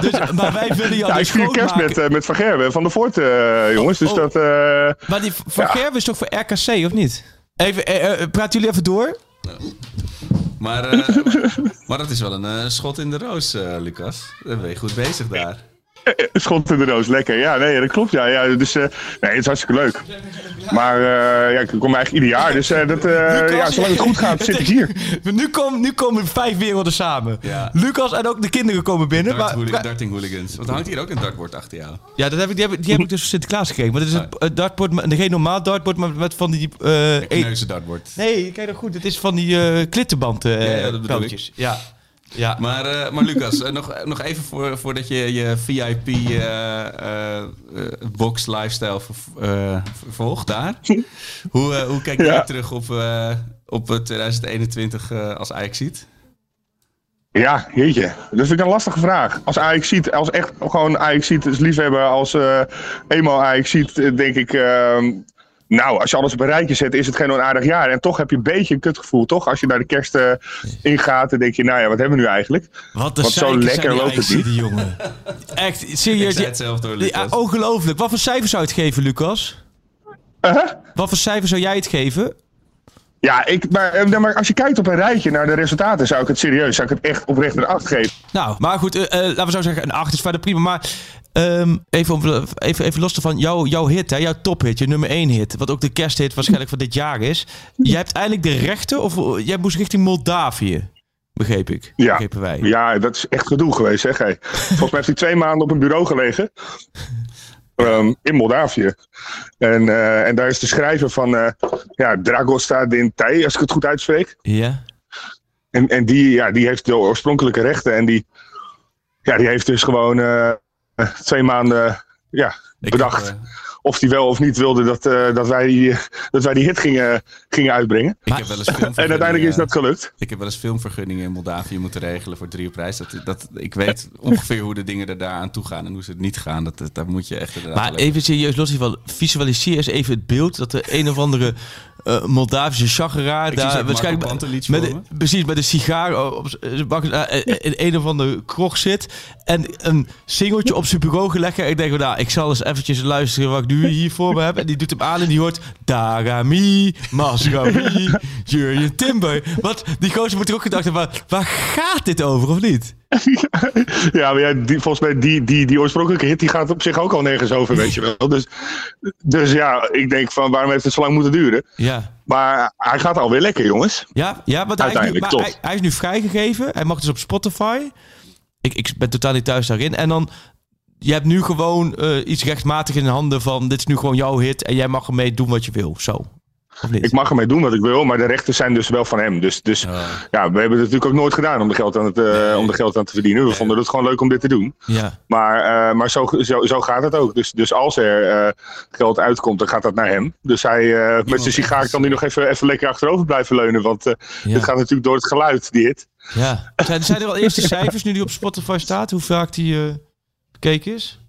dus, <laughs> dus- maar wij willen jou Ja, ik dus vier kerst met, met Van Gerwen van de Voort, eh, jongens. Dus Oh. dat... eh, Maar die Van Ja. Gerwen is toch voor RKC, of niet? Even, praten jullie even door? maar, eh, <laughs> maar dat is wel een eh, schot in de roos, eh, Lucas. Dan ben je goed bezig daar. Schot in de roos, lekker. Ja, nee, dat klopt. Ja, ja, dus, eh, nee, het is hartstikke leuk. Maar eh, ja, ik kom eigenlijk ieder jaar. Dus eh, dat, eh, ja, zolang het goed gaat, zit ik hier. <laughs> Nu, kom, nu komen vijf werelden samen. Ja. Lucas en ook de kinderen komen binnen. Dart, Maar, hooli- maar- darting hooligans. Want er hangt hier ook een dartbord achter jou. ja, dat heb ik, die, heb, ik- die heb ik dus van Sinterklaas gekregen. Maar dat is het uh, dartboard, met- geen normaal dartboard, maar met van die... eh, Een e- dartbord. nee, kijk nou goed. Het is van die eh klittenband eh Ja, ja, dat bedoel pijltjes. Ja. Ja. Maar, eh, maar Lucas, <laughs> eh, nog, nog even voor, voordat je je VIP eh, box lifestyle ver- eh, vervolgt daar. <laughs> hoe, hoe kijk jij Ja. terug op, eh, op eh, 2021 eh, als Ajax ziet? Ja, jeetje. Dat vind ik een lastige vraag. Als Ajax ziet, als echt gewoon Ajax ziet, is liefhebber, als eh eenmaal Ajax ziet, denk ik. ehm, nou, als je alles op een rijtje zet, is het geen onaardig jaar. En toch heb je een beetje een kutgevoel, toch? Als je naar de kerst eh, ingaat, dan denk je, nou ja, wat hebben we nu eigenlijk? Wat, Want zo lekker loopt het die jongen. <laughs> Echt, Ik serieus. het zelf door, ja, Lucas. ongelooflijk. Wat voor cijfer zou je het geven, Lucas? Uh-huh. Wat voor cijfer zou jij het geven? Ja, ik, maar, eh, maar als je kijkt op een rijtje naar de resultaten, zou ik het serieus, zou ik het echt oprecht een 8 geven. Nou, maar goed, eh, eh, laten we zo zeggen, een 8 is verder prima. Maar ehm, even, om- even, even los van jouw, jouw hit, hè, jouw tophit, je nummer 1 hit, wat ook de kersthit waarschijnlijk van dit jaar is. Jij hebt eindelijk de rechten, of jij moest richting Moldavië, begreep ik. Ja. Begrepen wij. Ja, dat is echt gedoe geweest, zeg. Volgens mij heeft hij twee maanden op een bureau gelegen. Ehm, in Moldavië. En, eh, en daar is de schrijver van eh ja, Dragosta Dintay, als ik het goed uitspreek. Ja. En, en die, ja, die heeft de oorspronkelijke rechten. En die, ja, die heeft dus gewoon eh, twee maanden ja, Ik bedacht. heb, of hij wel of niet wilde dat, eh, dat, wij, die, dat wij die hit gingen, gingen uitbrengen. ik heb wel eens <laughs> En uiteindelijk is dat gelukt. Ik heb wel eens filmvergunningen in Moldavië moeten regelen voor drie op reis. Dat, dat, ik weet ongeveer hoe de dingen er daar aan toe gaan en hoe ze het niet gaan. Dat, dat, daar moet je echt Maar even serieus, los hiervan, visualiseer eens even het beeld dat er een of andere eh Moldavische chageraar daar waarschijnlijk met, voor de- me. precies met een sigaar op eh, in een of andere krog zit en een singeltje op zijn bureau gelegd. En ik denk, nou, ik zal eens eventjes luisteren wat ik nu hier voor me heb. En die doet hem aan en die hoort Darami, Masrami, Jurjen Timber. Wat, die gozer moet er ook gedacht hebben, waar, waar gaat dit over of niet? <laughs> Ja, maar ja, die, volgens mij die, die, die oorspronkelijke hit die gaat op zich ook al nergens over, weet je wel. Dus, dus ja, ik denk van waarom heeft het zo lang moeten duren? Ja. Maar hij gaat alweer lekker, jongens. Ja, ja want hij is, nu, maar hij, toch. hij is nu vrijgegeven. Hij mag dus op Spotify. Ik, ik ben totaal niet thuis daarin. En dan, je hebt nu gewoon eh, iets rechtmatig in de handen van... dit is nu gewoon jouw hit en jij mag ermee doen wat je wil. Zo. Ik mag ermee doen wat ik wil, maar de rechten zijn dus wel van hem. Dus, dus ja, we hebben het natuurlijk ook nooit gedaan om de geld aan, het, eh, om de geld aan te verdienen. We vonden het gewoon leuk om dit te doen. Ja. Maar, eh, maar zo, zo, zo gaat het ook. Dus, dus als er geld uitkomt, dan gaat dat naar hem. Dus hij, met zijn sigaar kan hij nog even, even lekker achterover blijven leunen. Want Ja. het gaat natuurlijk door het geluid, die hit. ja. Zijn, zijn er al eerste cijfers nu die op Spotify staat? Hoe vaak die bekeken is?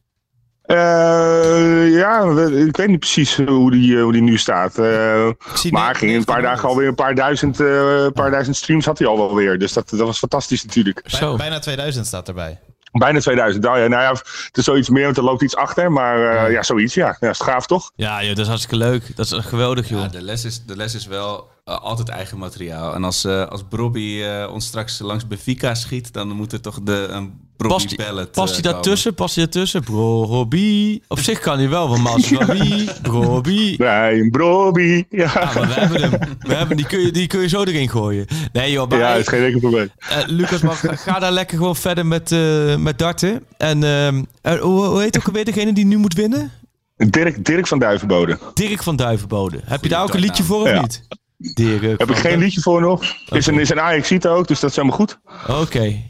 Eh, ja, ik weet niet precies hoe die, eh, hoe die nu staat. Eh, maar ging in een paar 1900. dagen alweer een paar duizend, eh, paar duizend streams had hij al wel weer. Dus dat, dat was fantastisch natuurlijk. Zo. Bijna 2000 staat erbij. Bijna 2000. Nou ja, nou ja, het is zoiets meer, want er loopt iets achter. Maar eh, ja, zoiets, ja. ja. Is gaaf toch? Ja, joh, dat is hartstikke leuk. Dat is geweldig, joh. Ja, de les is, de les is wel eh, altijd eigen materiaal. En als, eh als Brobby eh, ons straks langs Benfica schiet, dan moet er toch de, een Brobby hij ballet past hij daartussen? Past hij daartussen? Bro, Robbie. Op zich kan hij wel, van Masrabi, Robbie. Nee, een Broby. Ja, Ja, maar we hebben hem. We hebben, die, kun je, die kun je zo erin gooien. Nee joh, maar ja is geen enkel probleem. eh, Lucas, maar ga, daar lekker gewoon verder met, eh, met darten. En ehm, eh, hoe, hoe heet ook alweer degene die nu moet winnen? Dirk, Dirk van Duivenbode. Dirk van Duivenbode. Heb je daar ook een liedje voor of Ja. niet? Dirk Heb ik geen liedje voor nog. Is een, is een ajax ook, dus dat is helemaal goed. Oké.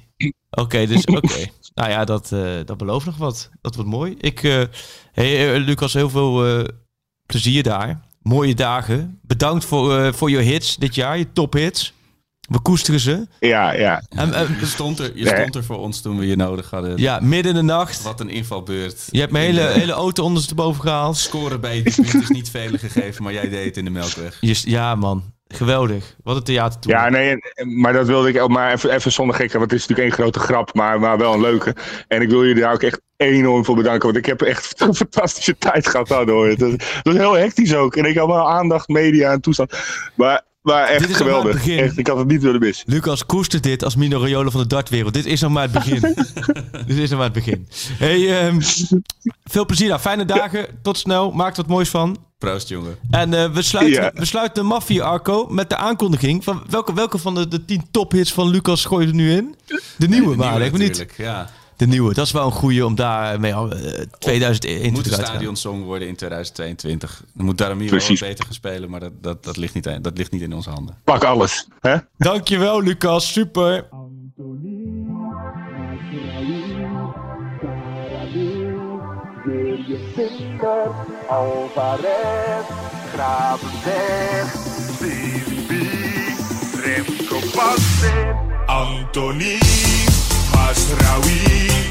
Oké, dus <laughs> oké. nou ja, dat, eh, dat belooft nog wat. Dat wordt mooi. Ik, eh hey, eh, Lucas, heel veel plezier daar. Mooie dagen. Bedankt voor, voor je hits dit jaar, je tophits. We koesteren ze. Ja, ja. En, en- Je stond, er, je Nee. stond er voor ons toen we je nodig hadden. ja, midden in de nacht. Wat een invalbeurt. Je hebt mijn hele, hele auto ondersteboven gehaald. Scoren bij je is niet vele gegeven, maar jij deed het in de Melkweg. Je, ja, man. Geweldig. Wat een theater Ja, nee, maar dat wilde ik ook maar even, even zonder gekheid, want het is natuurlijk één grote grap, maar, maar wel een leuke. En ik wil jullie daar ook echt enorm voor bedanken, want ik heb echt <laughs> een fantastische tijd gehad daar hoor. Het was, het was heel hectisch ook. En ik had wel aandacht, media en toestand. Maar, maar echt Dit is nog maar het geweldig. begin. Echt, ik had het niet willen missen. Lucas koestert dit als Mino Raiola van de dartwereld. Dit is nog maar het begin. <laughs> Dit is nog maar het begin. Hey, ehm, veel plezier daar. Fijne dagen. Tot snel. Maak er wat moois van. Proost, jongen. En eh, we, sluiten, Ja. we sluiten de Mafia Arco met de aankondiging van welke, welke van de, de tien tophits van Lucas gooi je er nu in? De nieuwe, De maar ik niet. Ja. De nieuwe, dat is wel een goede om daar mee al eh, 2021 Moet een te stadionsong worden in 2022. Dan moet Daramir wel wat Precies. beter gaan spelen, maar dat, dat, dat, ligt niet, dat ligt niet in onze handen. Pak alles. Hè? Dankjewel Lucas, super. Anthony, Masraoui,